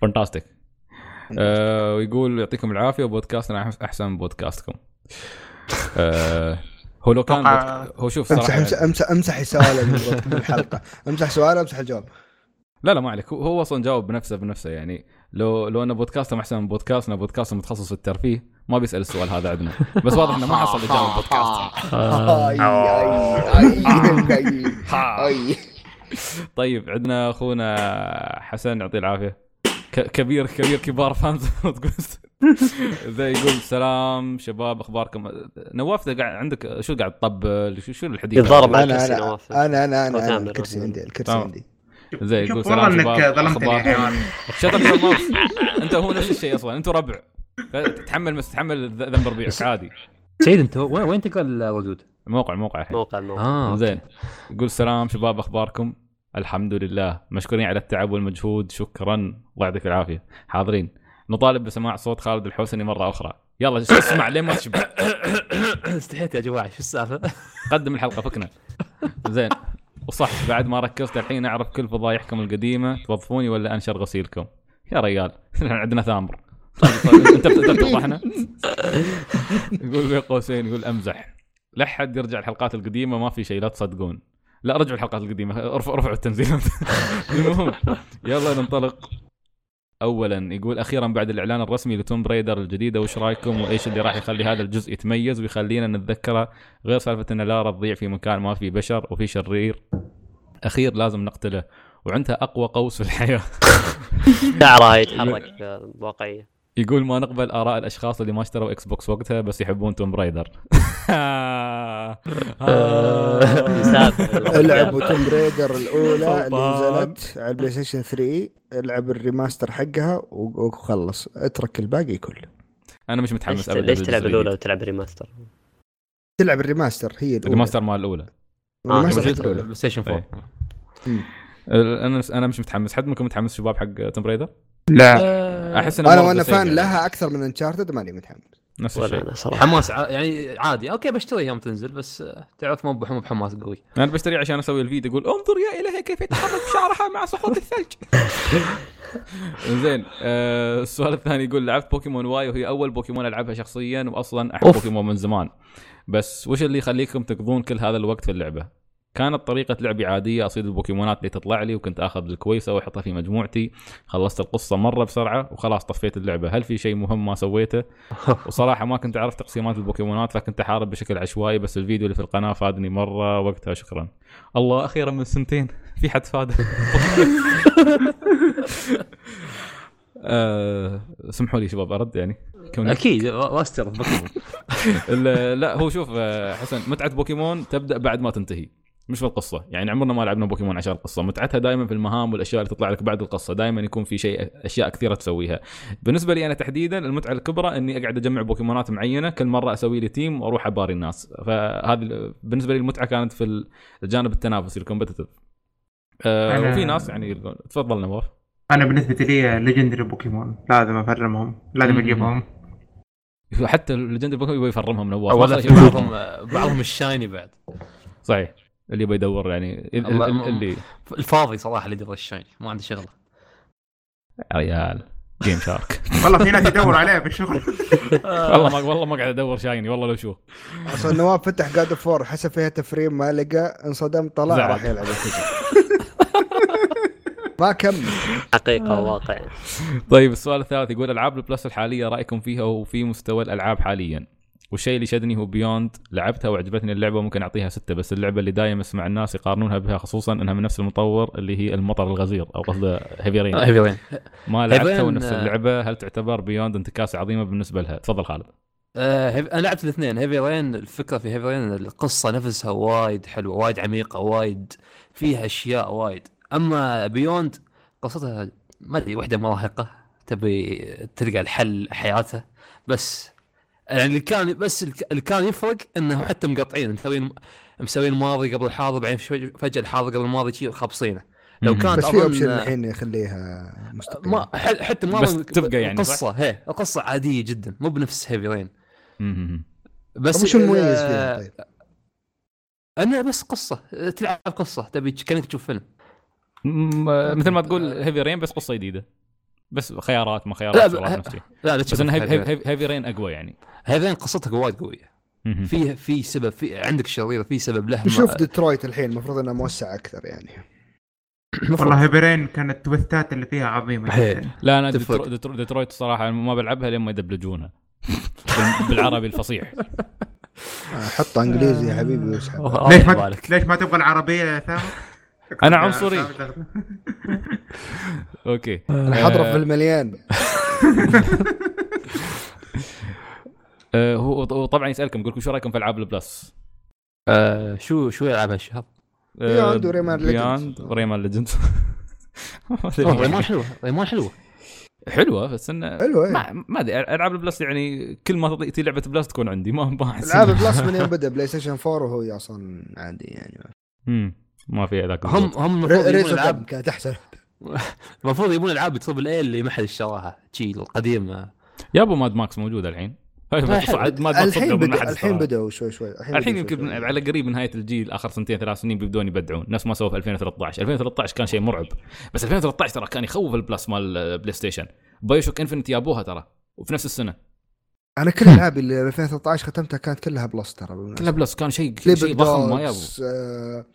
فانتاستيك آه ويقول يعطيكم العافية وبودكاستنا أحس- أحسن من بودكاستكم. آه هو لو كان بودك... هو شوف امسح صراحة امسح امسح, أمسح سؤاله من من الحلقة أمسح سؤاله أمسح الجواب. لا لا ما عليك. هو- أصلا جاوب بنفسه بنفسه يعني لو لو أن بودكاستهم أحسن من بودكاستنا بودكاست متخصص في الترفيه ما بيسأل السؤال هذا عندنا. بس واضح إنه ما حصل إجابة بودكاست. اي اي اي طيب عندنا أخونا حسن يعطيه العافية. كبير كبير كبار فانز زي يقول سلام شباب أخباركم؟ نواف قاعد عندك شو قاعد تطبل؟ شو شو الحديث؟ يتضارب؟ على أنا الكرسي أنا نواف. أنا أنا أنا. أنا الكرسي عندي الكرسي. عندي. زي يقول والله سلام إنك شباب ظلمتني يا حيوان شطر يا ماوس أنت هو نفس الشيء أصلا. أنتوا ربع. تتحمل بس تتحمل ذنب ربيعك عادي. سيد أنت وين وين تقرا الردود؟ الموقع الموقع الحين موقع. الموقع آه زين. يقول سلام شباب أخباركم؟ الحمد لله. مشكورين على التعب والمجهود. شكرا. الله يعطيك العافية. حاضرين. نطالب بسماع صوت خالد الحوسني مرة أخرى. يلا شو اسمع لين ما تشبع. استحيت يا جماعة شو السالفة؟ قدم الحلقة فكنا. زين. وصح بعد ما ركزت الحين أعرف كل فضايحكم القديمة توظفوني ولا أنشر غسيلكم؟ يا ريال عندنا ثامر. انت بتقدر تفضحنا يقول بين قوسين يقول أمزح. لا حد يرجع الحلقات القديمة ما في شيء لا تصدقون. لا رجعوا الحلقات القديمة ارفعوا رفعوا التنزيلات. المهم يلا ننطلق. اولا يقول أخيرا بعد الإعلان الرسمي لتوم بريدر الجديدة وش رأيكم؟ وإيش اللي راح يخلي هذا الجزء يتميز ويخلينا نتذكره؟ غير سالفة إن لارا تضيع في مكان ما في بشر وفي شرير. أخير لازم نقتله وعندها أقوى قوس في الحياة. شعرها يتحرك آه، واقعيه يقول ما نقبل آراء الأشخاص اللي ما اشتروا Xbox وقتها بس يحبون توم برايدر العبوا توم بريدر الأولى اللي. نزلت على ال PlayStation 3 العب ال remaster حقها وخلص. اترك الباقي كله. أنا مش متحمس ليش ابدا ليش تلعب الأولى. وتلعب remaster؟ تلعب ال remaster هي الأولى. ال remaster مال الأولى. ال remaster آه، الأولى. PlayStation 4 مم. أنا أنا مش متحمس. حد منكم متحمس شباب حق Tomb Raider لا. أحس إنه أنا وأنا fan يعني. لها أكثر من Uncharted ماني متحمس. نفس الشيء. أنا صراحة. حماس ع- يعني عادي. أوكي بشتري يوم تنزل بس آه، تعرف مو بح- مو بحماس قوي. أنا بشتري عشان أسوي الفيديو يقول انظر يا إلهي كيف يتحرك شعرها مع سقوط الثلج. زين آه السؤال الثاني يقول لعبت بوكيمون Y وهي أول بوكيمون ألعبها شخصيا واصلا أحب. بوكيمون من زمان. بس وش اللي يخليكم تقضون كل هذا الوقت في اللعبة؟ كانت طريقة لعبي عادية أصيد البوكيمونات اللي تطلع لي وكنت آخذ الكويسة وأحطها في مجموعتي. خلصت القصة مرة بسرعة وخلاص طفيت اللعبة. هل في شيء مهم ما سويته؟ وصراحة ما كنت أعرف تقسيمات البوكيمونات فكنت أحارب بشكل عشوائي بس الفيديو اللي في القناة فادني مرة وقتها شكرا. الله أخيرا من سنتين في حد فاده؟ آه، سمحوا لي شباب أرد يعني؟ أكيد ماستر بوكيمون لا هو شوف آه، حسن متعة بوكيمون تبدأ بعد ما تنتهي. مش في القصة يعني عمرنا ما لعبنا بوكيمون عشان القصة. متعتها دائما في المهام والأشياء اللي تطلع لك بعد القصة. دائما يكون في شيء أشياء كثيرة تسويها. بالنسبة لي أنا تحديدا المتعة الكبرى إني أقعد أجمع بوكيمونات معينة كل مرة أسوي لي team وأروح أباري الناس. فهذه بالنسبة لي المتعة كانت في الجانب التنافسي ال competitive آه أنا- وفي ناس يعني تفضل نواف. أنا بالنسبة لي legendary Pokemon. لازم أفرمهم. لازم. أجيبهم. حتى ال legend Pokemon يبغى يفرمهم نواف. بعضهم ال shiny بعد. صحيح. اللي يبغى يدور يعني اللي. الفاضي صراحة اللي يدور ال shiny ما عنده شغله يا ريال GameShark والله في ناس يدور عليها بالشغل. والله ما والله ما قاعد أدور shiny والله لو شو. أصلا نواف فتح God of War حسب فيها تفريم ما لقى انصدم طلع. راح يلعب. ما كمل. حقيقة وواقع طيب السؤال الثالث يقول ألعاب ال Plus الحالية رأيكم فيها وفي مستوى الألعاب حاليا؟ والشيء اللي شدني هو Beyond لعبتها وعجبتني اللعبة ممكن أعطيها ستة بس اللعبة اللي دايم أسمع الناس يقارنونها بها خصوصا إنها من نفس المطور اللي هي المطر الغزير أو قصده Heavy Rain Heavy Rain ما لعبتها ونفس آه. اللعبة. هل تعتبر Beyond انتكاسة عظيمة بالنسبة لها؟ تفضل خالد. آه Heav- أنا لعبت الاثنين Heavy Rain الفكرة في Heavy Rain القصة نفسها وايد حلوة وايد عميقة وايد فيها أشياء وايد. أما Beyond قصتها ما أدري وحدة مراهقة تبي تلقى الحل حياتها بس يعني اللي كان بس اللي كان يفرق انه حتى مقطعين مسوين مسوين الماضي قبل الحاضر بعدين فجأة الحاضر قبل الماضي شي خابصينه لو. كانت بس في option الحين يخليها مستقيم ما ح- حتى ما بس تبقى يعني،؟ القصة هي القصة عادية جدا مو بنفس Heavy Rain. بس طب وش المميز ال- فيها طيب؟ أنا بس قصة تلعب قصة تبي كأنك تشوف فيلم مثل ما تقول هيفي رين بس قصة جديدة بس خيارات ما لا، خيارات ب- نفس الشيء. لا لا بس إنه هيفي رين أقوى يعني هذين قصتك وايد قوية. في في سبب في عندك شريره في سبب له نشوف ما- ديترويت الحين المفروض انها موسعه أكثر يعني. والله هيبرين كانت التويستات اللي فيها عظيمة. جدا لا أنا. ديترو- ديترو- ديترويت الصراحه ما بلعبها لما يدبلجونها بال- بالعربي الفصيح آه، حط إنجليزي يا حبيبي واسحب الله ليش ما. ليش ما تبغى العربية يا ثامر؟ أنا عنصري. آه، أوكي أنا حضرب في المليان آه، هو طبعا يسألكم يقول لكم شو رأيكم في ألعاب ال Plus؟ آه شو شو يلعب هالشهر؟ و Rayman Beyond. و Rayman Legends أوه، Rayman حلوة Rayman حلوة حلوة بس إنه حلو إيه. ما أدري ألعاب البلس يعني كل ما تأتي لعبه بلس تكون عندي ما ما ألعاب إنه- بلس من يوم بدأ بلاي ستيشن 4 وهو أصلا عادي يعني مم، ما في ذاك هم. هم المفروض ريزر العاب. كانت أحسن. المفروض يبون العاب تربل اي اللي ما حد اشتراها شي القديمه يا أبو ماد ماكس موجوده الحين. الحين حد الحين. بدأوا شوي شوي. الحين بدأوا يمكن شوي. شوي. على قريب نهاية الجيل آخر سنتين ثلاث سنين بيبدون يبدعون. نفس ما سووا في 2013 2013 كان شيء مرعب. بس 2013 ترى كان يخوف ال Plus مال بلاي ستيشن BioShock Infinite جابوها ترى وفي نفس السنة. أنا كل ألعابي اللي 2013 ختمتها كانت كلها Plus ترى. كلها Plus كان شيء شيء ضخم ما يابو آه،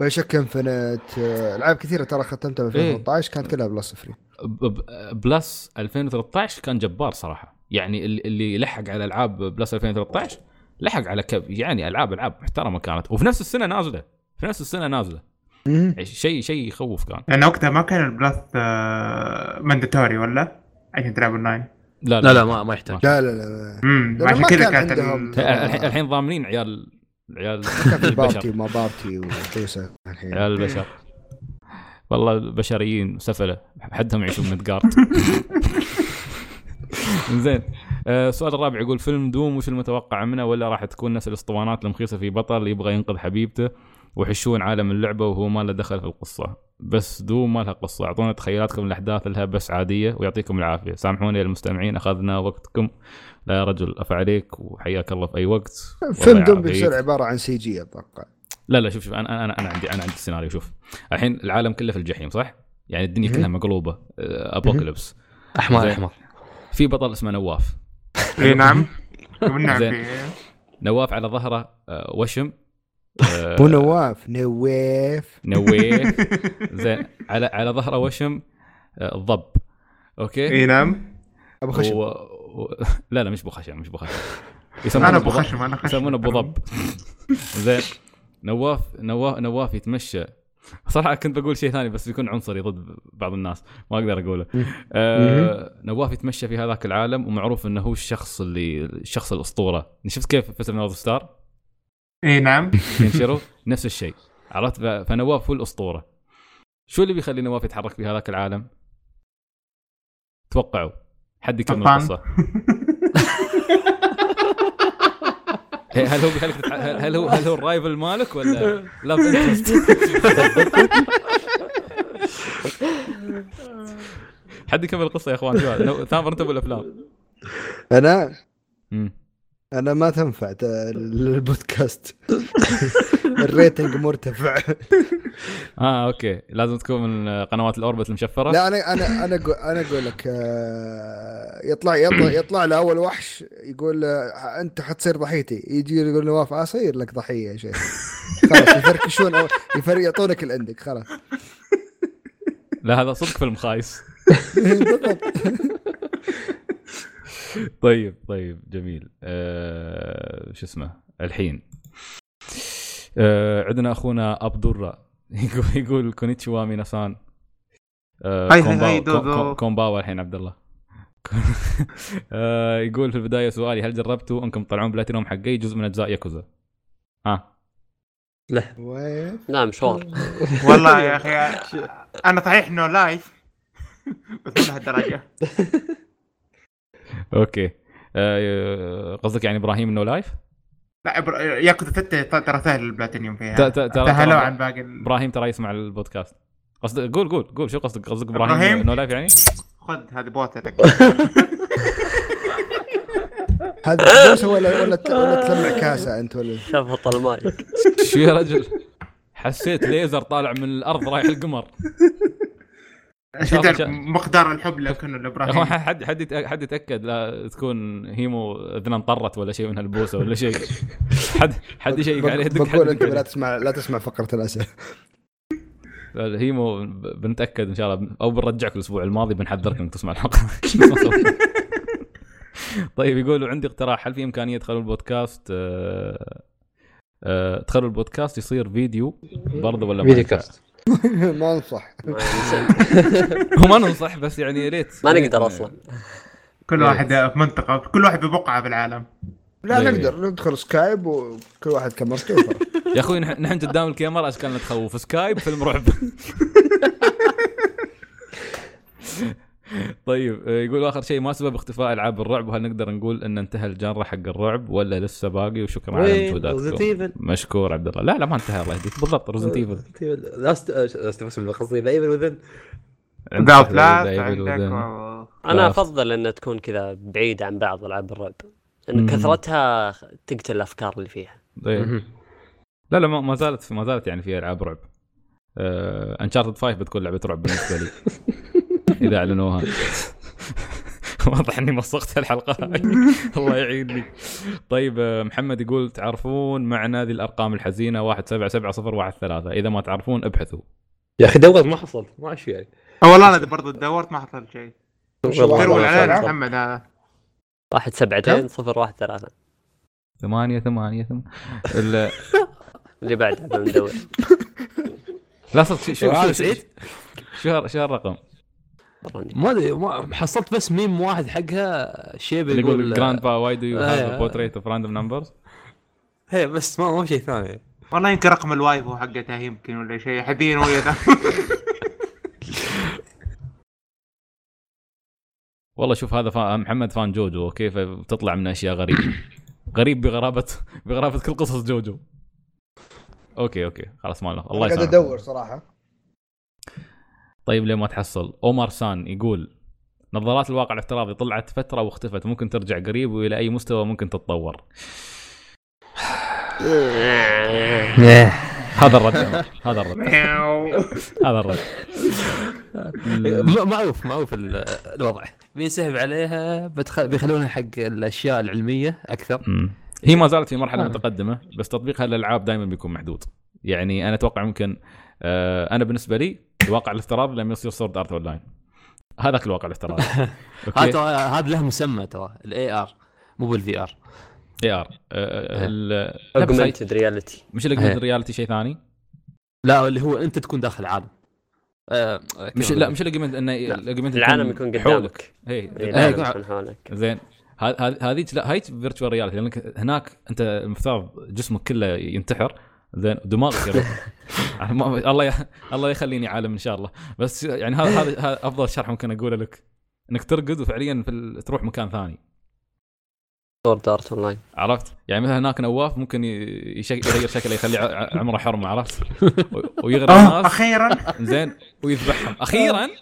BioShock Infinite آه، ألعاب كثيرة ترى ختمتها ب إيه. 2013 كانت كلها Plus ترى. ب- ب- Plus 2013 كان جبار صراحة. يعني اللي- اللي لحق على ألعاب Plus 2013 لحق على كب يعني العاب ألعاب محترمة كانت. وفي نفس السنة نازلة. في نفس السنة نازلة. يعني شيء شيء يخوف كان. لأن وقتها ما كان ال Plus mandatory ولا؟ عشان تلعب اونلاين لا لا لا. ما ما يحتاج. لا لا لا امم عشان كذا كان كانت الحين ضامنين عيال عيال party وما party وكوسه الحين. عيال البشر. والله البشريين سفلة. حدهم يعيشون مدقارت زين آه، السؤال الرابع يقول فيلم دوم وش المتوقع منه؟ ولا راح تكون نفس الأسطوانات المخيسة في بطل يبغى ينقذ حبيبته ويحشون عالم اللعبة وهو ما له دخل في القصة؟ بس Doom ما لها قصة. أعطونا تخيلاتكم الاحداث لها بس عادية ويعطيكم العافية. سامحوني يا المستمعين أخذنا وقتكم. لا يا رجل افا عليك وحياك الله في أي وقت. فيلم Doom. بيصير عبارة عن CG أتوقع. لا لا شوف شوف أنا أنا أنا عندي أنا عندي السيناريو. شوف الحين العالم كله في الجحيم صح؟ يعني الدنيا كلها مقلوبة. آه، apocalypse. أحمر. أحمر. في بطل اسمه نواف. اي نعم. في- نواف على ظهره آه، وشم. آه، مو نواف. نواف. نويف زين على على ظهره وشم آه، الضب. Okay؟ إي نعم. أبو خشب و... و... لا لا مش أبو خشم مش أبو خشم. يسمونه أنا أبو. خشم أنا خشم. يسمونه ابو ضب زين. نواف نواف نواف يتمشى. صراحة كنت بقول شيء ثاني بس بيكون عنصري ضد بعض الناس. ما أقدر أقوله. آه نواف يتمشى في هذاك العالم ومعروف إنه هو الشخص اللي الشخص الأسطورة. شفت كيف فيلم North Star؟ إي نعم. ينشروا نفس الشيء. عرفت؟ فنواف هو الاسطوره شو اللي بيخلي نواف يتحرك في هذاك العالم؟ توقعوا. حد يكمل. القصة. إيه، هل هو بيخليك تتح... هل هو هل هو ال rival مالك ولا interest؟ حد يكمل القصة يا إخوان؟ شو هذا؟ نو- ثامر أنت بالافلام أنا. أنا ما تنفع البودكاست. ال rating مرتفع. آه okay. لازم تكون من قنوات الأوربت المشفرة. لا أنا أنا أنا أقول أنا أقول لك آه، يطلع يطلع يطلع له اول وحش يقول آه، أنت حتصير ضحيتي. يجي يقول نواف اصير لك ضحية يا شيخ. خلاص يفركشون يفر يعطونك ال ending خلاص. لا هذا صدق فيلم خايس. بالضبط. طيب طيب جميل. آه شو اسمه؟ الحين. آه عندنا أخونا ابدورا يقول يقول こんにちは 皆さん آه はい はい こんばんは الحين عبد الله آه يقول في البداية سؤالي هل جربتوا أنكم تطلعون بلاتينوم حقي جزء من أجزاء ياكوزا؟ ها؟ وين؟ لا مشوار. والله يا أخي أنا صحيح إن no life بس لهالدرجة. okay آه قصدك يعني إبراهيم إن no life؟ لا إبر- ياكوزا 6 ترى سهل البلاتينيوم فيها ت- ت- ترى- ترى- عن باقي ال- إبراهيم ترى يسمع البودكاست قصدك قول قول قول شو قصدك قصدك إبراهيم إبراهيم؟ إن no life يعني؟ خذ هذه بوستك هذا بوسه ولا ولا تلمع كاسة أنت ولا شفط المايك شو يا رجل؟ حسيت ليزر طالع من الأرض رايح القمر عشان شاف- تعرف شاف. مقدار الحب اللي كنا يا اخوان لابراهيم حد حد حد يتأكد لا تكون هيمو اذنها انطرت ولا شيء من هالبوسه ولا شيء. حد حد يشيك عليه بقول أنت لا. تسمع لا تسمع فقرة الأسئلة. هيمو بنتأكد إن شاء الله. أو بنرجعك الأسبوع الماضي بنحذرك إنك تسمع الحلقة. طيب يقولوا عندي اقتراح. هل في إمكانية تخلوا البودكاست آه، آه، تخلوا البودكاست يصير فيديو برضه ولا فيديو؟ كاست. ما أنصح. هو ما ننصح بس يعني يا ريت. ما نقدر أصلا. كل واحد في منطقة كل واحد ببقعة في العالم لا إيه. نقدر. ندخل سكايب وكل واحد كاميرته. يا أخوي نحن نحن قدام الكاميرا اشكالنا تخوف سكايب فيلم رعب. طيب آه، يقول آخر شيء ما سبب اختفاء ألعاب الرعب؟ وهل نقدر نقول إن انتهى ال genre حق الرعب ولا لسه باقي؟ وشكرا على مجهوداتكم مشكور عبد الله. لا لا ما انتهى الله يهديك. بالضبط Resident Evil last last قصدي لا Evil Within the. و- أنا لا. أفضل انها تكون كذا بعيده عن بعض ألعاب الرعب. إن. كثرتها تقتل الأفكار اللي فيها. طيب. لا لا ما ما زالت ما زالت يعني في ألعاب رعب. انشارتد 5 بتكون لعبة رعب بالنسبة لي. إذا أعلنوها. واضح إني مسقت الحلقة. الله يعيني طيب آه، محمد يقول تعرفون معنى ذي الأرقام الحزينة؟ 177013 إذا ما تعرفون ابحثوا. يا أخي دور ما حصلت. ما إيش يعني. والله أنا برضه دورت ما حصل شيء. والله. محمد هذا واحد سبعتين صفر واحد ثلاثة. ثمانية ثمانية ثم... ال- اللي بعدها بندور لا صدق شو شو شو سعيد؟ شو شو الرقم؟ وراني. ما أدري ما- حصلت بس ميم واحد حقها شايب اللي يقول يقول grandpa why do you have. portrait of random numbers هي بس ما ما شيء ثاني. والله يمكن رقم ال waifu حقتها يمكن ولا شيء. حبين ويا والله شوف هذا فا... محمد fan JoJo okay فبتطلع من أشياء غريبة. غريب بغرابه بغرابة كل قصص JoJo. Okay okay. خلاص ما له الله قاعد يسامحك. أدور صراحة. طيب ليه ما تحصل؟ عمر さん يقول نظارات الواقع الافتراضي طلعت فترة واختفت ممكن ترجع قريب وإلى أي مستوى ممكن تتطور. هذا الرد. هذا الرد. هذا الرد. معروف معروف ال- الوضع. بينسحب عليها؟ بتخ... بيخلونها حق الأشياء العلمية أكثر. هي ما زالت في مرحلة. متقدمة بس تطبيقها للألعاب دائما بيكون محدود. يعني أنا أتوقع ممكن آه أنا بالنسبة لي الواقع الافتراضي لما يصير Sword Art Online هذاك الواقع الافتراضي. هذا هذا له مسمى ترى ال AR مو بال VR AR augmented reality مش ال augmented إيه. reality شيء ثاني؟ لا اللي هو أنت تكون داخل العالم. آه، مش لا؟ مش ال augmented انه ال augmented العالم يكون حولك. قدامك. اي إيه، إيه،. يكون حولك. زين. هذ- هذ- هذيك لا هاي virtual reality لأنك هناك أنت المفترض جسمك كله ينتحر زين دماغك الله ي... الله يخليني عالم إن شاء الله. بس يعني هذا هذا هذا أفضل شرح ممكن أقوله لك. إنك ترقد وفعليا في ال... تروح مكان ثاني. Sword Art Online عرفت؟ يعني مثلا هناك نواف ممكن ي- يشك... يغير شكله يخليه ع- عمره حرمة عرفت؟ و- ويغرق آه الناس. أخيرا. زين ويذبحهم. أخيرا؟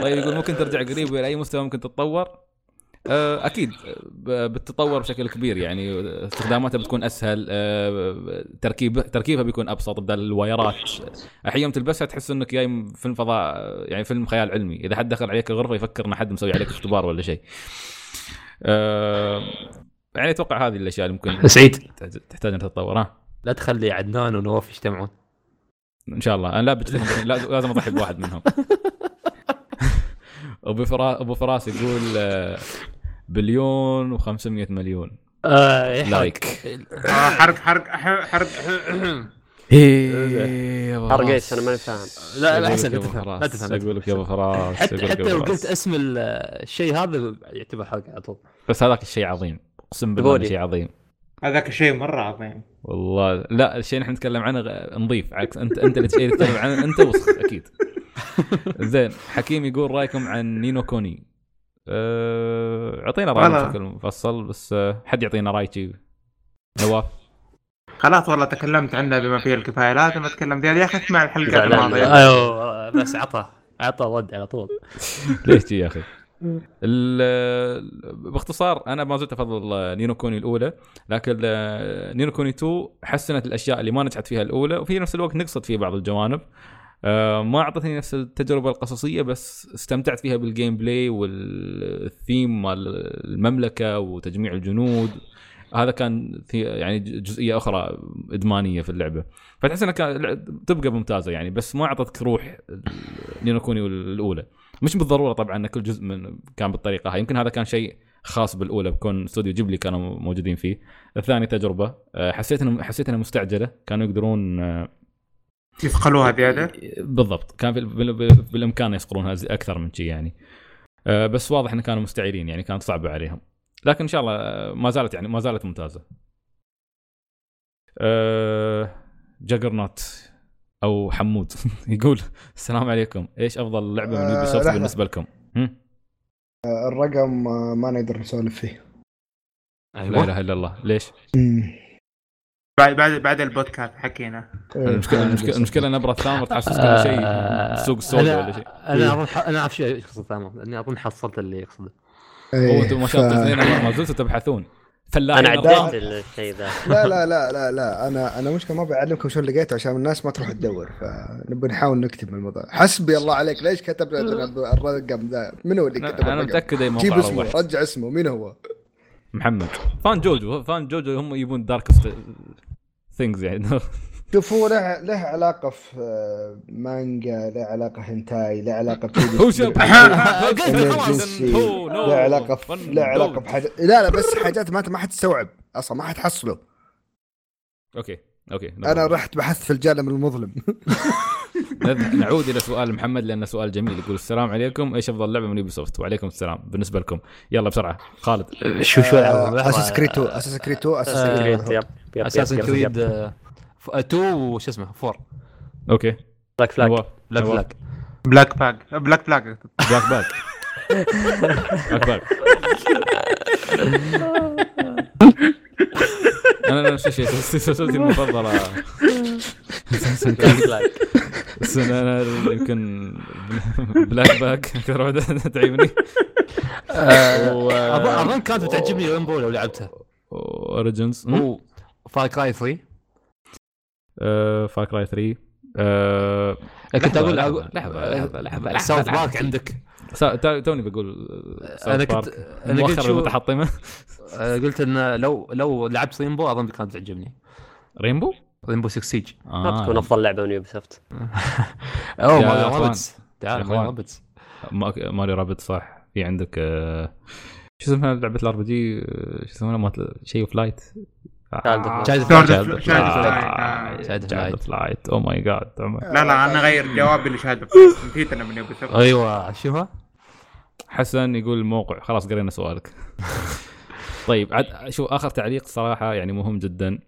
طيب يقول ممكن ترجع قريب إلى أي مستوى ممكن تتطور؟ آه، أكيد ب- بتتطور بشكل كبير يعني استخداماتها بتكون أسهل آه، تركيب تركيبها بيكون أبسط بدل الوايرات أحيانا تلبسها تحس إنك جاي فيلم فضاء يعني فيلم خيال علمي. إذا حد دخل عليك الغرفة يفكر إن حد مسوي عليك اختبار ولا شيء. آه، يعني أتوقع هذه الأشياء اللي ممكن سعيد. تحتاج- ان تتطور. ها؟ لا تخلي عدنان ونواف يجتمعون. إن شاء الله. أنا لا لازم أضحي بواحد منهم. أبو فراس أبو فراس يقول آه، بليون و500 مليون. آه لايك. آه، حرق حرق حرق حرق. إيه حرق إيش؟ أنا ماني فاهم. لا لا أقول حسن لك لا تفهم لا تفهم أقول لك. يا ابو فراس حتى حتى لو قلت. اسم ال- الشيء هذا يعتبر حرق على طول. بس هذاك الشيء عظيم. أقسم بالله شيء عظيم. هذاك الشيء مرة عظيم. والله. لا الشيء اللي إحنا نتكلم عنه نظيف عكس أنت أنت اللي تتكلم عنه أنت وسخ أكيد. زين حكيم يقول رأيكم عن نينو كوني. اعطينا رأي والله. بشكل مفصل بس أه، حد يعطينا رأي نواف خلاص والله تكلمت عنها بما فيه الكفاية لازم اتكلم فيها يا أخي اسمع الحلقات زعلان. الماضية أيوه بس عطى عطى رد على طول ليش يا أخي؟ باختصار أنا ما زلت أفضل Ni no Kuni الأولى لكن آه، Ni no Kuni 2 حسنت الأشياء اللي ما نجحت فيها الأولى وفي نفس الوقت نقصت في بعض الجوانب آه، ما أعطتني نفس التجربة القصصية بس استمتعت فيها بال gameplay وال theme مال المملكة وتجميع الجنود. هذا كان يعني جزئية أخرى إدمانية في اللعبة. فتحس إنها تبقى ممتازة يعني بس ما أعطتك روح نينو كوني الأولى. مش بالضرورة طبعا إن كل جزء من كان بالطريقة هاي. يمكن هذا كان شيء خاص بالأولى بكون استوديو جيبلي كانوا موجودين فيه. الثاني تجربة آه، حسيت انه حسيت إنها مستعجلة. كانوا يقدرون آه، يثقلوها زيادة؟ بالضبط. كان في بال- بال- بالإمكان يصقلونها زي- أكثر من شيء يعني. آه، بس واضح انه كانوا مستعجلين يعني كانت صعبة عليهم. لكن إن شاء الله آه، ما زالت يعني ما زالت ممتازة. أه Juggernaut أو حمود يقول السلام عليكم. إيش أفضل لعبة من آه، Ubisoft. بالنسبة لكم؟ الرقم آه، ما نقدر نسولف فيه. لا إله إلا الله. ليش؟ بعد بعد بعد البودكاست حكينا. إيه، المشكلة المشكلة المشكلة نبره ثامر تحسس كل شيء سوق السوق أنا- ولا شيء. أنا أظن ح- أنا أعرف شيء يقصد ثامر لأني أظن حصلت اللي يقصده. إيه، هو أنتم ما شاء الله الاثنين ما- زلتوا تبحثون. فلاحين أنا. عديت الشيء ذا. لا لا لا لا لا. أنا أنا مشكلة ما بعلمكم شلون لقيته عشان الناس ما تروح تدور فنبي نحاول نكتب الموضوع. حسبي الله عليك ليش كتب الرقم ذا؟ منو اللي كتب أنا متأكد اي جيب اسمه رجع اسمه. مين هو؟ محمد. فان جوجو فان جوجو هم يبون داركست ثينجز يعني شوف هو له له علاقة في آه، مانجا له علاقة هنتاي له علاقة هو شوف Emergency. له علاقة في له علاقة بحاجات لا لا بس حاجات ما ما حتستوعب أصلا ما حتحصله. أوكي أوكي أنا رحت بحثت في الجانب المظلم. نعود إلى سؤال محمد لأنه سؤال جميل. يقول السلام عليكم. إيش أفضل لعبة من يوبي سوفت وعليكم السلام. بالنسبة لكم. يلا بسرعة. خالد. شو شو أساس كريتو أساس كريتو أساس كريد كريتو يب كريد يب 2 وش اسمه؟ 4 أوكي. بلاك فلاج بلاك. بلاك بلاك باك بلاك بلاك بلاك باك بلاك باك أنا نفس الشيء سلسلتي المفضلة. بس أنا يمكن بلاك باك أكثر واحدة تعجبني. و- أظن كانت تعجبني ريمبو لو لعبتها. اوريجنز هو فار كراي 3 فار كراي 3 آه، كنت أقول لحظة، أقول لحظة، لحظة، لحظة، لحظة، ساوث. بارك عندك. توني بقول أنا أنا كنت- أنا قلت المتحطمة. آه، قلت إن لو لو لعبت رينبو اظن كانت تعجبني. رينبو؟ رينبو 6 سيج ما بتكون أفضل لعبة من يوبي سوفت اوه ماريو. رابتس تعال. ماريو رابتس ما- ماريو رابط صح. في عندك آه، شو اسمها لعبة الار بي جي؟ شو اسمها مالت شيء فلايت Child شاهد Light. فلايت أو ماي جاد لا لا أنا غير جوابي لشهادة نسيت أنا من يوبي سوفت أيوه شوفها حسن يقول الموقع خلاص قرينا سؤالك. طيب عاد شوف آخر تعليق صراحة يعني مهم جدا.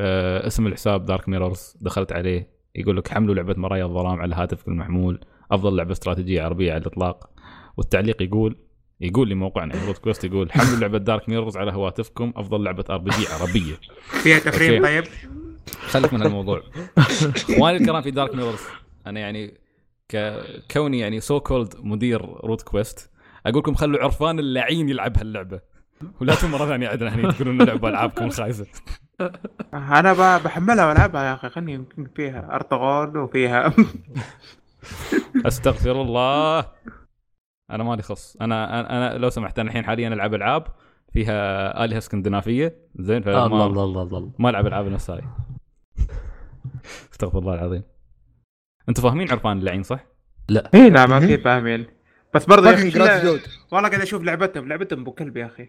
آه اسم الحساب دارك ميرورز دخلت عليه. يقول لك حملوا لعبة مرايا الظلام على هاتفك المحمول. أفضل لعبة استراتيجية عربية على الإطلاق. والتعليق يقول يقول لي موقعنا يعني روت كويست يقول حملوا لعبة دارك ميرورز على هواتفكم أفضل لعبة آر بي جي عربية. فيها تفريم. طيب؟ خليك من الموضوع. اخواني الكرام في Dark Mirrors. أنا يعني. كوني يعني so-called مدير روت كويست أقول لكم خلوا عرفان اللعين يلعب هاللعبة. ولا تكون مرة ثانية عندنا هني تقولون لعبوا ألعابكم الخايسه أنا ب- بحملها وألعبها يا أخي خلني يمكن فيها أرطغرل وفيها. أستغفر الله. أنا مالي خص. أنا أنا, أنا لو سمحت أنا الحين حاليا ألعب ألعاب فيها آلهة اسكندنافية. زين فما الله الله الله الله. ما ألعب ألعاب نفس هاي. استغفر الله العظيم. أنتم فاهمين عرفان اللعين صح؟ اي لا ما في فاهمين. بس برضه يا أخي والله قاعد أشوف لعبتهم لعبتهم ابو كلب يا أخي.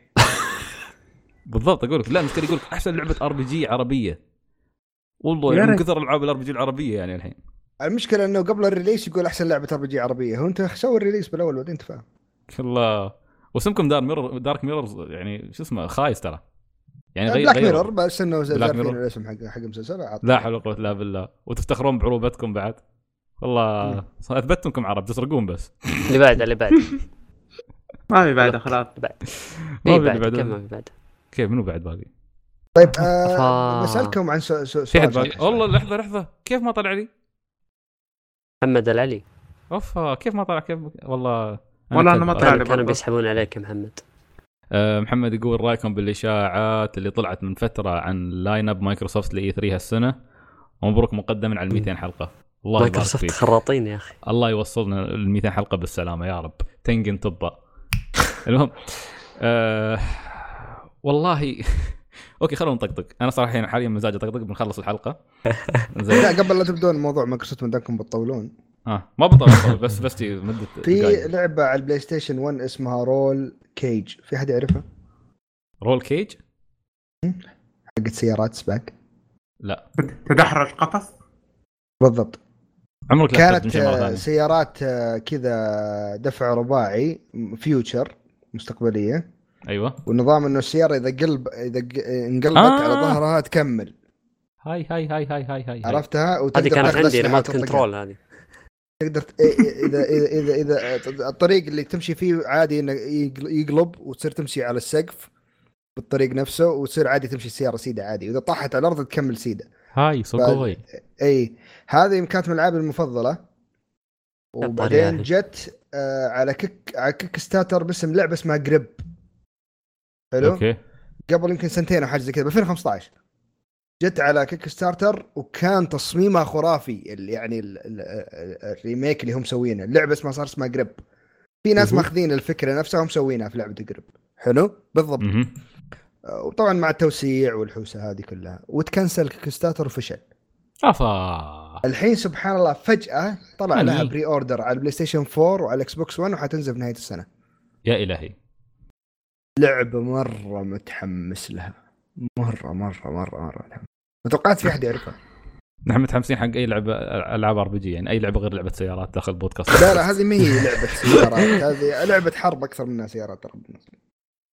بالضبط أقول لك. لا المشكلة يقول لك أحسن لعبة RPG عربية. والله من. كثر ألعاب ال RPG العربية يعني الحين. المشكلة إنه قبل ال release يقول أحسن لعبة RPG عربية. هو أنت سوي ال release بالأول بعدين تفهم. الله. واسمكم Dark Mirror Dark Mirrors يعني شو اسمه خايس ترى. يعني غير Black Mirror بس إنه زارفين Mirror. الاسم حق حق المسلسل. لا حول ولا قوة إلا بالله. وتفتخرون بعروبتكم بعد. والله اثبتوا انكم عرب تسرقون بس. اللي بعده اللي بعده. ما في بعدها خلاص. ما اي في اللي بعد بعده. كيف ما في بعد كيف؟ منو بعد باقي؟ طيب آه. بسألكم عن سؤال في حد باقي؟ والله لحظة لحظة. كيف ما طلع لي؟ محمد العلي. اوف كيف ما طلع؟ كيف؟ والله والله أنا كذب. ما طلع. كانوا كانوا. بيسحبون عليك يا محمد. آه، محمد يقول رأيكم بالإشاعات اللي طلعت من فترة عن line up مايكروسوفت ل E3 هالسنة؟ ومبروك مقدما على ال 200 حلقة. الله مايكروسوفت فيك. خراطين يا أخي. الله يوصلنا ال 200 حلقة بالسلامة يا رب. تنقن تبا. المهم آه والله أوكي خلونا نطقطق. أنا صراحة الحين حاليا مزاجي طقطق بنخلص الحلقة. زين. لا قبل لا تبدون موضوع مايكروسوفت من دامكم بتطولون. آه ما بطل، بس بس مدة في. لعبة على البلاي ستيشن 1 اسمها رول كيج. في حد يعرفها؟ Rollcage؟ حقت سيارات سباق. لا. تدحرج قفص بالضبط. عمرك كانت سيارات آه، كذا دفع رباعي future مستقبلية. أيوه. والنظام إنه السيارة إذا قلب إذا ق- انقلبت آه. على ظهرها تكمل. هاي هاي هاي هاي هاي هاي. عرفتها؟ هذه وتقدر كانت تاخذ عندي remote. control هذه. تقدر ت- اذا اذا اذا إذا الطريق اللي تمشي فيه عادي إنه يقل- يقلب وتصير تمشي على السقف بالطريق نفسه وتصير عادي تمشي السيارة سيدة عادي. وإذا طاحت على الأرض تكمل سيدة. هاي سوكوي إي. هذه كانت من الألعاب المفضلة. وبعدين يعني. جت آه على Kick على Kickstarter باسم لعبة اسمها Grip حلو؟ أوكي. قبل يمكن سنتين أو حاجة زي كذا ب 2015 جت على Kickstarter وكان تصميمها خرافي ال- يعني ال- ال- ال- ال remake اللي هم مسوينه. اللعبة اسمها صار اسمها Grip في ناس. ماخذين الفكرة نفسها ومسوينها في لعبة Grip حلو؟ بالضبط. آه، وطبعا مع التوسيع والحوسة هذه كلها. وتكنسل Kickstarter وفشل أفا. الحين سبحان الله فجأة طلع يعني. لها pre-order على البلاي ستيشن 4 وعلى الاكس بوكس 1 وحتنزل في نهاية السنة. يا إلهي. لعبة مرة متحمس لها. مرة مرة مرة مرة متحمس. ما توقعت في أحد يعرفها. نحن متحمسين حق أي لعبة ألعاب RPG يعني أي لعبة غير لعبة سيارات داخل بودكاست. لا لا هذه ما هي لعبة سيارات. هذه لعبة حرب أكثر منها سيارات ترى. بالنسبة لي.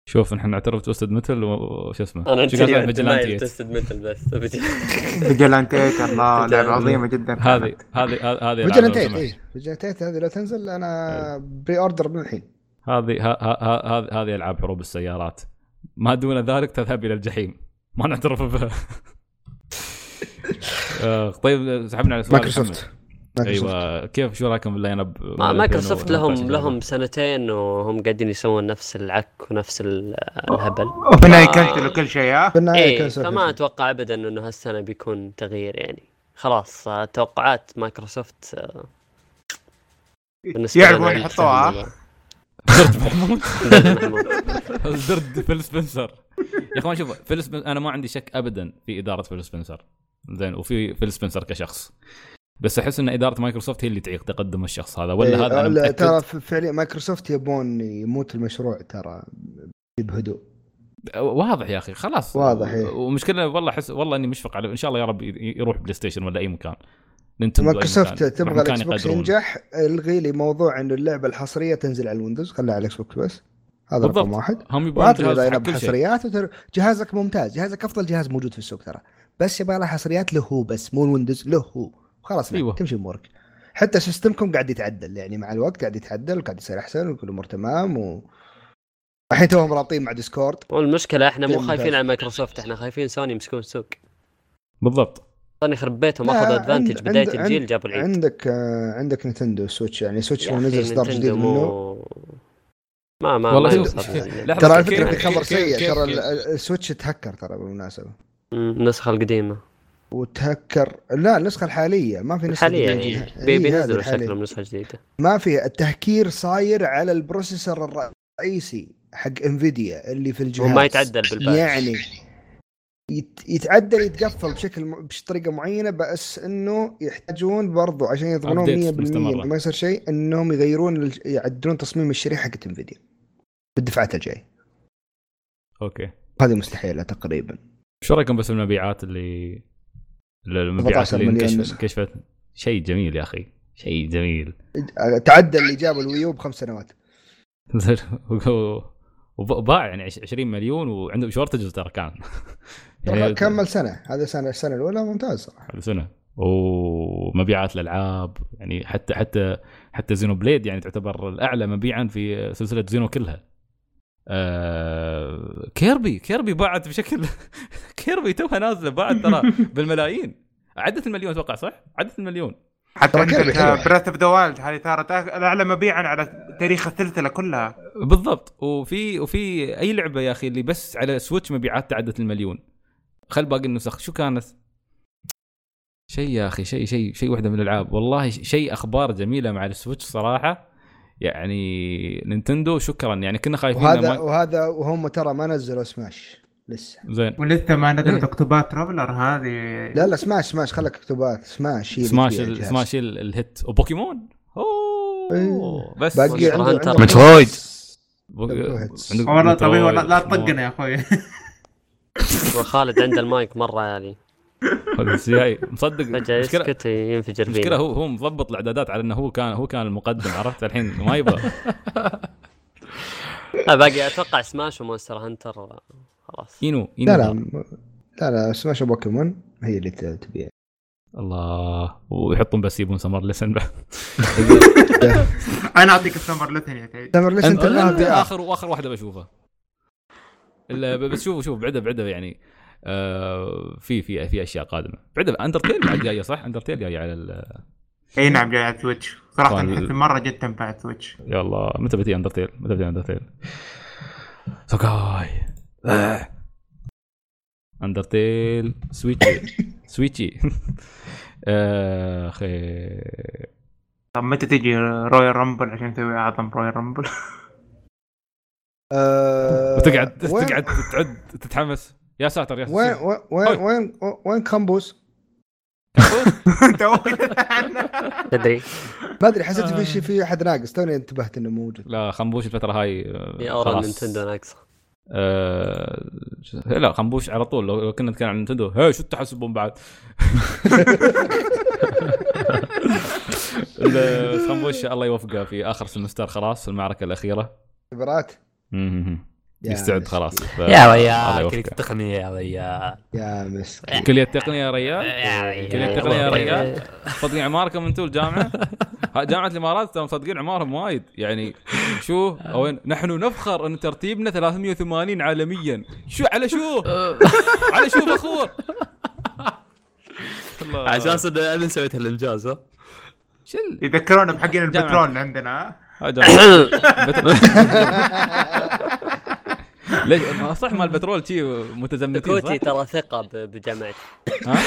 شوف نحن نعترف Twisted Metal وش اسمه؟ أنا انت Twisted Metal بس Vigilante 8 الله لعبة عظيمة جدا هذه هذه هذه Vigilante 8. اي Vigilante 8 هذه لو تنزل أنا pre-order من الحين. هذه ها- ها- ها- هذه هذه ألعاب حروب السيارات. ما دون ذلك تذهب إلى الجحيم. ما نعترف بها. آه، طيب سحبنا على سؤال. مايكروسوفت. مايكروسوفت. أيوه كيف شو رايكم بال line up ما مايكروسوفت لهم 2014 لهم سنتين وهم قاعدين يسوون نفس العك ونفس ال- الهبل. وفي النهايه يكنسلوا كل شيء ها؟ في النهايه كنسل فما. أتوقع ابدا إنه هالسنة بيكون تغيير يعني. خلاص آه، توقعات مايكروسوفت آه، بالنسبة وين يحطوها. درد. محمود. درد فيل سبنسر. يا أخوان شوف فيل سبنسر أنا ما عندي شك ابدا في إدارة فيل سبنسر. زين وفي فيل سبنسر كشخص. بس أحس إن إدارة مايكروسوفت هي اللي تعيق تقدم الشخص هذا ولا إيه، هذا لا، ترى فعليا مايكروسوفت يبون يموت المشروع ترى بهدوء واضح يا أخي خلاص. واضح، إيه. ومشكلة والله احس والله إني مشفق عليه. إن شاء الله يا رب يروح بلاي ستيشن ولا أي مكان. نينتندو مايكروسوفت. تبغى الإكس بوكس. ينجح الغي لي موضوع انه اللعبة الحصرية تنزل على الويندوز. خليها على الإكس بوكس بس. هذا بالضبط. رقم واحد. هم جهاز شيء. حصريات وتر... جهازك ممتاز. جهازك أفضل جهاز موجود في السوق ترى. بس يبغى له حصريات له هو بس مو الويندوز له. هو خلاص أيوة. تمشي امورك حتى سيستمكم قاعد يتعدل. يعني مع الوقت قاعد يتعدل وقاعد يصير أحسن وكل الأمور تمام و الحين توهم رابطين مع Discord. والمشكلة إحنا مو. خايفين على مايكروسوفت. إحنا خايفين سوني يمسكون السوق. بالضبط. سوني يخرب بيتهم لا، اخذوا advantage بداية عند- الجيل جابوا العيد. عندك آه عندك نينتندو سويتش يعني. سويتش لو نزل اصدار جديد منه. مو ما ما والله ما يعني. ترى على فكره خبر سيء. ترى السويتش تهكر ترى بالمناسبة. النسخة القديمة. وتهكر. لا النسخة الحالية. ما في نسخة الحالية جديدة. يعني بينزلوا. شكلهم نسخة جديدة. ما في التهكير صاير على ال processor الرئيسي حق انفيديا اللي في الجهاز. وما يتعدل بال patch. يعني يتعدل يتقفل بشكل بطريقة معينة بس إنه يحتاجون برضو عشان يضمنون 100% Updates مستمرة. إنه ما يصير شيء إنهم يغيرون يعدلون تصميم الشريحة حقت انفيديا بالدفعات الجاية. أوكي. هذه مستحيلة تقريبا. شو رأيكم بس المبيعات اللي المبيعات 14 اللي انكشفت شيء جميل يا أخي. شيء جميل. تعدل اللي جاب ال Wii U بخمس سنوات. وباع يعني عش- 20 مليون وعنده shortage ترى كان. يعني كمل سنة. هذا سنة السنة الأولى ممتاز صراحة. هذه سنة. ومبيعات الألعاب يعني حتى حتى حتى Xenoblade يعني تعتبر الأعلى مبيعا في سلسلة Xeno كلها. آه Kirby Kirby باعت بشكل Kirby توها نازلة باعت ترى بالملايين. عدت المليون أتوقع صح؟ عدت المليون. حتى عندك. Breath of the Wild هذه صارت الأعلى مبيعا على تاريخ السلسلة كلها. بالضبط. وفي وفي أي لعبة يا أخي اللي بس على سويتش مبيعات تعدت المليون؟ خل باقي النسخ. شو كانت؟ شيء يا أخي شيء شيء شيء واحدة من الألعاب. والله شيء أخبار جميلة مع السويتش صراحة. يعني نينتندو شكرا. يعني كنا خايفين وهذا ما... وهذا وهم ترى ما نزلوا سماش لسه. زين. ولسه ما نزلت اكتوبات ترافلر هذه. لا لا سماش سماش. خلك اكتبات سماش سماش. سماش ال... الهيت. وبوكيمون؟ أوه. إيه. بس باقي مترويد. والله طبيعي لا تطقنا يا أخوي. وخالد عنده المايك مرة يعني. بس جاي مصدق. فجأة مشكلة يسكت ينفجر المشكلة هو هو مضبط الإعدادات على إنه هو كان هو كان المقدم عرفت؟ الحين ما يبغى. لا باقي أتوقع سماش ومونستر هانتر خلاص. إينو إينو. لا لا لا لا سماش بوكيمون هي اللي تبيع. الله. ويحطون بس يبون سمر لسن بعد أنا أعطيك السمر لتن يا تعيد تمر ليش أنت اخر واخر واحدة بشوفها. بس شوفوا شوف بعده بعده يعني آه في في في أشياء قادمة. بعده Undertale بعد جاية صح؟ Undertale جاية على ال- إي نعم جاي على Switch صراحة طبعاً. احس مرة جد تنفع Switch يا الله متى بتي Undertale متى بتي Undertale سوكاي. Undertale سويتشي سويتشي أخي طب متى تجي رويال رامبل عشان نسوي أعظم رويال رامبل آه، وتقعد وين- تقعد تعد تتحمس. يا ساتر يا وين ساتر. وين وين وين وين كامبوس؟ تدري. ما أدري حسيت في شيء في أحد ناقص. توني انتبهت إنه موجود. لا خنبوش الفترة هاي آه، في اورا. نينتندو ناقصة. آه لا خنبوش على طول. لو كنا نتكلم عن نينتندو هي شو التحسبون بعد؟ خنبوش الله يوفقه في آخر semester خلاص المعركة الأخيرة. اختبارات. يا يستعد. خلاص. ف- يا ريال. كلية التقنية يا ريال يا مسكين. كلية التقنية يا ريال يا ريال. كلية التقنية يا ريال مصدقين عماركم أنتم الجامعة. جامعة الإمارات ترى مصدقين عمارهم وايد. يعني شو؟ وين نحن نفخر إن ترتيبنا 380 عالميا. شو؟ على شو؟ على شو فخور. على أساس ان أنا سويت هالإنجاز ها؟ شو ال- يذكرونا بحقين. البترول اللي عندنا. ليش؟ ما صح مال البترول شي متزمتين كوتي صح؟ ترى ثقة بجامعتي ها؟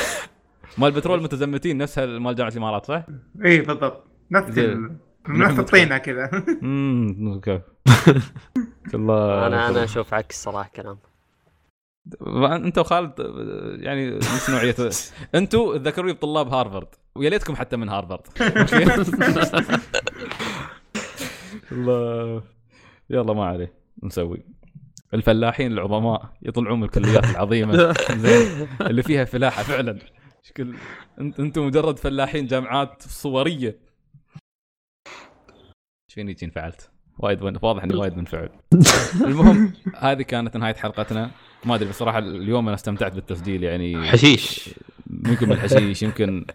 مال البترول متزمتين نفس مال جامعة الإمارات صح؟ إي بالضبط. نفس نفس الطينة كذا. امم كيف الله أنا أنا أشوف عكس صراحة كلام. أنت وخالد يعني نفس نوعية. أنتوا تذكروني بطلاب هارفارد ويا ليتكم حتى من هارفارد الله. يلا ما عليه نسوي. الفلاحين العظماء يطلعون من الكليات العظيمة. زين. اللي فيها فلاحة فعلا. شكل انت أنتم مجرد فلاحين جامعات صورية. إيش فيني جين فعلت؟ وايد. واضح اني وايد منفعل. المهم هذه كانت نهاية حلقتنا. ما أدري بصراحة اليوم أنا استمتعت بالتسجيل يعني حشيش. يمكن من الحشيش يمكن.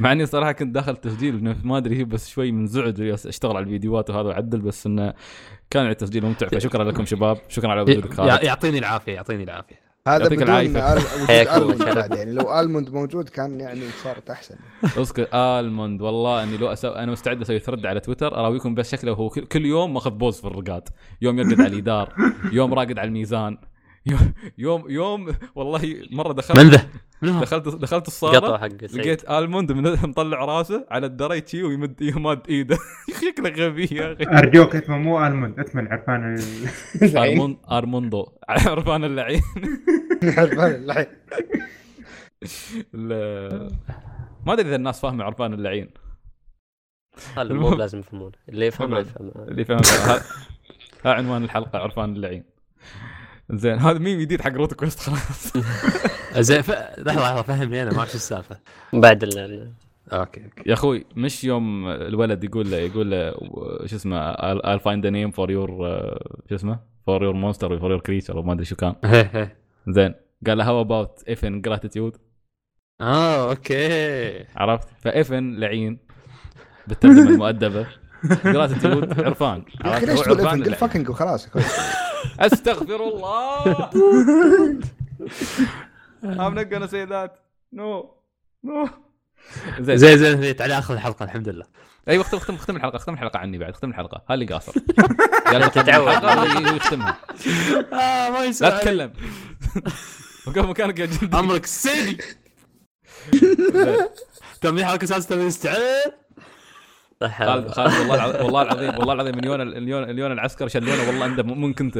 مع إني صراحة كنت داخل تسجيل ما أدري هي بس شوي منزعج أشتغل على الفيديوهات وهذا واعدل بس إنه كان التسجيل ممتع فشكرا لكم شباب. شكرا على وجودك خالد. يعطيني العافية يعطيني العافية. هذا يعطيك بدون. ألموند بعد يعني لو ألموند موجود كان يعني صارت أحسن. اسكت ألموند والله إني لو أسو... أنا مستعد أسوي thread على تويتر اراويكم بس شكله هو كل كل يوم ماخذ pose في الرقاد. يوم يرقد على الجدار يوم راقد على الميزان يوم يوم, يوم والله مرة دخلت من ذا؟ هو؟ دخلت دخلت الصالة لقيت آلموند من- مطلع راسه على الدري شي ويمد يمد إيده. شكله غبي يا أخي. أرجوك اسمه مو آلموند اسمه العرفان ال- ألموند ألموندو عرفان اللعين. الحين ال- ما أدري إذا الناس فاهمة عرفان اللعين. هلا مو لازم يفهمون. اللي يفهم يفهم. اللي ها ها عنوان الحلقة عرفان اللعين. زين هذا ميم جديد حق روت كويست خلاص. زين ف... لحظة لحظة فهمني أنا ما اعرف شو السالفة؟ بعد ال- أوكي أوكي. يا أخوي مش يوم الولد يقول له يقول له شو اسمه I'll find a name for your uh, شو اسمه؟ for your monster or for your creature أو ما أدري شو كان. زين قال له how about if ingratitude آه أوكي. عرفت؟ فايفن لعين بالترجمة المؤدبة. جراتيتيود عرفان. يا؟ أخي ليش تقول عرفان افن قل. فاكنج وخلاص أستغفر الله. I'm not gonna say that no no زين. زين زين. تعال اخذ الحلقة الحمد لله. أيوه اختم اختم اختم الحلقة اختم الحلقة عني بعد اختم الحلقة. هذا اللي قاصر قال تتعود. الحلقة، هو يختمها. آه ما يصير لا تتكلم. وقف مكانك يا جندي أمرك سيدي. تم حلقة سادسه من استعد خالد خالد والله العظيم والله العظيم والله العظيم من يوم اليون اليون العسكر شلونه والله عنده من كنت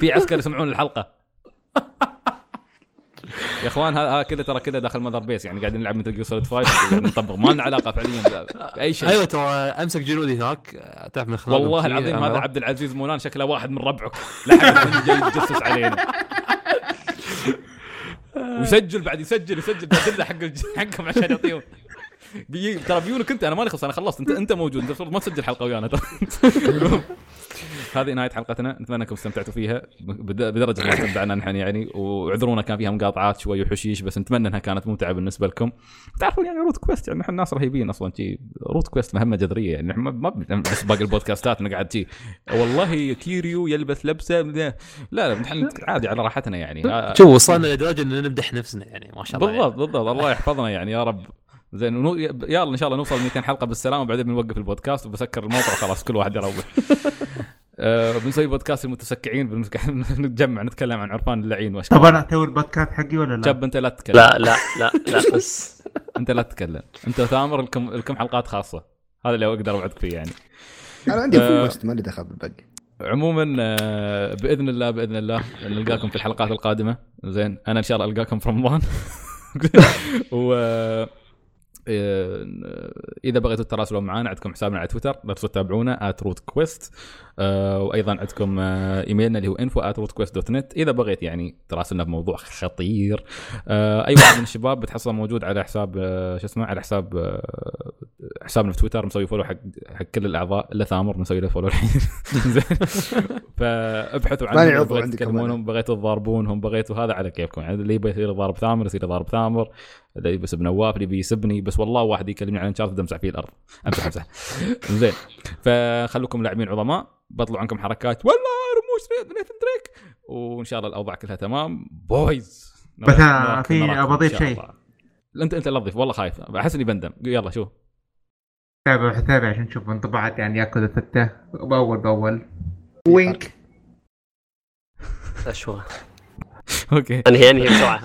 في عسكر يسمعون الحلقة. يا إخوان هذا كذا ترى كذا داخل ماذر بيس يعني قاعدين نلعب مثل جير سوليد 5 يعني نطبق. ما لنا علاقة فعليا بأي شيء. أيوه ترى أمسك جنودي هناك تعرف من خلال والله العظيم هذا عبد العزيز مولانا شكله واحد من ربعك لحق جاي يتجسس علينا. ويسجل بعد يسجل يسجل حق حقهم عشان يعطيهم. ترى بيونك انت أنا ماني خلص أنا خلصت. انت أنت موجود. أنت المفروض ما تسجل حلقة ويانا. ترى. هذه نهاية حلقتنا. نتمنى أنكم استمتعتوا فيها. بد- بدرجة ما استمتعنا نحن يعني واعذرونا كان فيها مقاطعات شوي وحشيش بس نتمنى إنها كانت ممتعة بالنسبة لكم. تعرفون يعني روت كويست يعني نحن ناس رهيبين أصلا. شي روت كويست مهمة جذرية. يعني نحن ما بن- بس باقي البودكاستات نقعد شي. والله كيوريو يلبس لبسة. لا لا نحن عادي على راحتنا يعني. شوف وصلنا لدرجة ان نمدح نفسنا يعني ما شاء الله بالضبط بالضبط. الله يحفظنا يعني يا رب. زين ونو... يلا إن شاء الله نوصل 200 حلقة بالسلامة وبعدين بنوقف البودكاست وبسكر الموقع وخلاص كل واحد يروح. آه بنسوي بودكاست المتسكعين بنك- نتجمع نتكلم عن عرفان اللعين طب واشكال أنا أسوي البودكاست حقي ولا لا؟ شاب أنت لا تتكلم. لا لا لا لا بس. أنت لا تتكلم. أنت وثامر لكم لكم حلقات خاصة؟ هذا اللي أقدر أوعدك فيه يعني. أنا عندي آه. فول بس ما لي دخل بالباقي. عموما آه، بإذن الله بإذن الله نلقاكم في الحلقات القادمة. زين أنا إن شاء الله ألقاكم في رمضان. و آه، إذا بغيتوا تتراسلون معنا عندكم حسابنا على تويتر لا تنسوا تتابعونا @rootquest. آه، وأيضا عندكم آه، إيميلنا اللي هو info@rootquest.net إذا بغيت يعني تراسلنا بموضوع خطير. آه، أي واحد من الشباب بتحصله موجود على حساب شو اسمه على حساب حسابنا في تويتر مسوي follow حق حق كل الأعضاء الا ثامر مسوي له follow الحين. زين. فابحثوا عنهم بغيتوا تكلمونهم بغيتوا تضاربونهم بغيتوا هذا على كيفكم. يعني اللي يبي يصير ضارب ثامر يصير ضارب ثامر. اللي يبي يسب نواف اللي يبي يسبني بس والله واحد يكلمني عن Uncharted امسح فيه الأرض. أمسح أمسح. زين. فخلوكم لاعبين عظماء بطلوا عنكم حركات. والله رموش نيثن دريك وإن شاء الله الأوضاع كلها تمام. boys. بس في شاء شيء. أنت أنت لا تضيف. والله خايف. أحس إني بندم. يلا شوف تابع تابع. عشان نشوف انطباعات يعني ياكل ستة بأول بأول. وينك. اشوى okay. انهي انهي بسرعة.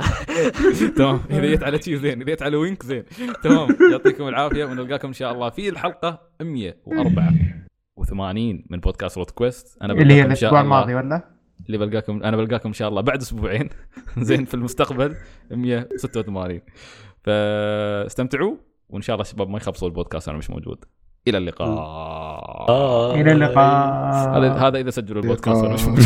تمام. إذا جت على شيء زين إذا جت على وينك زين. تمام. يعطيكم العافية ونلقاكم إن شاء الله في الحلقة 184 من بودكاست روت كويست. أنا اللي هي الأسبوع الماضي ولا؟ اللي بلقاكم أنا بلقاكم إن شاء الله بعد أسبوعين. زين في المستقبل. 186 فاستمتعوا وإن شاء الله شباب ما يخبصوا البودكاست أنا مش موجود. إلى اللقاء. إلى اللقاء. هذا هذا إذا سجلوا البودكاست وأنا مش موجود.